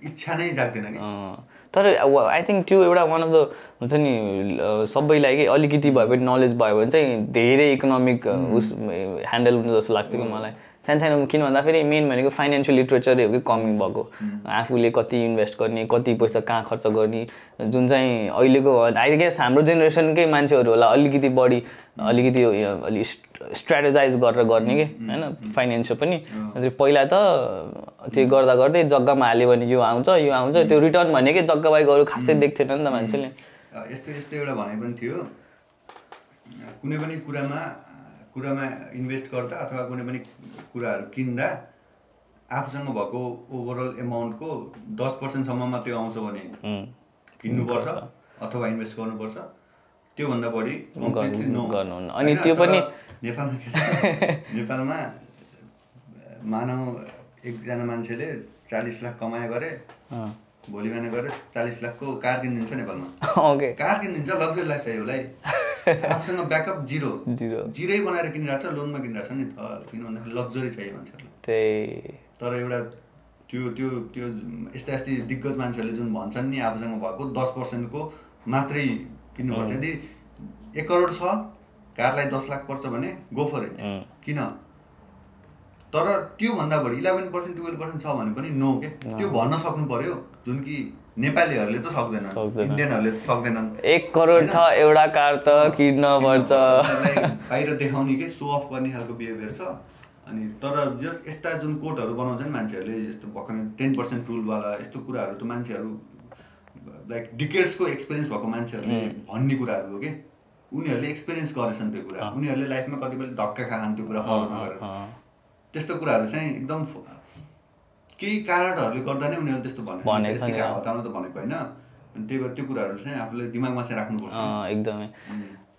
इच्छा नै जाग्दैन कि अँ, तर आई थिङ्क त्यो एउटा वान अफ द हुन्छ नि सबैलाई कि अलिकति भए पनि नलेज भयो भने चाहिँ धेरै इकोनोमिक उस ह्यान्डल हुन्छ जस्तो लाग्छ कि मलाई। सानो सानो किन भन्दाखेरि मेन भनेको फाइनेन्सियल लिटरेचरै हो कि कमी भएको। आफूले कति इन्भेस्ट गर्ने कति पैसा कहाँ खर्च गर्ने जुन चाहिँ अहिलेको आई गेस हाम्रो जेनेरेसनकै मान्छेहरू होला अलिकति बढी अलिकति यो- यो अलि स्ट्राटेजाइज गरेर गर्ने कि होइन? फाइनेन्सियल पनि। पहिला त त्यो गर्दा गर्दै जग्गामा हाल्यो भने यो आउँछ यो आउँछ त्यो रिटर्न भनेकै जग्गाबाई गरू खासै देख्थेन नि त मान्छेले। यस्तो यस्तो एउटा भनाइ पनि थियो। कुनै पनि कुरामा कुरामा इन्भेस्ट गर्दा अथवा कुनै पनि कुराहरू किन्दा आफूसँग भएको ओभरअल एमाउन्टको दस पर्सेन्टसम्म मात्रै आउँछ भने किन्नुपर्छ अथवा इन्भेस्ट गर्नुपर्छ। त्योभन्दा बढी। गर्नुहुन्न। अनि त्यो पनि- नेपालमा [LAUGHS] नेपालमा मानव एकजना मान्छेले चालिस लाख कमाए गरे भोलि बिहान गएर चालिस लाखको कार किनिदिन्छ नेपालमा। ओके। कार किनिदिन्छ लग्जरी लाग्छ उसलाई आफूसँग ब्याकअप जिरो जिरो जिरै बनाएर किनिरहेको छ लोनमा किनिरहेको छ नि त। किन भन्दाखेरि लग्जरी चाहियो मान्छेहरूलाई। त्यही। तर एउटा त्यो त्यो त्यो यस्ता यस्तै दिग्गज मान्छेहरूले जुन भन्छन् नि आफूसँग भएको दस पर्सेन्टको मात्रै किन्नुपर्छ। यदि एक करोड छ कारलाई दस लाख पर्छ भने गो फर इट उम्, किन? तर त्योभन्दा बढी इलेभेन पर्सेन्ट टुवेल्भ पर्सेन्ट छ भने पनि नो के? त्यो भन्न सक्नु पर्यो जुन कि नेपालीहरूले त सक्दैनन् सक्दैन। इन्डियनहरूले त सक्दैनन्। एक करोड छ एउटा कार त किन्न पर्छ। बाहिर देखाउने के सो अफ गर्ने खालको बिहेभियर छ। अनि तर जस यस्ता जुन कोटहरू बनाउँछन् मान्छेहरूले यस्तो भर्खर टेन पर्सेन्ट रुलवाला यस्तो कुराहरू त मान्छेहरू लाइक डिकेट्सको एक्सपिरियन्स भएको मान्छेहरूले भन्ने कुराहरू हो कि? उनीहरूले एक्सपिरियन्स गरेछन् त्यो कुरा। उनीहरूले लाइफमा कतिपय धक्का खाछन् त्यो कुरा फलो नगरेर। अँ, त्यस्तो कुराहरू चाहिँ एकदम केही कारणहरूले गर्दा नै उनीहरूले त्यस्तो भने भनेको। हताउनु त भनेको होइन अनि त्यही भएर त्यो कुराहरू चाहिँ आफूले दिमागमा चाहिँ राख्नुपर्छ एकदमै.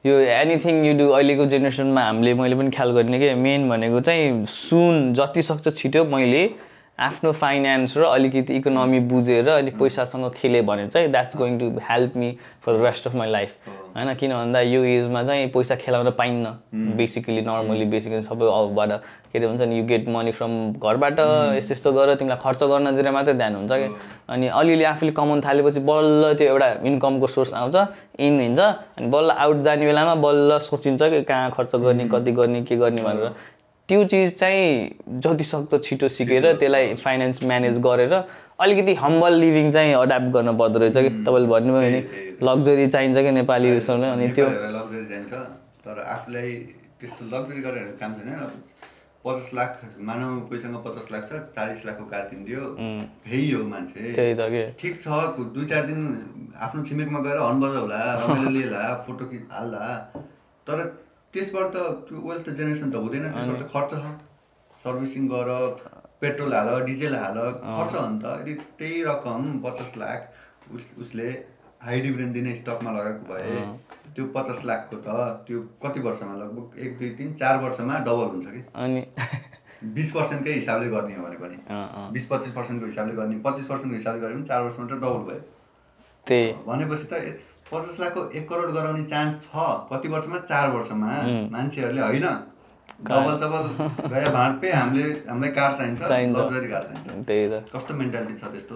यो एनिथिङ यु डु अहिलेको जेनेरेसनमा हामीले मैले पनि ख्याल गर्ने कि मेन भनेको चाहिँ सुन जति सक्छ छिटो मैले आफ्नो फाइनेन्स र अलिकति इकोनोमी बुझेर अनि पैसासँग खेलेँ भने चाहिँ that's going to help me for the rest of my life होइन किन भन्दा यो एजमा चाहिँ पैसा खेलाउन पाइन्न। बेसिकली नर्मली बेसिकली सबै अबबाट के अरे भन्छ नि यु गेट मनी फ्रम घरबाट यस्तो यस्तो गरेर तिमीलाई खर्च गर्नतिर मात्रै ध्यान हुन्छ कि अनि अलिअलि आफूले कमाउनु थालेपछि बल्ल त्यो एउटा इन्कमको सोर्स आउँछ इन हुन्छ। अनि बल्ल आउट जाने बेलामा बल्ल सोचिन्छ कि कहाँ खर्च गर्ने कति गर्ने के गर्ने भनेर। त्यो चिज चाहिँ जति सक्दो छिटो सिकेर त्यसलाई फाइनेन्स म्यानेज गरेर अलिकति हम्बल लिभिङ चाहिँ अड्याप्ट गर्नु पर्दो रहेछ कि? तपाईँले भन्नुभयो भने लग्जरी चाहिन्छ कि नेपाली उयसमा अनि त्यो लग्जरी चाहिन्छ तर आफूलाई त्यस्तो लग्जरी गरेर काम छैन। पचास लाख मानव कोहीसँग पचास लाख छ चालिस लाखको कार किनिदियो। यही हो मान्छे। त्यही त के? ठिक छ दुई चार दिन आफ्नो छिमेकमा गएर रमाइलो लिएला फोटो खिच हाल्ला। तर त्यसबाट त त्यो वेल्थ जेनेरेसन त हुँदैन त्यसबाट त खर्च छ। सर्भिसिङ गर पेट्रोल हाल डिजेल हाल खर्च हो नि त। यदि त्यही रकम पचास लाख उस उसले हाई डिभिडेन्ड दिने स्टकमा लगाएको भए त्यो पचास लाखको त त्यो कति वर्षमा? लगभग एक दुई तिन चार वर्षमा डबल हुन्छ कि? अनि बिस पर्सेन्टकै हिसाबले गर्ने हो भने पनि। बिस पच्चिस पर्सेन्टको हिसाबले गर्ने पच्चिस पर्सेन्टको हिसाबले गरे पनि चार वर्षमा त डबल भयो। त्यही। भनेपछि त पचास लाखको एक करोड गराउने चान्स छ कति वर्षमा चार वर्षमा। मान्छेहरूले होइन। डबल चबल [LAUGHS] गया भाँड पे हामीले हामीलाई कार चाहिन्छ चाहिन्छ। लग्जरी कार चाहिन्छ। त्यही त। कस्तो मेन्टालिटी छ त्यस्तो?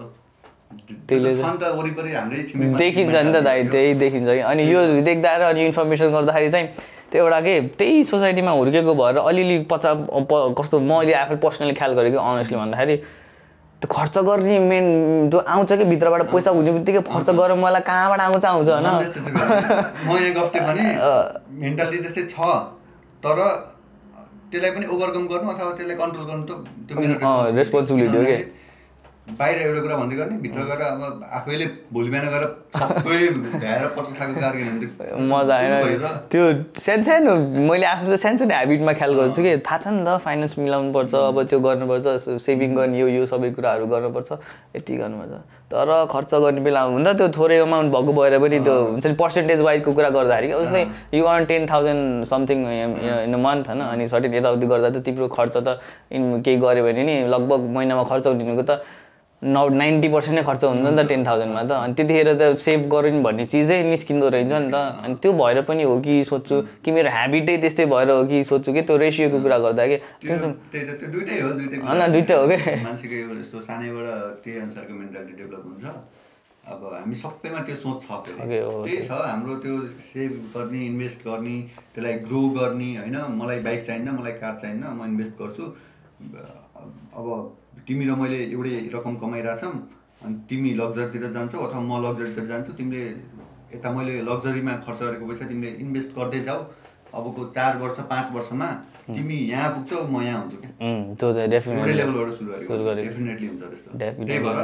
देखिन्छ नि त दाइ त्यही देखिन्छ कि। अनि यो देख्दा र अनि इन्फर्मेसन गर्दाखेरि चाहिँ त्यो एउटा के त्यही सोसाइटीमा हुर्केको भएर अलिअलि पचा कस्तो मैले आफै पर्सनली ख्याल गरेको अनेस्टली भन्दाखेरि त्यो खर्च गर्ने मेन त्यो आउँछ कि भित्रबाट पैसा हुने बित्तिकै खर्च गरेर मलाई कहाँबाट आउँछ आउँछ होइन? मेन्टालिटी त्यस्तै छ तर त्यसलाई पनि ओभरकम गर्नु अथवा त्यसलाई कन्ट्रोल गर्नु त responsibility हो। कि। बाहिर एउटा कुरा भन्दै गर्ने भित्र गएर अब आफैले भोलि बिहान गएर सबै भ्याएर पचास लाखको कार किन्यो मजा आएन। त्यो सानो सानो मैले आफ्नो त सानो सानो हेबिटमा ख्याल गर्छु कि थाहा छ नि त फाइनेन्स मिलाउनु पर्छ अब त्यो गर्नुपर्छ सेभिङ गर्ने यो यो सबै कुराहरू गर्नुपर्छ यति गर्नुपर्छ तर खर्च गर्ने बेला हुँदा त्यो थोरै अमाउन्ट भएको भएर पनि त्यो हुन्छ नि पर्सेन्टेज वाइजको कुरा गर्दाखेरि कि जस्तै you earn ten thousand something in a month होइन? अनि सर्टेन यताउति गर्दा त तिम्रो खर्च त इन केही गऱ्यो भने नि लगभग महिनामा खर्च हुनेको त नौ नाइन्टी पर्सेन्ट नै खर्च हुन्छ नि त टेन थाउजन्डमा त। अनि त्यतिखेर त सेभ गरौँ भन्ने चिजै निस्किँदो रहेछ नि त। अनि त्यो भएर पनि हो कि सोध्छु कि मेरो ह्याबिटै त्यस्तै भएर हो कि सोध्छु कि त्यो रेसियोको कुरा गर्दा कि चाहिँ होइन, दुइटै हो के? मान्छेको एउटा यस्तो सानैबाट त्यही अनुसारको मेन्टालिटी डेभलप हुन्छ। अब हामी सबैमा त्यो सोच छ त्यही छ हाम्रो त्यो सेभ गर्ने इन्भेस्ट गर्ने त्यसलाई ग्रो गर्ने होइन? मलाई बाइक चाहिन्न मलाई कार चाहिन्न म इन्भेस्ट गर्छु। अब तिमी र मैले एउटै रकम कमाइरहेछौँ अनि तिमी लग्जरीतिर जान्छौ अथवा म लग्जरीतिर जान्छु तिमीले यता मैले लग्जरीमा खर्च गरेको पैसा तिमीले इन्भेस्ट गर्दै जाऊ। अबको चार वर्ष पाँच वर्षमा तिमी यहाँ पुग्छौ म यहाँ हुन्छु क्या। लेभलबाट सुरु गरेको। डेफिनेटली हुन्छ त्यस्तो। त्यही भएर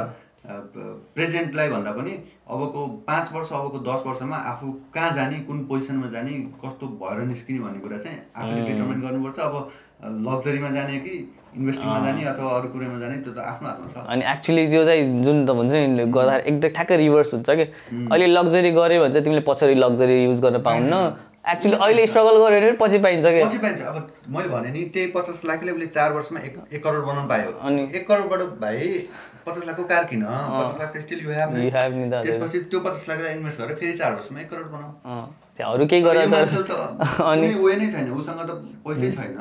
प्रेजेन्टलाई भन्दा पनि अबको पाँच वर्ष अबको दस वर्षमा आफू कहाँ जाने कुन पोजिसनमा जाने कस्तो भएर निस्किने भन्ने कुरा चाहिँ आफूले डिटर्मिन गर्नुपर्छ। अब लग्जरीमा जाने कि इन्भेस्टिङमा जाने अथवा अरू कुरामा जाने त्यो त आफ्नो हातमा छ। अनि एक्चुली त्यो चाहिँ जुन त भन्छ नि गर्दाखेरि एकदम ठ्याक्कै रिभर्स हुन्छ कि। अहिले लग्जरी गऱ्यो भने चाहिँ तिमीले पछाडि लग्जरी युज गर्न पाउन्न एक्चुली अहिले स्ट्रगल गऱ्यो भने पछि पाइन्छ कि। पछि पाइन्छ। अब मैले भने नि त्यही पचास लाखले उसले चार वर्षमा एक एक करोड बनाउनु पायो। अनि- एक करोडबाट भाइ पचास लाखको कार किन? पचास लाख स्टिल यु हेभ त्यसपछि त्यो पचास लाखलाई इन्भेस्ट गरेर फेरि चार वर्षमा एक करोड बनाऊ। अरू केही गरेर [LAUGHS] अनि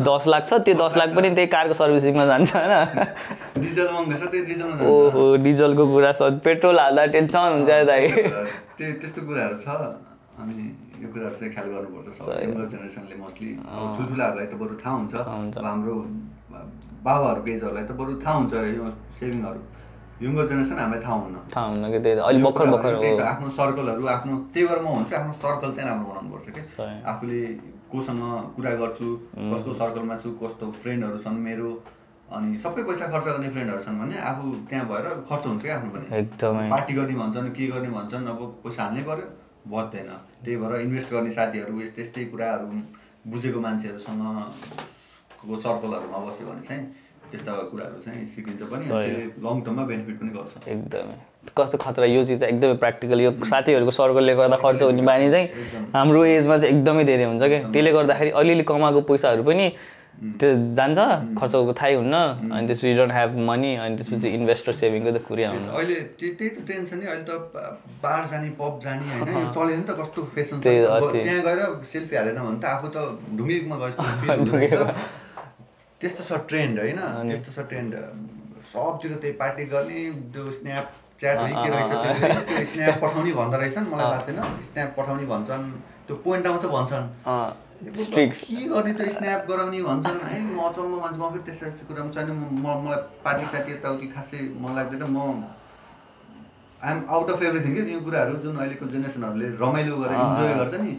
दस लाख छ त्यो दस लाख पनि त्यही कारको सर्भिसिङमा जान्छ होइन। [LAUGHS] ओहो डिजलको कुरा छ पेट्रोल हाल्दा टेन्सन हुन्छ दाइ। त्यो त्यस्तो कुराहरू छ। अनि यो कुराहरू चाहिँ ख्याल गर्नुपर्छ जेनेरेसनले मोस्टली ठुल्ठुलाहरूलाई त बरु थाहा हुन्छ। हाम्रो बाबाहरूको एजहरूलाई त बरु थाहा हुन्छ यो सेभिङहरू यङ्गर जेनेरेसन हामीलाई थाहा हुन्न। थाहा हुन्न कि त्यही त। अहिले भर्खर भर्खर आफ्नो सर्कलहरू आफ्नो त्यही भएर म भन्छु आफ्नो सर्कल चाहिँ राम्रो बनाउनुपर्छ कि। आफूले कोसँग कुरा गर्छु कसको सर्कलमा छु कस्तो फ्रेन्डहरू छन् मेरो अनि सबै पैसा खर्च गर्ने फ्रेन्डहरू छन् भने आफू त्यहाँ भएर खर्च हुन्छ क्या आफ्नो पनि। एकदमै। पार्टी गर्ने भन्छन् के गर्ने भन्छन् अब पैसा हाल्नै पर्यो बच्दैन। त्यही भएर इन्भेस्ट गर्ने साथीहरू यस्तै यस्तै कुराहरू बुझेको मान्छेहरूसँग को सर्कलहरूमा बस्यो भने चाहिँ त्यस्ता कुराहरू चाहिँ सिकिन्छ पनि लङ टर्ममा बेनिफिट पनि गर्छ। एकदमै। कस्तो खतरा यो चिज चाहिँ एकदमै प्र्याक्टिकल यो साथीहरूको सर्कलले गर्दा खर्च हुने बानी चाहिँ हाम्रो एजमा चाहिँ एकदमै धेरै हुन्छ क्या त्यसले गर्दाखेरि अलिअलि कमाएको पैसाहरू पनि त्यो जान्छ खर्चको थाहै हुन्न अनि त्यसपछि डोन्ट ह्याभ मनी अनि त्यसपछि इन्भेस्टर सेभिङको त कुरै आउनु। अहिले त्यही त टेन्सन नि अहिले त बार जाने पब जाने होइन? यो नि त कस्तो फेसन त्यही गएर सेल्फी हालेन भने त आफू त ढुङ्गेमा गए [LAUGHS] जस्तो feel हुँदो रहेछ। त्यस्तो छ ट्रेन्ड होइन? त्यस्तो छ ट्रेन्ड सबतिर त्यही पार्टी गर्ने त्यो स्न्याप च्याट के रहेछ त्यो स्न्याप पठाउने भन्दो रहेछन् मलाई थाहा छैन। स्न्याप पठाउने भन्छन् त्यो पोइन्ट आउँछ भन्छन्। के गर्ने त स्न्याप गराउने भन्छन्? है म अचम्म मान्छे म फेरि त्यस्तो त्यस्तो कुरामा चाहिँ म मलाई पार्टी साथी यताउति खासै मन लाग्दैन। म आइएम आउट अफ एभ्रिथिङ के? यो कुराहरू जुन अहिलेको जेनेरेसनहरूले रमाइलो गरेर इन्जोय गर्छ नि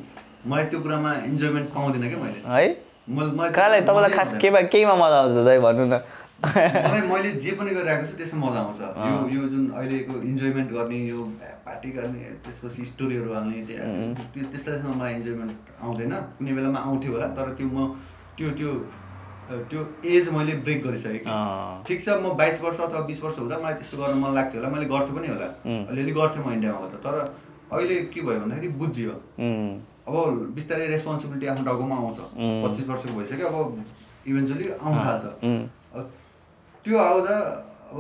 मलाई त्यो कुरामा इन्जोयमेन्ट पाउँदिनँ क्या मैले? है? कहाँलाई तपाईँलाई खास केमा केहीमा मजा आउँछ दाइ भन्नु न। मलाई मैले जे पनि गरिरहेको छु त्यसमा मजा आउँछ। यो यो जुन अहिलेको इन्जोयमेन्ट गर्ने यो पार्टी गर्ने त्यसपछि स्टोरीहरू हाल्ने त्यो त्यो- त्यस्तामा मलाई इन्जोयमेन्ट आउँदैन। कुनै बेलामा आउँथ्यो होला तर त्यो म त्यो त्यो त्यो एज मैले ब्रेक गरिसकेँ ठिक छ म बाइस वर्ष अथवा बिस वर्ष हुँदा मलाई त्यस्तो गर्न मन लाग्थ्यो होला। मैले गर्थेँ पनि होला. अलिअलि गर्थेँ म इन्डियामा हुँदा तर अहिले के भयो भन्दाखेरि बुझियो उम्, अब बिस्तारै रेस्पोन्सिबिलिटी आफ्नो टाउकोमा आउँछ. पच्चिस वर्षको भइसक्यो अब इभेन्चुली आउनु थाल्छ त्यो आउँदा अब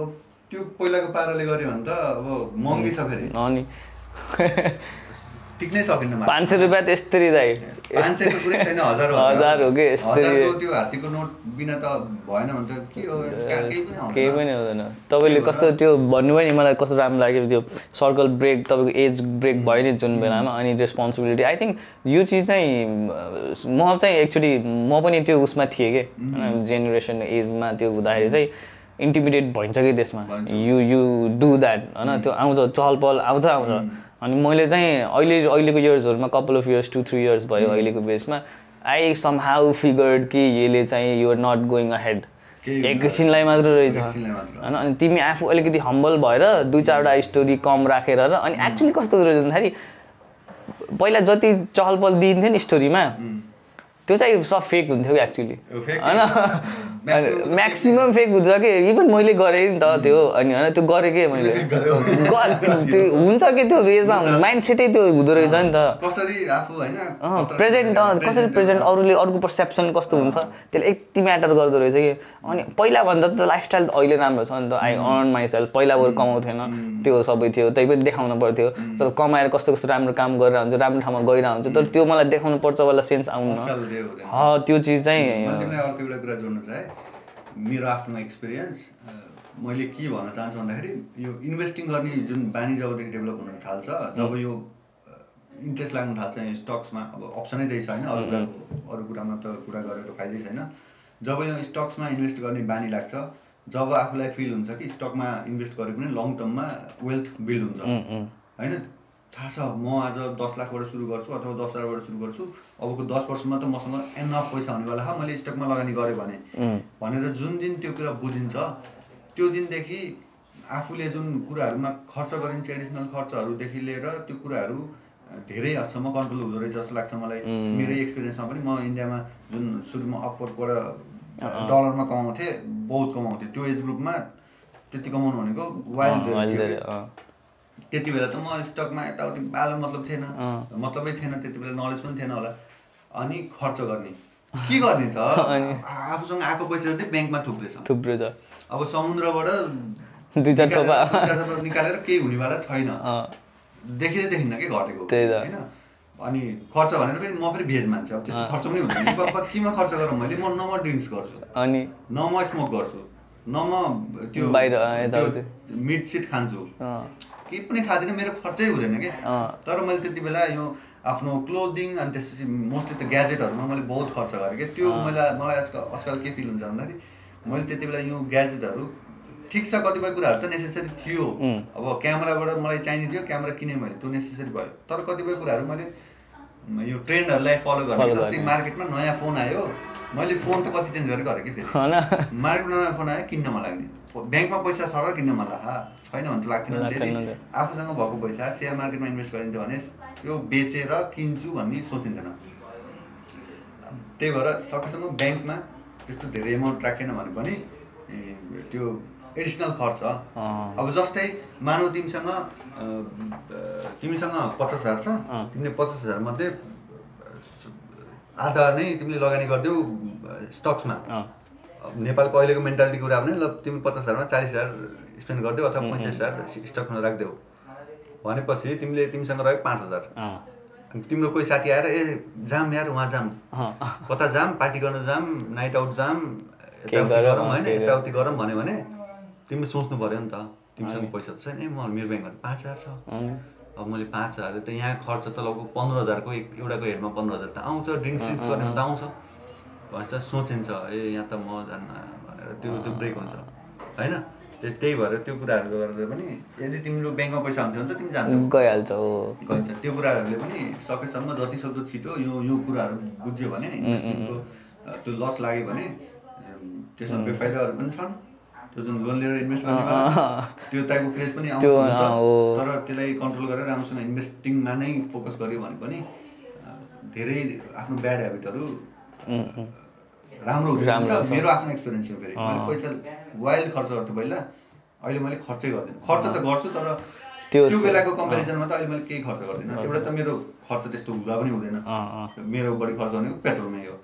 त्यो पहिलाको पाराले गऱ्यो भने त अब महँगी छ फेरि। [LAUGHS] टिक्नै मान्छे। पाँच सय रुपियाँ त यस्तरी दाइ। [LAUGHS] हजार हो। कि त्यो हात्तीको नोट बिना त भएन भने त कहाँ पनि हुँदैन। तपाईँले कस्तो त्यो भन्नुभयो नि मलाई कस्तो राम्रो लाग्यो त्यो सर्कल ब्रेक तपाईँको एज ब्रेक भयो नि जुन बेलामा अनि रेस्पोन्सिबिलिटी आई थिङ्क यो चिज चाहिँ म चाहिँ एक्चुली म पनि त्यो उसमा थिएँ कि। होइन जेनेरेसन एजमा त्यो हुँदाखेरि चाहिँ इन्टिमिडिएट भइन्छ कि त्यसमा। यु यु डु द्याट होइन त्यो आउँछ चहल पहल आउँछ। आउँछ अनि मैले चाहिँ अहिले अहिलेको इयर्सहरूमा couple of years to three years भयो अहिलेको बेसमा। आई सम हाउ फिगर्ड कि यसले चाहिँ युआर नट गोइङ अहेड एकैछिनलाई मात्र रहेछ। होइन अनि तिमी आफू अलिकति हम्बल भएर दुई चारवटा स्टोरी कम राखेर र अनि एक्चुली कस्तो हुँदो रहेछ भन्दाखेरि पहिला जति चहल पहल दिइन्थ्यो नि स्टोरीमा त्यो चाहिँ सब फेक [LAUGHS] हुन्थ्यो कि एक्चुली होइन? म्याक्सिमम फेक हुन्छ कि? इभन मैले गरेँ नि त त्यो अनि होइन त्यो गरेँ कि मैले? [LAUGHS] [LAUGHS] त्यो हुन्छ कि त्यो बेसमा माइन्ड सेटै त्यो हुँदो रहेछ नि त। प्रेजेन्ट कसरी प्रेजेन्ट अरूले अरूको पर्सेप्सन कस्तो हुन्छ? त्यसले यति म्याटर गर्दो रहेछ कि? अनि पहिलाभन्दा त लाइफस्टाइल त अहिले राम्रो छ नि त। आई अर्न माइसेल्फ पहिला बरु कमाउँथेन। त्यो सबै थियो। त्यही पनि देखाउनु पर्थ्यो। तर कमाएर कस्तो कस्तो राम्रो काम गरेर हुन्छ राम्रो ठाउँमा गइरहेको हुन्छ तर त्यो मलाई देखाउनु पर्छ वाला सेन्स आउनु। त्यो चिज चाहिँ अर्को एउटा कुरा जोड्न चाहेँ। मेरो आफ्नो एक्सपिरियन्स मैले के भन्न चाहन्छु भन्दाखेरि यो इन्भेस्टिङ गर्ने जुन बानी जबदेखि डेभलप हुन थाल्छ जब यो इन्ट्रेस्ट लाग्न थाल्छ यो स्टक्समा अब अप्सनै त्यही छ होइन अरू कुराको अरू कुरामा त कुरा गरेर फाइदै छैन। जब यो स्टक्समा इन्भेस्ट गर्ने बानी लाग्छ जब आफूलाई फिल हुन्छ कि स्टकमा इन्भेस्ट गरे पनि लङ टर्ममा वेल्थ बिल्ड हुन्छ। होइन? थाहा छ म आज दस लाखबाट सुरु गर्छु अथवा दस हजारबाट सुरु गर्छु। अबको दस वर्षमा त मसँग एनफ पैसा हुनेवाला छ मैले स्टकमा लगानी गरेँ भने। भनेर जुन दिन त्यो कुरा बुझिन्छ त्यो दिनदेखि आफूले जुन कुराहरूमा खर्च गरिन्छ एडिसनल खर्चहरूदेखि लिएर त्यो कुराहरू धेरै हदसम्म कन्ट्रोल हुँदो रहेछ जस्तो लाग्छ मलाई। मेरै एक्सपिरियन्समा पनि म इन्डियामा जुन सुरुमा अपवर्डबाट डलरमा कमाउँथेँ बहुत कमाउँथेँ। त्यो एज ग्रुपमा त्यति कमाउनु भनेको वाइल्ड त्यति बेला त म स्टकमा यताउति बालो मतलब थिएन। मतलबै थिएन त्यति बेला नलेज पनि थिएन होला। अनि खर्च गर्ने। के गर्ने त? [LAUGHS] आफूसँग आएको पैसा चाहिँ ब्याङ्कमा थुप्रेछ। थुप्रो छ। अब समुद्रबाट दुई चार थोपा। निकालेर- केही हुनेवाला छैन। देखिँदै देखिन्न कि घटेको। होइन? अनि खर्च भनेर फेरि म फेरि भेज मान्छे अब त्यस्तो खर्च पनि हुँदैन। पापा केमा खर्च गरौँ मैले? म न म ड्रिङ्क्स गर्छु। अनि? न म स्मोक गर्छु। न म त्यो बाहिर। मिट सिट खान्छु। केही पनि खाँदिनँ मेरो खर्चै हुँदैन कि। तर मैले त्यति बेला यो आफ्नो क्लोदिङ अनि त्यसपछि मोस्टली त ग्याजेटहरूमा मैले बहुत खर्च गरेँ कि? त्यो मैले मलाई आजकल आजकल के फिल हुन्छ भन्दाखेरि मैले त्यति बेला यो ग्याजेटहरू ठिक छ कतिपय कुराहरू त नेसेसरी थियो। अब क्यामेराबाट मलाई चाहिने थियो क्यामेरा किनेँ मैले त्यो नेसेसरी भयो। तर कतिपय कुराहरू मैले यो ट्रेन्डहरूलाई फलो Follow जस्तै। मार्केटमा नयाँ फोन आयो मैले फोन त कति चेन्ज गरेर गरेँ कि [LAUGHS] होइन। मार्केटमा नयाँ फोन आयो किन्न मन लाग्ने। ब्याङ्कमा पैसा छ र किन्न मन लाग्छ छैन भने त लाग्थेन। आफूसँग भएको पैसा सेयर मार्केटमा इन्भेस्ट गरिन्थ्यो भने त्यो बेचेर किन्छु भन्ने सोचिन्थेन त्यही भएर सकेसम्म ब्याङ्कमा त्यस्तो धेरै एमाउन्ट राखेन भने पनि त्यो एडिसनल खर्च। अब जस्तै मानव तिमीसँग तिमीसँग पचास हजार छ तिमीले पचास हजार मध्ये आधा नै तिमीले लगानी गरिदेऊ स्टक्समा। अब नेपालको अहिलेको मेन्टालिटी कुरा भने ल तिमी पचास हजारमा चालिस हजार स्पेन्ड गरिदेऊ अथवा पैँतिस हजार स्टकमा राखिदेऊ। भनेपछि तिमीले तिमीसँग रह्यो पाँच हजार। तिम्रो कोही साथी आएर ए जाम यार उहाँ जाम। कता जाम? पार्टी गर्न जाम नाइट आउट जाम गरौँ, होइन। यताउति गरौँ भन्यो भने तिमीले सोच्नु पऱ्यो नि त। तिमीसँग पैसा त छैन। ए म मेरो ब्याङ्कमा पाँच हजार छ। अब मैले पाँच हजार त यहाँ खर्च त लगभग पन्ध्र हजारको एक एउटाको हेडमा पन्ध्र हजार त आउँछ ड्रिङ्क्स सिङ्क्स गर्ने त आउँछ। भनेर त सोचिन्छ ए यहाँ त म जान्न भनेर त्यो त्यो ब्रेक हुन्छ होइन? त्यही त्यही भएर त्यो कुराहरू गर्दा पनि यदि तिम्रो ब्याङ्कमा पैसा हुन्थ्यो भने त तिमी जान्थ्यौ गइहाल्छ गइन्छ त्यो कुराहरूले पनि सकेसम्म जति सक्दो छिटो यो यो कुराहरू बुझ्यो भने इन्भेस्टमेन्टको त्यो लस लाग्यो भने त्यसमा बेफाइदाहरू पनि छन्। त्यो जुन लोन लिएर इन्भेस्ट गर्ने त्यो टाइपको क्रेज पनि आउँछ त्यो। तर त्यसलाई कन्ट्रोल गरेर राम्रोसँग इन्भेस्टिङमा नै फोकस गर्यो भने पनि धेरै आफ्नो ब्याड हेबिटहरू राम्रो हुन्छ। मेरो आफ्नो एक्सपिरियन्स हो फेरि। मैले पैसा वाइल्ड खर्च गर्थेँ पहिला। अहिले मैले खर्चै गर्दिनँ। खर्च त गर्छु तर त्यो बेलाको कम्पेरिजनमा त अहिले मैले केही खर्च गर्दिनँ। एउटा त मेरो खर्च त्यस्तो हुँदा पनि हुँदैन। मेरो बढी खर्च भनेको पेट्रोलमै [LAUGHS] हो।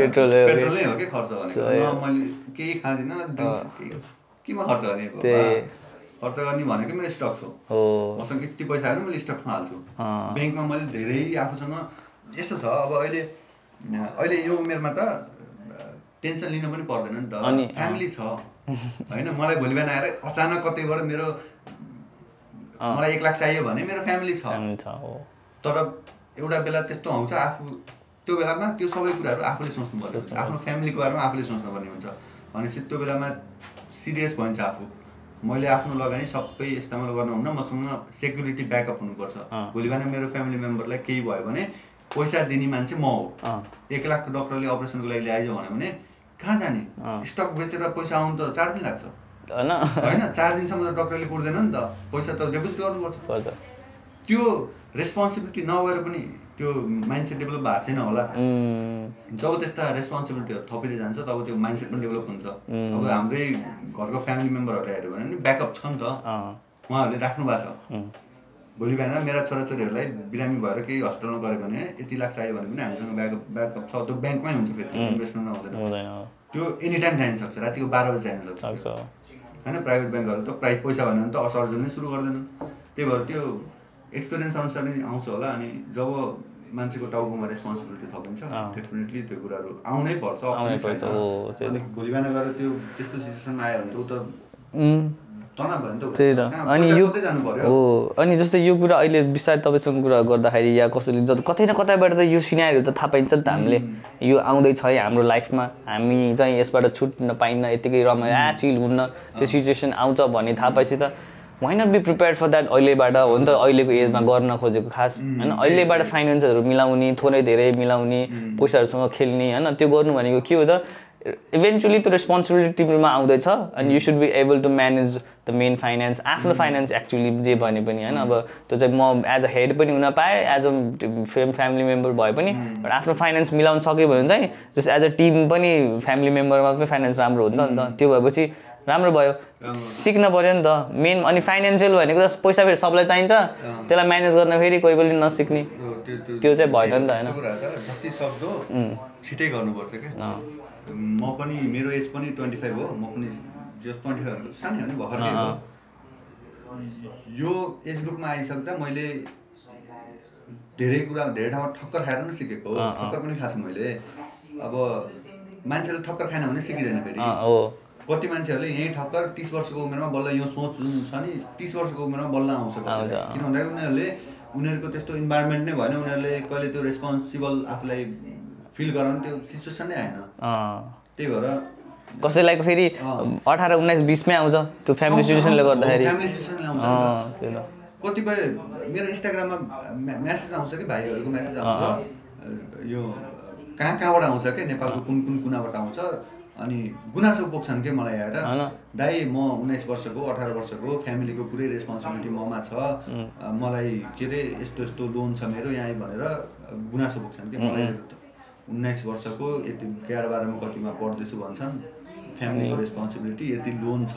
पेट्रोल हो। कि? पेट्रोलै हो कि खर्च भनेको? मैले केही खाँदिनँ। केमा खर्च गर्ने। खर्च गर्ने भनेको मेरो स्टक्स हो। मसँग यति पैसा आयो भने मैले स्टकमा हाल्छु। ब्याङ्कमा मैले धेरै आफूसँग यस्तो छ अब अहिले अहिले यो उमेरमा त टेन्सन लिनु पनि पर्दैन नि अनि, त फ्यामिली छ। होइन मलाई भोलि बिहान आएर अचानक कतैबाट मेरो मलाई एक लाख चाहियो भने मेरो फ्यामिली छ। तर एउटा बेला त्यस्तो आउँछ आफू त्यो बेलामा त्यो सबै कुराहरू आफूले सोच्नु पर्छ। आफ्नो फ्यामिलीको बारेमा आफूले सोच्नुपर्ने हुन्छ। भनेपछि त्यो बेलामा सिरियस भइन्छ आफू। मैले आफ्नो लगानी सबै यस्तामा गर्नुहुन्न मसँग सेक्युरिटी ब्याकअप हुनुपर्छ। भोलि बिहान मेरो फ्यामिली मेम्बरलाई केही भयो भने पैसा दिने मान्छे म हो। एक लाखको डक्टरले अपरेसनको लागि ल्याइज भन्यो भने कहाँ जाने? स्टक बेचेर पैसा आउनु त चार दिन लाग्छ। होइन। चार दिनसम्म त डक्टरले कुर्दैन नि त। पैसा त डेपोजिट गर्नुपर्छ। पर्छ। त्यो रेस्पोन्सिबिलिटी नभएर पनि त्यो माइन्डसेट डेभलप भएको छैन होला। जब त्यस्ता रेस्पोन्सिबिलिटीहरू थपिँदै जान्छ तब त्यो माइन्डसेट पनि डेभलप हुन्छ। अब हाम्रै घरको फ्यामिली मेम्बरहरूलाई हेऱ्यो भने नि ब्याकअप छ नि त। उहाँहरूले राख्नु भएको छ। भोलि बिहान मेरा छोराछोरीहरूलाई बिरामी भएर केही हस्पिटलमा गऱ्यो भने यति लाख चाहियो भने पनि हामीसँग ब्याकअप ब्याकअप छ। त्यो ब्याङ्कमै हुन्छ फेरि इन्भेस्टमेन्ट हुँदैन हुँदैन त्यो एनी टाइम चाहिन सक्छ रातिको बाह्र बजी चाहिन सक्छ। होइन प्राइभेट ब्याङ्कहरू त प्राइस पैसा भन्यो भने त असर्जन नै सुरु गर्दैनन् त्यही भएर त्यो एक्सपिरियन्स अनुसार नै आउँछ होला अनि जब मान्छेको टाउकोमा रेस्पोन्सिबिलिटी थपिन्छ। डेफिनेटली त्यो कुराहरू आउनै पर्छ। भोलि बिहान गएर त्यो त्यस्तो सिचुएसनमा आयो भने त ऊ त त्यही त। अनि यो हो अनि जस्तै यो कुरा अहिले बिस्तारै तपाईँसँग कुरा गर्दाखेरि या कसैले जति कतै न कतैबाट त यो सिनारीहरू त थाहा पाइन्छ नि त हामीले। यो आउँदैछ है हाम्रो लाइफमा। हामी चाहिँ यसबाट छुट्न पाइन्न यतिकै रमाइलो आ चिल हुन्न त्यो सिचुएसन आउँछ भन्ने थाहा पाएपछि त। Why not be prepare for that अहिलेबाट? हो नि त अहिलेको एजमा गर्न खोजेको खास। होइन अहिलेबाट फाइनेन्सहरू मिलाउने थोरै धेरै मिलाउने पैसाहरूसँग खेल्ने होइन त्यो गर्नु भनेको के हो त? इभेन्चुली त्यो रेस्पोन्सिबिलिटी तिम्रोमा आउँदैछ अनि you should be able to manage the main finance आफ्नो फाइनेन्स एक्चुली जे भने पनि होइन? अब त्यो चाहिँ म एज अ हेड पनि हुन पाएँ as a fam family member भए पनि बट आफ्नो फाइनेन्स मिलाउन सक्यो भने चाहिँ जस्ट एज अ टिम पनि फ्यामिली मेम्बरमा पनि फाइनेन्स राम्रो हुन्छ नि त। त्यो भएपछि राम्रो भयो। सिक्न पऱ्यो नि त। मेन अनि फाइनेन्सियल भनेको त पैसा फेरि सबलाई चाहिन्छ त्यसलाई म्यानेज गर्न फेरि कोही पनि नसिक्ने। त्यो चाहिँ भएन नि त होइन? म पनि मेरो एज पनि ट्वेन्टी फाइभ हो। म पनि जस्ट ट्वेन्टी फाइभ सानै हो नि भर्खर यो एज ग्रुपमा आइसक्दा मैले धेरै कुरा धेरै ठाउँमा ठक्कर खाएर पनि सिकेको हो। ठक्कर पनि छु मैले। अब मान्छेले ठक्कर खाएन भने सिकिँदैन फेरि। कति मान्छेहरूले यहीँ ठक्कर तिस वर्षको उमेरमा बल्ल यो सोच जुन छ नि तिस वर्षको उमेरमा बल्ल आउँछ। किन भन्दाखेरि उनीहरूले उनीहरूको त्यस्तो इन्भाइरोमेन्ट नै भएन। उनीहरूले कहिले त्यो रेस्पोन्सिबल आफूलाई फिल गराउने त्यो सिचुएसन नै आएन। त्यही भएर कसैलाई फेरि। अठार उन्नाइस बिसमै आउँछ त्यो फ्यामिली सिचुएसनले गर्दाखेरि। कतिपय मेरो इन्स्टाग्राममा म्या- म्यासेज आउँछ कि भाइहरूको म्यासेज आउँछ। यो कहाँ कहाँबाट आउँछ क्या नेपालको कुन कुन कुनाबाट आउँछ? अनि गुनासो पोख्छन् कि मलाई आएर। दाइ म उन्नाइस वर्षको अठार वर्षको फ्यामिलीको पुरै रेस्पोन्सिबिलिटी ममा छ। मलाई के अरे यस्तो यस्तो लोन छ मेरो यहाँ भनेर गुनासो पोख्छन् कि? मलाई उन्नाइस वर्षको यति एघार बाह्रमा कतिमा पढ्दैछु भन्छन्। फ्यामिलीको रेस्पोन्सिबिलिटी यति लोन छ।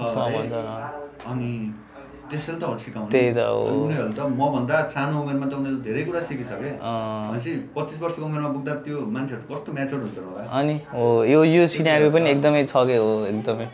अनि त्यसैले त सिकाउने उनीहरू त मभन्दा सानो उमेरमा त उनीहरूले धेरै कुरा सिकिसके। भनेपछि पच्चिस वर्षको उमेरमा पुग्दा त्यो मान्छेहरू कस्तो म्याचोर हुन्छ होला अनि हो यो यो सिनारी पनि एकदमै छ के हो एकदमै।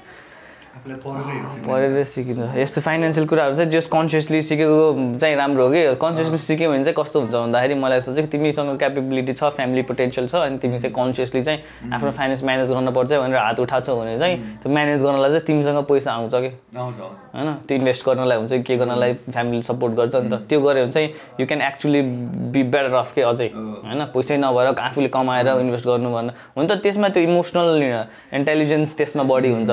पढेरै सिकिन्छ यस्तो फाइनेन्सियल कुराहरू चाहिँ जस्ट कन्सियसली सिकेको चाहिँ राम्रो हो कि? कन्सियसली सिक्यो भने चाहिँ कस्तो हुन्छ भन्दाखेरि मलाई यस्तो चाहिँ तिमीसँग क्यापेबिलिटी छ फ्यामिली पोटेन्सियल छ अनि तिमी चाहिँ कन्सियसली चाहिँ आफ्नो फाइनेन्स म्यानेज गर्नुपर्छ भनेर हात उठाएको भने चाहिँ त्यो म्यानेज गर्नलाई चाहिँ तिमीसँग पैसा आउँछ कि? होइन? त्यो इन्भेस्ट गर्नलाई हुन्छ के गर्नलाई फ्यामिली सपोर्ट गर्छ? नि त त्यो गऱ्यो भने चाहिँ you can actually be better off के अझै। होइन? पैसै नभएर आफूले कमाएर इन्भेस्ट गर्नु भन्न हुन त त्यसमा त्यो इमोसनल इन्टेलिजेन्स त्यसमा बढी हुन्छ।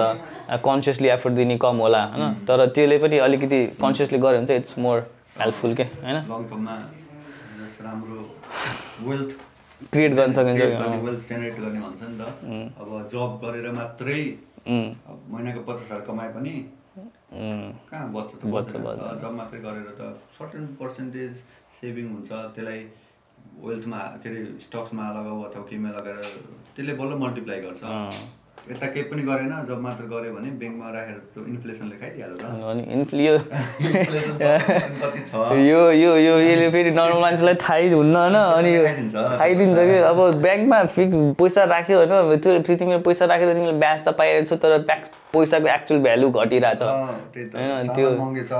कन्सियसली एफर्ट दिने कम होला होइन? तर त्यसले पनि अलिकति कन्सियसली गऱ्यो भने चाहिँ इट्स मोर हेल्पफुल के होइन? क्रिएट गर्न सकिन्छ त। अब जब गरेर मात्रै अब महिनाको पचास हजार कमाए पनि कहाँ बच्छ जब मात्रै गरेर त सर्टेन पर्सेन्टेज सेभिङ हुन्छ त्यसलाई वेल्थमा के अरे स्टक्समा लगाऊ अथवा केमा लगाएर त्यसले बल्ल मल्टिप्लाई गर्छ। यता केही पनि गरेन जब मात्र गऱ्यो भने ब्याङ्कमा राखेर त्यो इन्फ्लेसनले खाइदिइहाल्छ यो यो यो यसले फेरि नर्मल मान्छेलाई थाहै हुन्न होइन अनि खाइदिन्छ। कि? अब ब्याङ्कमा फिक्स पैसा राख्यो होइन त्यो फेरि तिमीले पैसा राखेर तिमीले ब्याज त पाइरहेको छौ तर प्याक पैसाको एक्चुअल भ्यालु घटिरहेछ। होइन त्यो महँगो छ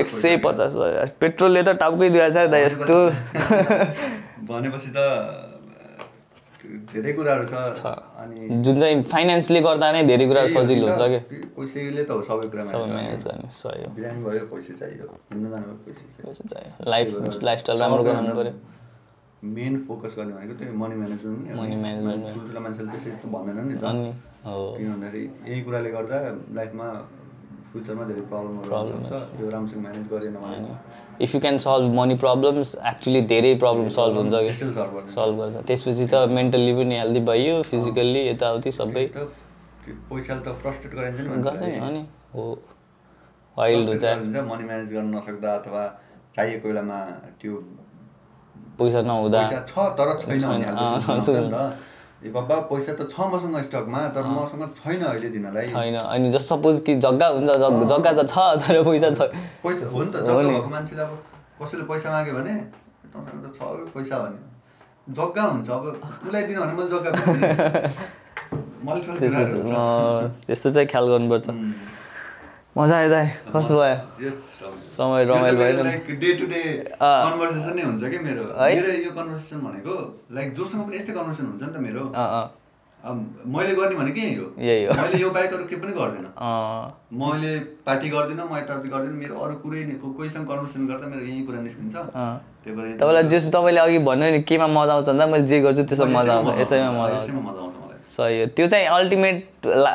एक सय पचास पेट्रोलले त टाउकै दिएको छ यस्तो। भनेपछि त धेरै कुराहरू छ। अनि जुन चाहिँ फाइनेन्सले गर्दा नै धेरै कुराहरू सजिलो हुन्छ कि? पैसैले त हो सबै कुरा सबै म्यानेज गर्ने। सही हो। बिरामी भयो पैसा चाहियो घुम्न जानु भयो पैसा चाहियो। लाइफ लाइफस्टाइल राम्रो बनाउनु पऱ्यो मेन फोकस गर्ने भनेको त्यही मनी म्यानेजमेन्ट Money management। ठुल्ठुला मान्छेले त्यसरी त भन्दैन नि त। किन भन्दाखेरि यही कुराले गर्दा लाइफमा फ्युचरमा धेरै प्रब्लमहरू यो राम्रोसँग म्यानेज गरेन भने if you can solve money problems actually धेरै प्रब्लम सल्भ हुन्छ कि सल्भ गर्छ त्यसपछि त मेन्टल्ली पनि हेल्दी भइयो फिजिकल्ली यताउति सबै पैसाले त फ्रस्ट्रेट गराइन्छ नि। अनि हो वाइल्ड हुन्छ मनी म्यानेज गर्न नसक्दा अथवा चाहिएको बेलामा त्यो पैसा नहुँदा छ तर छैन ए बाबा पैसा त छ मसँग स्टकमा तर मसँग छैन अहिले दिनलाई। छैन। अनि जस्ट सपोज कि जग्गा हुन्छ जग- जग्गा त छ तर पैसा छ। पैसा हो नि त जग्गा। भएको मान्छेले अब कसैले पैसा माग्यो भने तपाईँको त छ पैसा भने जग्गा हुन्छ अब उसलाई दिनु भने मैले जग्गा [LAUGHS] त्यस्तो चाहिँ ख्याल गर्नुपर्छ। मजा आयो दाइ कस्तो भयो। समय रमाइलो। यो त मेरो भएन like day to day अँ। conversation नै हुन्छ कि मेरो? मेरो यो कन्भर्सेसन भनेको लाइक जोसँग पनि यस्तै कन्भर्सेसन हुन्छ नि त मेरो। मैले गर्ने भनेको यही हो। मैले यो बाहेक अरू केही पनि गर्दिनँ। मैले पार्टी गर्दिनँ म यताउति गर्दिनँ मेरो अरू कुरै नै को- कोहीसँग कन्भर्सेसन गर्दा मेरो यही कुरा निस्किन्छ। त्यही भएर तपाईँलाई जस तपाईँले अघि भन्नु नि केमा मजा आउँछ भन्दा मैले जे गर्छु त्यसमा मजा आउँछ। यसैमा मजा आउँछ। मलाई सही हो। त्यो चाहिँ अल्टिमेट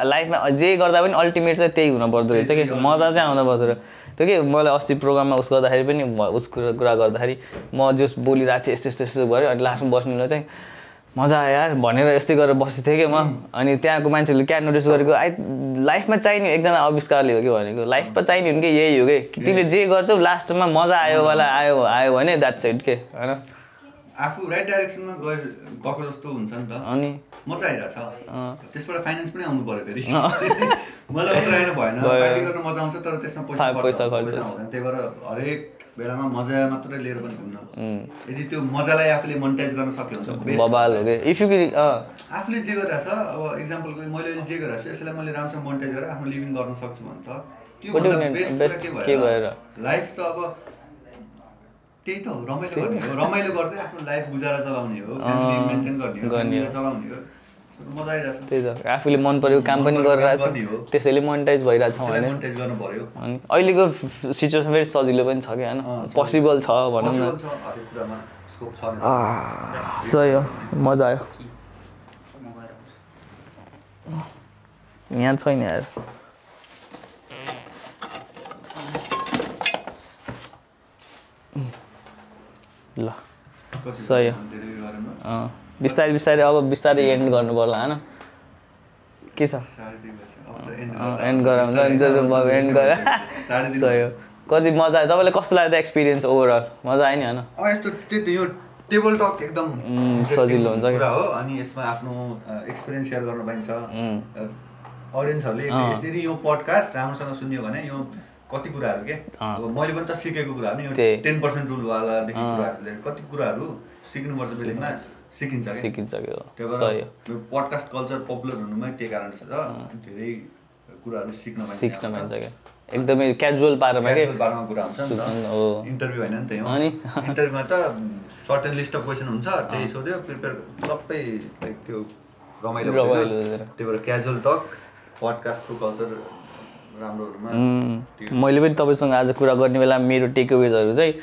लाइफमा जे गर्दा पनि अल्टिमेट चाहिँ त्यही हुन पर्दो रहेछ कि। मजा चाहिँ आउँदा पर्दो रहेछ। त्यो कि मैले अस्ति प्रोग्राममा उस गर्दाखेरि पनि भ- उस कुरा कुरा गर्दाखेरि म जस बोलिरहेको थिएँ यस्तो यस्तो यस्तो गऱ्यो अनि लास्टमा बस्नुलाई चाहिँ मजा आयो यार भनेर यस्तै गरेर बसेको थिएँ कि म। अनि त्यहाँको मान्छेहरूले क्या नोटिस गरेको आई लाइफमा चाहिने एकजना आविष्कारले हो कि? भनेको। लाइफमा चाहिने हो कि यही हो कि? तिमीले जे गर्छौ लास्टमा मजा आयो वाला आयो आयो भने द्याट्स इट के होइन? आफू राइट डाइरेक्सनमा गए गएको जस्तो हुन्छ नि त। अनि? मजा आइरहेछ। अँ। त्यसबाट फाइनेन्स पनि आउनु पऱ्यो फेरि। [LAUGHS] मलाई मात्र आएर भएन। पार्टी गर्न मजा आउँछ तर त्यसमा पैसा पा- पैसा खर्च। आउँदैन। त्यही भएर हरेक बेलामा मजा मात्रै लिएर पनि उम्, यदि त्यो मजालाई आफूले मोनिटाइज गर्न सक्यो भने बबाल हो इफ यु आफूले जे गरिरहेछ अब इक्जाम्पलको मैले अहिले जे गरिरहेको छु यसलाई मैले राम्रोसँग मोनिटाइज गरेर आफ्नो लिभिङ गर्न सक्छु भने त त्यो? बेस्ट के? भएर? लाइफ त अब त्यही त हो रमाइलो गर्ने हो। रमाइलो गर्दै आफ्नो लाइफ गुजारा चलाउने हो मेन्टेन गर्ने हो चलाउने हो। त्यही त। आफूले मन परेको काम पनि गर्ने हो। त्यसैले मोनिटाइज भइरहेछ भने। मोनिटाइज गर्नु पर्यो। अनि अहिलेको सिचुएसन फेरि सजिलो पनि छ कि होइन? अँ, छ। पोसिबल छ भनौँ न। छ। छ सही हो। मजा आयो। यहाँ छैन यार। ल। सही हो। बिस्तारै बिस्तारै अब बिस्तारै एन्ड गर्नु पर्ला होइन? के छ? एन्ड गरा हुन्छ जो जो अब एन्ड गरा। सही हो। कति मजा आयो। तपाईँलाई कस्तो लाग्यो त एक्सपिरियन्स ओभरअल मजा आयो नि होइन? यस्तो त्यही यो टेबल टक एकदम सजिलो हुन्छ। कुरा हो। अनि यसमा आफ्नो एक्सपिरियन्स सेयर गर्न पाइन्छ. अडियन्सहरूले। यदि यो पडकास्ट राम्रोसँग सुन्यो भने यो कति कुराहरू के। अब मैले पनि त सिकेको कुराहरू नि त्यही। टेन पर्सेन्ट रुलवालादेखि। कुराहरूले कति कुराहरू सिक्नुपर्छ बिल्डिङमा? सिकिन्छ सिकिन्छ कि हो त्यही सही भएर हो। यो पडकास्ट कल्चर पपुलर हुनुमै त्यही कारण छ। धेरै कुराहरू सिक्न सिक्न पाइन्छ क्या। एकदमै क्याजुअल पारामा के बारेमा कुरा हुन्छ हो। इन्टरभ्यू होइन नि त यो। अनि? इन्टरभ्यूमा त सर्टेन लिस्ट अफ क्वेसन हुन्छ त्यही सोध्यो। प्रिपेयर सबै लाइक त्यो रमाइलो रमाइलो। त्यही भएर क्याजुअल टक पडकास्टको कल्चर मैले पनि तपाईँसँग आज कुरा गर्ने बेला मेरो टेकअवेजहरू चाहिँ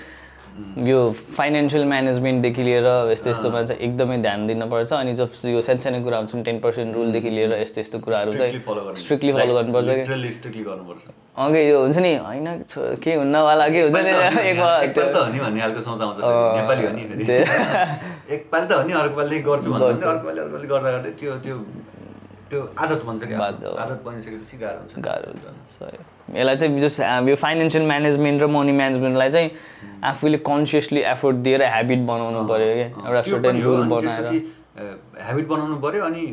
यो फाइनेन्सियल म्यानेजमेन्टदेखि लिएर यस्तो यस्तोमा चाहिँ एकदमै ध्यान दिनुपर्छ अनि जब यो सानसानो कुरा हुन्छ टेन पर्सेन्ट रुलदेखि लिएर यस्तो यस्तो कुराहरू चाहिँ स्ट्रिक्टली फलो गर्नुपर्छ अघि यो हुन्छ नि होइन के हुन्नवाला के हुन्छ नि [LAUGHS] त्यो आदत बन्छ क्या। बाध्य हो। आदत बनिसकेपछि गाह्रो हुन्छ। गाह्रो हुन्छ सही। यसलाई चाहिँ जस यो फाइनेन्सियल म्यानेजमेन्ट र मनी म्यानेजमेन्टलाई चाहिँ आफूले कन्सियसली एफोर्ट दिएर हेबिट बनाउनु पऱ्यो कि एउटा सर्टेन रुल बनाएर। ह्याबिट बनाउनु पऱ्यो अनि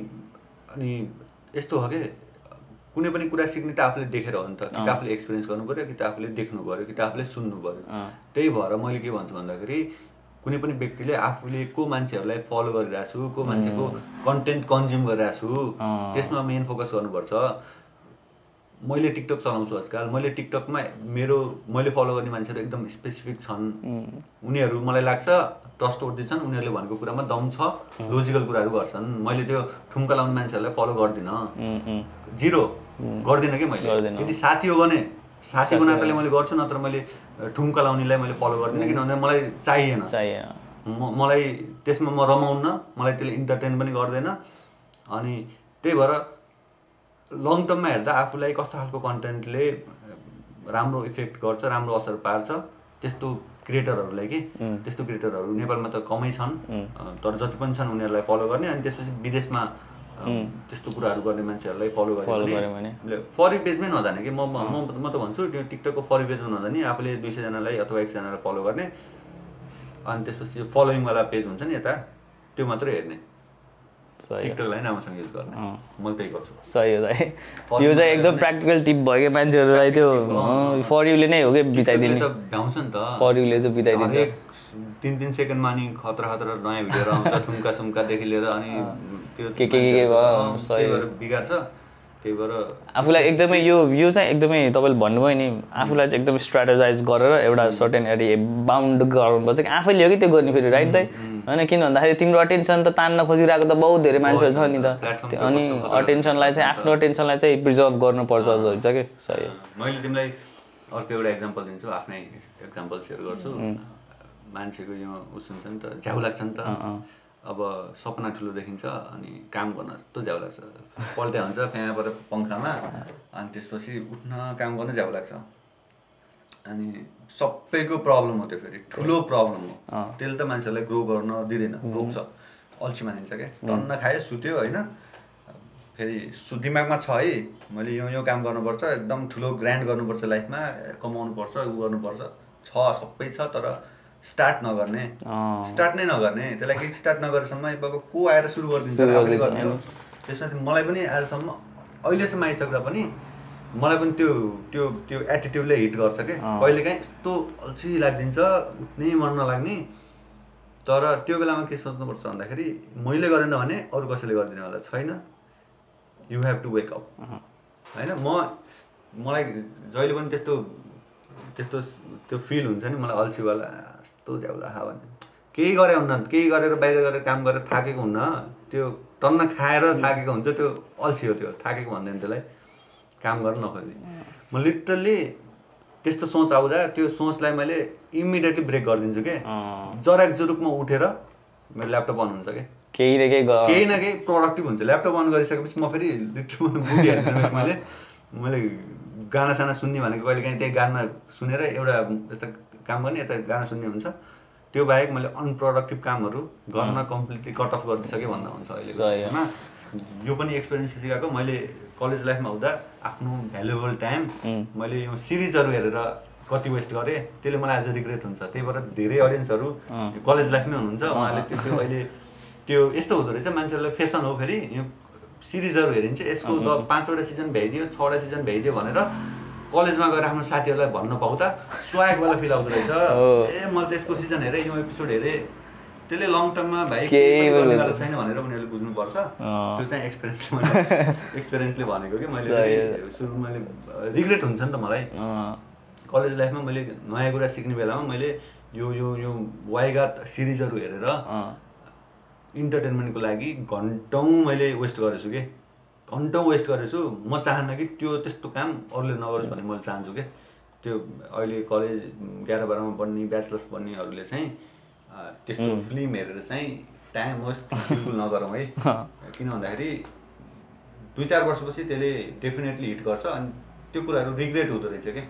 अनि यस्तो हो कि कुनै पनि कुरा सिक्ने त आफूले देखेर हो नि त। कि त आफूले एक्सपिरियन्स गर्नु पऱ्यो कि त आफूले देख्नु पऱ्यो कि त आफूले सुन्नु पऱ्यो। त्यही भएर मैले के भन्छु भन्दाखेरि कुनै पनि व्यक्तिले आफूले को मान्छेहरूलाई फलो गरिरहेको छु को मान्छेको कन्टेन्ट कन्ज्युम गरिरहेको छु। त्यसमा मेन फोकस गर्नुपर्छ। मैले टिकटक चलाउँछु आजकल। मैले टिकटकमा मेरो मैले फलो गर्ने मान्छेहरू एकदम स्पेसिफिक छन्। उनीहरू मलाई लाग्छ ट्रस्ट छन् उनीहरूले भनेको कुरामा दम छ लोजिकल कुराहरू गर्छन्। मैले त्यो ठुम्का लाउने मान्छेहरूलाई फलो गर्दिनँ। जिरो गर्दिनँ कि मैले। यदि साथी हो भने साथीको साथी नाताले मैले गर्छु नत्र मैले ठुम्का लाउनेलाई मैले फलो गर्दिनँ किनभने मलाई चाहिएन। चाहिएन। म मलाई त्यसमा म रमाउन्न मलाई त्यसले इन्टरटेन पनि गर्दैन। अनि त्यही भएर लङ टर्ममा हेर्दा आफूलाई कस्तो खालको कन्टेन्टले राम्रो इफेक्ट गर्छ राम्रो असर पार्छ त्यस्तो क्रिएटरहरूलाई कि त्यस्तो क्रिएटरहरू नेपालमा त कमै छन्। तर जति पनि छन् उनीहरूलाई फलो गर्ने अनि त्यसपछि विदेशमा त्यस्तो कुराहरू गर्ने मान्छेहरूलाई फलो गर्यो भने। फरी पेजमै नजाने कि म म म त भन्छु त्यो टिकटकको फरी पेजमा नजाने आफूले दुई सयजनालाई अथवा एकजनालाई फलो गर्ने। अनि त्यसपछि यो फलोइङवाला पेज हुन्छ नि यता त्यो मात्रै हेर्ने। टिकटकलाई राम्रोसँग युज गर्ने। अँ। मैले त्यही गर्छु। सही हो दाइ। यो चाहिँ एकदम प्र्याक्टिकल टिप भयो क्या मान्छेहरूलाई त्यो। फरियुले नै हो कि बिताइदिने। भ्याउँछ नि त। फरियुले चाहिँ बिताइदिन्छ। हरेक तिन तिन सेकेन्डमा अनि खतरा खतरा नयाँ भिडियोहरू आउँछ ठुम्का सुम्कादेखि लिएर अनि त्यो के- के- के- भयो, बिगार्छ। त्यही भएर आफूलाई एकदमै यो यो चाहिँ एकदमै तपाईँले भन्नुभयो नि आफूलाई चाहिँ एकदमै स्ट्राटेजाइज गरेर एउटा सर्टेन एरिया बााउन्ड गर्नुपर्छ कि आफैले हो कि त्यो गर्ने फेरि राइट दाइ? होइन किन भन्दाखेरि तिम्रो अटेन्सन त तान्न खोजिरहेको त बहुत धेरै मान्छेहरू छ नि त। अनि अटेन्सनलाई चाहिँ आफ्नो अटेन्सनलाई चाहिँ प्रिजर्भ गर्नुपर्छ भन्छ कि? सही मैले तिमीलाई अर्को एउटा इक्जाम्पल दिन्छु आफ्नै इक्जाम्पल सेयर गर्छु। मान्छेको यो उस हुन्छ नि त झ्याउ लाग्छ नि त। अब सपना ठुलो देखिन्छ अनि काम गर्न यस्तो झ्याउ लाग्छ। पल्ट्या हुन्छ फ्याँबाट पङ्खामा अनि त्यसपछि उठ्न काम गर्न झ्याउ लाग्छ। अनि सबैको प्रब्लम हो त्यो फेरि ठुलो प्रब्लम हो। त्यसले त मान्छेलाई ग्रो गर्न दिँदैन रोक्छ। अल्छी मानिन्छ क्या। टन्न खायो सुत्यो होइन। फेरि सु दिमागमा छ है मैले यो यो काम गर्नुपर्छ एकदम ठुलो ग्रान्ड गर्नुपर्छ लाइफमा कमाउनुपर्छ उ गर्नुपर्छ। छ सबै छ तर स्टार्ट नगर्ने। स्टार्ट नै नगर्ने। त्यसलाई किक स्टार्ट नगरेसम्म बाबा को आएर सुरु गरिदिन्छ आफूले गर्ने हो। त्यसमा चाहिँ मलाई पनि आजसम्म अहिलेसम्म आइसक्दा पनि मलाई पनि त्यो त्यो त्यो एटिट्युडले हिट गर्छ कि। अँ। कहिलेकाहीँ यस्तो अल्छी लागिदिन्छ उठ्नै मन नलाग्ने। तर त्यो बेलामा के सोच्नुपर्छ भन्दाखेरि मैले गरेन भने अरू कसैले गरिदिनेवाला छैन। You have to wake up होइन? म मलाई जहिले पनि त्यस्तो त्यस्तो त्यो फिल हुन्छ नि मलाई अल्छीवाला यस्तो झ्याउला भने केही गरे हुन्न केही गरेर बाहिर गएर काम गरेर थाकेको हुन्न। त्यो टन्न खाएर थाकेको हुन्छ त्यो अल्छी हो त्यो। थाकेको भन्दैन त्यसलाई। काम गर्न नखोज्ने म लिटरल्ली त्यस्तो सोच आउँदा त्यो सोचलाई मैले इमिडिएटली ब्रेक गरिदिन्छु कि। जराक जुरुकमा उठेर मेरो ल्यापटप अन हुन्छ कि। केही न केही केही न केही प्रोडक्टिभ हुन्छ। ल्यापटप अन गरिसकेपछि म फेरि लिटरली [LAUGHS] मैले। मैले गाना साना सुन्ने भनेको कहिले काहीँ त्यही गाना सुनेर एउटा यता काम गर्ने यता गाना सुन्ने हुन्छ। त्यो बाहेक मैले अनप्रोडक्टिभ कामहरू गर्न कम्प्लिटली कट अफ गरिदिइसकेँ भन्दा हुन्छ अहिलेको हो। समयमा। यो पनि एक्सपिरियन्स सिकाएको। मैले कलेज लाइफमा हुँदा आफ्नो भ्यालुएबल टाइम मैले यो सिरिजहरू हेरेर कति वेस्ट गरेँ। त्यसले मलाई आज रिग्रेट हुन्छ। त्यही भएर धेरै अडियन्सहरू कलेज लाइफमै हुनुहुन्छ। उहाँले त्यो अहिले त्यो यस्तो हुँदो रहेछ। मान्छेहरूलाई फेसन हो फेरि। यो सिरिजहरू हेरिन्छ। यसको त पाँचवटा सिजन भ्याइदियो छवटा सिजन भ्याइदियो भनेर कलेजमा गएर आफ्नो साथीहरूलाई भन्न पाउँदा स्वागवाला फिल आउँदो रहेछ। ए मैले त यसको सिजन हेरेँ यो एपिसोड हेरेँ। त्यसले लङ टर्ममा भाइ छैन भनेर उनीहरूले बुझ्नुपर्छ। त्यो चाहिँ एक्सपिरियन्स एक्सपिरियन्सले [LAUGHS] भनेको कि मैले सुरु मैले रिग्रेट हुन्छ नि त मलाई। कलेज लाइफमा मैले नयाँ कुरा सिक्ने बेलामा मैले यो यो यो वाइगाट सिरिजहरू हेरेर। इन्टरटेनमेन्टको लागि घन्टौँ मैले वेस्ट गरेछु कि। घन्टौँ वेस्ट गरेछु। म चाहन्न कि त्यो त्यस्तो काम अरूले नगरोस् भन्ने मैले चाहन्छु कि त्यो अहिले कलेज एघार बाह्रमा पढ्ने ब्याचलर्स पढ्नेहरूले चाहिँ त्यस्तो फिल्म हेरेर चाहिँ टाइम वेस्ट [LAUGHS] बिल्कुल नगरौँ है। किन भन्दाखेरि दुई चार वर्षपछि त्यसले डेफिनेटली हिट गर्छ अनि त्यो कुराहरू रिग्रेट हुँदो रहेछ कि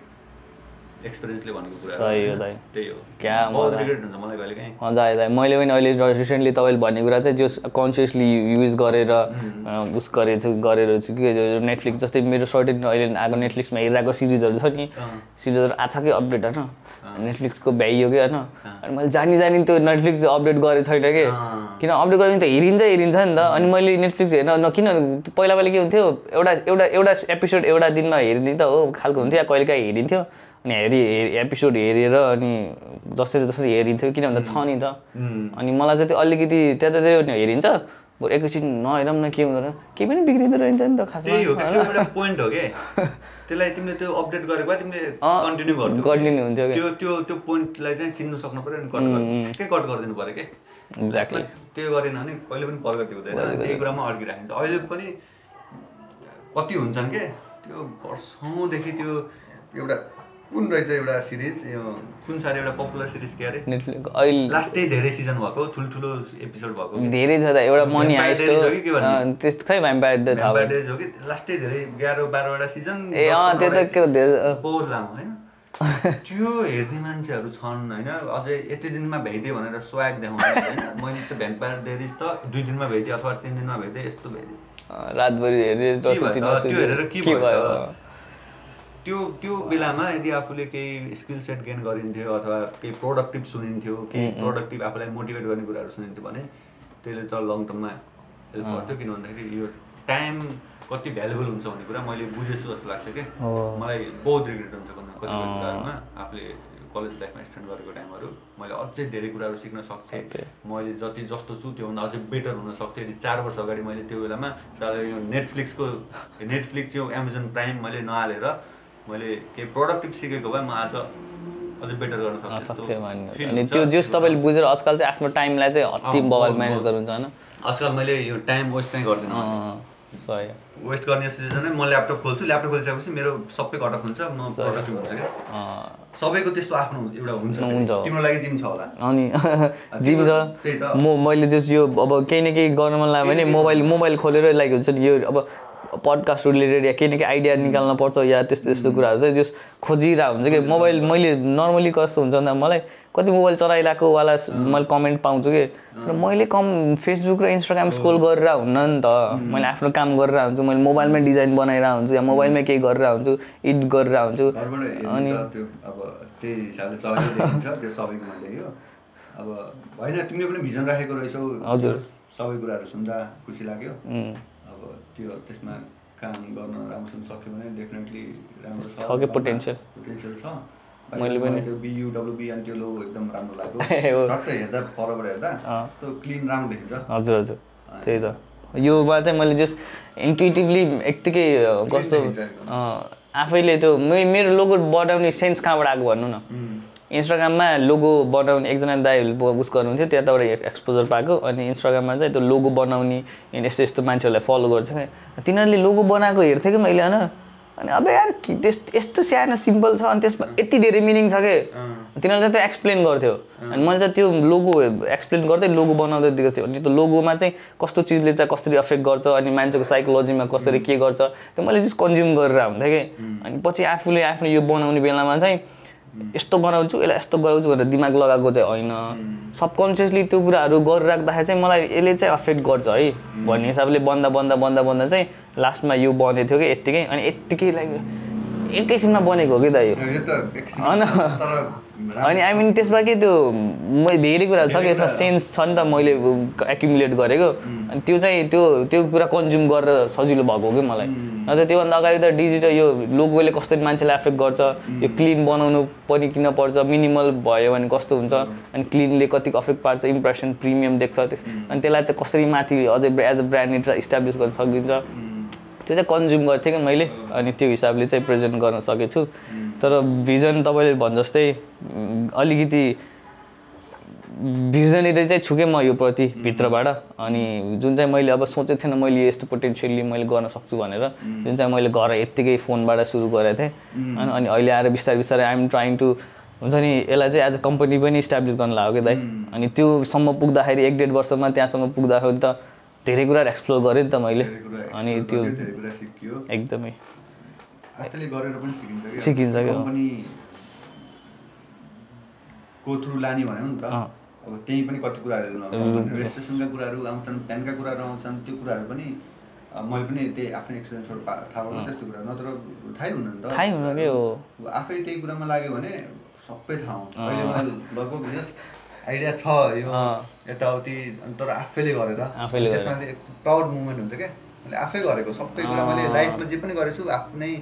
एक्सपिरियन्सले भनेको कुरा सही हो दाइ। त्यही हो। क्या बहुत मजा। हुन्छ मलाई कहिले काहीँ। मजा आयो दाइ मैले पनि अहिले रिसेन्टली तपाईँले भन्ने कुरा चाहिँ जो कन्सियसली युज गरेर उस गरेछु गरेर चाहिँ के नेटफ्लिक्स जस्तै मेरो सर्टेन अहिले आएको नेटफ्लिक्समा हेरिरहेको सिरिजहरू छ नि। सिरिजहरू आएको छ कि अपडेट होइन। नेटफ्लिक्सको भ्याइयो कि होइन। अनि मैले जानी जानी त्यो नेटफ्लिक्स अपडेट गरेको छैन कि। किन अपडेट गरेँ त हेरिन्छ हेरिन्छ नि त। अनि मैले नेटफ्लिक्स हेर्न न किन पहिला पहिला के हुन्थ्यो एउटा एउटा एउटा एपिसोड एउटा दिनमा हेर्ने त हो। खालको हुन्थ्यो या कहिले काहीँ हेरिन्थ्यो। अनि हेरि एपिसोड हेरेर अनि जसरी जसरी हेरिन्थ्यो किन भन्दा छ नि त अनि मलाई चाहिँ त्यो अलिकति त्यतातिर हेरिन्छ बरु एकैछिन नहेरौँ न के हुँदो रहेछ केही पनि बिग्रिँदो रहेछ नि त खासमा पोइन्ट हो कि त्यसलाई तिमीले त्यो अपडेट गरेको भए तिमीले कन्टिन्यू गर्थ्यौ continue हुन्थ्यो। त्यो त्यो त्यो पोइन्टलाई चाहिँ चिन्नु सक्नु पऱ्यो नि कट ठ्याक्कै कट गरिदिनु पऱ्यो कि Exactly. त्यो गरेन भने कहिले पनि प्रगति हुँदैन त्यही कुरामा अड्किराखिन्छ अहिले पनि कति हुन्छन् के त्यो वर्षौँदेखि त्यो एउटा कुन रहेछ एउटा सिरिज? यो कुन छ एउटा पपुलर सिरिज के अरे? नेटफ्लिक्स अहिले लास्टै धेरै सिजन भएको ठुल्ठुलो एपिसोड भएको? धेरै छ त एउटा मनी हाइस्ट त्यस्तो खै भ्याम्पायर Vampire भएन Diaries हो कि? लास्टै धेरै एघार बाह्रवटा सिजन ए अँ त्यो त के धेरै अँ। पोहोर लामो होइन? [LAUGHS] त्यो हेर्ने मान्छेहरू छन् होइन? अझै यति दिनमा भ्याइदिएँ भनेर स्वाग देखाउने होइन? मैले त भ्याम्पायर डेरिज त दुई दिनमा भ्याइदिएँ अथवा तिन दिनमा भ्याइदिएँ यस्तो भ्याइदिएँ रातभरि हेरेर के दस त्यो हेरेर के भयो। त्यो त्यो बेलामा यदि आफूले केही स्किल सेट गेन गरिन्थ्यो अथवा केही प्रोडक्टिभ सुनिन्थ्यो केही प्रोडक्टिभ आफूलाई मोटिभेट गर्ने कुराहरू सुनिन्थ्यो भने त्यसले त लङ टर्ममा हेल्प गर्थ्यो। किन भन्दाखेरि यो टाइम कति भ्यालुबल हुन्छ भन्ने कुरा मैले बुझेछु जस्तो लाग्छ कि। मलाई बहुत रिग्रेट हुन्छ कति कतिपय। कुराहरूमा। आफूले कलेज लाइफमा स्पेन्ड गरेको टाइमहरू मैले अझै धेरै कुराहरू सिक्न सक्थेँ। मैले जति जस्तो छु त्योभन्दा अझै बेटर हुन सक्थेँ। यदि चार वर्ष अगाडि मैले त्यो बेलामा यो नेटफ्लिक्सको नेटफ्लिक्स यो एमाजोन प्राइम मैले नहालेर मैले केही प्रोडक्टिभ सिकेको भए म आज अझै बेटर गर्न सक्थेँ अनि। त्यो जस तपाईँले बुझेर आजकल चाहिँ आफ्नो टाइमलाई चाहिँ बवाल बहुत, म्यानेज। गर्नुहुन्छ होइन? आजकल मैले यो टाइम वेस्ट चाहिँ गर्दिनँ सही। वेस्ट गर्ने सिजनै म ल्यापटप खोल्छु। ल्यापटप खोलिसकेपछि मेरो सबै कट अफ हुन्छ। म। प्रोडक्टिभ हुन्छ क्या। सबैको त्यस्तो आफ्नो एउटा हुन्छ। हुन्छ। तिम्रो लागि जिम छ होला। अनि [LAUGHS] जिम छ। त्यही त। म मैले जस यो अब केही न केही गर्न मन लाग्यो भने मोबाइल मोबाइल खोलेर लाइक हुन्छ नि यो अब पडकास्ट रिलेटेड या केही न केही आइडिया निकाल्न पर्छ या त्यस्तो त्यस्तो कुराहरू चाहिँ जस खोजिरहेको हुन्छ कि। मोबाइल मैले नर्मली कस्तो हुन्छ भन्दा मलाई कति मोबाइल चलाइरहेको वाला मैले कमेन्ट पाउँछु कि। र मैले कम फेसबुक र इन्स्टाग्राम स्क्रोल गरेर हुन्न नि त। मैले आफ्नो काम गरेर हुन्छु मैले मोबाइलमै डिजाइन बनाएर हुन्छु या मोबाइलमै केही गरेर हुन्छु एडिट गरेर हुन्छु। अनि अब होइन तिमीले पनि भिजन राखेको रहेछौ। हजुर। सबै कुराहरू सुन्दा खुसी लाग्यो। त्यो त्यसमा काम गर्न राम्रोसँग सक्यो भने डेफिनेटली राम्रो छ। potential? पोटेन्सियल छ। मैले पनि- त्यो बियुडब्लुबी अनि त्यो लो एकदम राम्रो लाग्यो। [LAUGHS] झट्टै हेर्दा परबाट हेर्दा। त्यो क्लिन राम्रो देखिन्छ। हजुर हजुर। त्यही त। योमा चाहिँ मैले जस्ट इन्टुइटिभली यत्तिकै कस्तो आफैले त्यो मेरो लोगो बनाउने सेन्स कहाँबाट आएको भन्नु न? इन्स्टाग्राममा लोगो बनाउने एकजना दाइ उस गर्नुहुन्थ्यो त्यताबाट एक्सपोजर पाएको। अनि इन्स्टाग्राममा चाहिँ त्यो लोगो बनाउने अनि यस्तो यस्तो मान्छेहरूलाई फलो गर्छ क्या। तिनीहरूले लोगो बनाएको हेर्थेँ कि मैले होइन? अनि अब यार कि त्यस यस्तो सानो सिम्पल छ अनि त्यसमा यति धेरै मिनिङ छ कि। तिनीहरूले चाहिँ त्यो एक्सप्लेन गर्थ्यो। अनि मैले चाहिँ त्यो लोगो एक्सप्लेन गर्दै लोगो बनाउँदै दिएको थियो अनि त्यो लोगोमा चाहिँ कस्तो चिजले चाहिँ कसरी अफेक्ट गर्छ अनि मान्छेको साइकोलोजीमा कसरी के गर्छ त्यो मैले जस्ट कन्ज्युम गरेर हुन्थेँ कि? अनि पछि आफूले आफ्नो यो बनाउने बेलामा चाहिँ यस्तो बनाउँछु यसलाई यस्तो गराउँछु भनेर दिमाग लगाएको चाहिँ होइन। सबकन्सियसली त्यो कुराहरू गरिराख्दाखेरि चाहिँ मलाई यसले चाहिँ अफेक्ट गर्छ है। भन्ने हिसाबले बन्दा बन्दा बन्दा बन्दा चाहिँ लास्टमा यो बनेको थियो कि यत्तिकै अनि यत्तिकै लाइक एकैछिनमा बनेको हो कि त यो त होइन। अनि आई मिन त्यसमा के त्यो मैले धेरै कुराहरू छ कि यसमा सेन्स छ नि त मैले एक्युमुलेट गरेको। अनि त्यो चाहिँ त्यो त्यो कुरा कन्ज्युम गरेर सजिलो भएको हो कि मलाई। नत्र त्योभन्दा अगाडि त डिजिटल यो लोगोले कसरी मान्छेलाई एफेक्ट गर्छ यो क्लिन बनाउनु पनि किन पर्छ मिनिमल भयो भने कस्तो हुन्छ अनि क्लिनले कतिको अफेक्ट पार्छ इम्प्रेसन प्रिमियम देख्छ त्यस अनि त्यसलाई चाहिँ कसरी माथि अझै एज अ ब्रान्ड इस्टाब्लिस गर्न सकिन्छ। त्यो चाहिँ कन्ज्युम गर्थेँ कि मैले? अनि त्यो हिसाबले चाहिँ प्रेजेन्ट गर्न सकेको छु। तर भिजन तपाईँले भने जस्तै अलिकति भिजनरी चाहिँ छु कि म यो प्रति भित्रबाट। अनि जुन चाहिँ मैले अब सोचेको थिएन मैले यस्तो पोटेन्सियली मैले गर्न सक्छु भनेर जुन चाहिँ मैले घर यत्तिकै फोनबाट सुरु गरेको थिएँ। अनि अनि अहिले आएर बिस्तारै बिस्तारै आइएम ट्राइङ टु हुन्छ नि यसलाई चाहिँ एज अ कम्पनी पनि इस्टाब्लिस गर्न लाग्यो कि दाइ अनि त्योसम्म पुग्दाखेरि एक डेढ वर्षमा त्यहाँसम्म पुग्दाखेरि त धेरै कुराहरू एक्सप्लोर गरेँ नि त मैले। कुरा अनि त्यो कुरा एकदमै। गरेर पनि सिकिन्छ कि थ्रु लाने भन्यो नि त। अब त्यही पनि कति कुराहरू रेजिस्ट्रेसनका कुराहरू आउँछन् प्यानका कुराहरू आउँछन् त्यो कुराहरू पनि मैले पनि त्यही आफ्नै एक्सपिरियन्सबाट पा- थाहा पाउनु त्यस्तो कुरा नत्र थाहै हुनु नि त। थाहै हुनु के हो? आफै त्यही कुरामा लाग्यो भने सबै थाहा हुन्छ। लगभग आइडिया छ यो। यताउति तर आफैले गरेर। आफैले। त्यसमा चाहिँ प्राउड मुमेन्ट हुन्छ क्या? मैले आफै गरेको सबै कुरा मैले। लाइफमा जे पनि गरेछु आफ्नै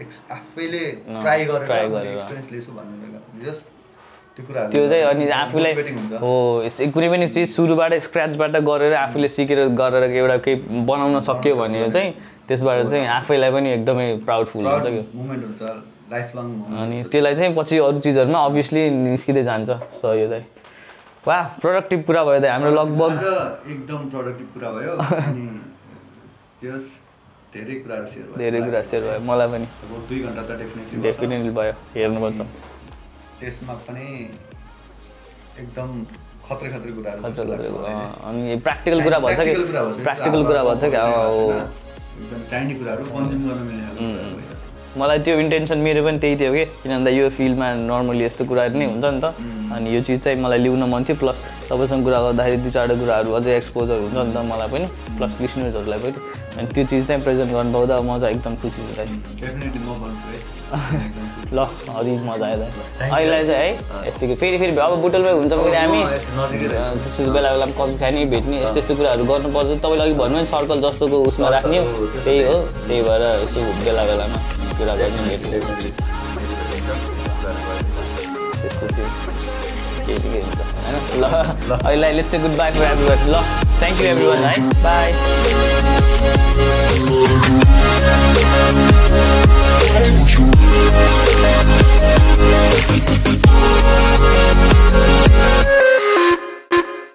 एक्स आफैले ट्राई गरेर। एक्सपिरियन्स लिएछु भन्नु जस्ट त्यो चाहिँ अनि आफूलाई हो कुनै पनि चिज सुरुबाट स्क्रचबाट गरेर आफूले सिकेर गरेर एउटा केही बनाउन सक्यो भने चाहिँ त्यसबाट चाहिँ आफैलाई पनि एकदमै प्राउड फुल हुन्छ कि अनि त्यसलाई चाहिँ पछि अरू चिजहरूमा अभियसली निस्किँदै जान्छ सही हो दाइ वा प्रोडक्टिभ कुरा भयो दाइ हाम्रो लगभग। एकदम प्रोडक्टिभ कुरा भयो अनि धेरै कुराहरू सेयर भयो। धेरै कुरा सेयर भयो मलाई पनि। अब दुई घन्टा त डेफिनेटली डेफिनेटली भयो हेर्नुपर्छ त्यसमा पनि एकदम खत्रै खत्रै कुराहरू खतरा खतरा कुरा अनि प्र्याक्टिकल कुरा भन्छ कि? कुरा। प्र्याक्टिकल कुरा भन्छ कि? एकदम चाहिने कुराहरू कन्ज्युम गर्न मिल्ने। मलाई त्यो इन्टेन्सन मेरो पनि त्यही थियो कि किनभने यो फिल्डमा नर्मली यस्तो कुराहरू नै हुन्छ नि त। अनि यो चिज चाहिँ मलाई ल्याउन मन थियो प्लस तपाईँसँग कुरा गर्दाखेरि दुई चारवटा कुराहरू अझै एक्सपोजर हुन्छ नि त मलाई पनि प्लस लिसनर्सहरूलाई पनि। अनि त्यो चिज चाहिँ प्रेजेन्ट गर्नु पाउँदा म चाहिँ एकदम खुसी छु [LAUGHS] ल अलिक मजा आयो अहिले चाहिँ है यतिकै फेरि फेरि अब बुटलमै हुन्छ भने हामी। अँ, त्यस्तो बेला बेलामा कफी खाने भेट्ने यस्तो यस्तो कुराहरू गर्नुपर्छ। तपाईँले अघि भन्नु नि सर्कल जस्तोको उसमा राख्ने। हो त्यही हो। त्यही भएर यसो बेला बेलामा। कुरा गर्ने मेरो त्यस्तो थियो केही होइन ल अहिले let's a good bye for everyone ल थ्याङ्क यू एभ्री वान है बाई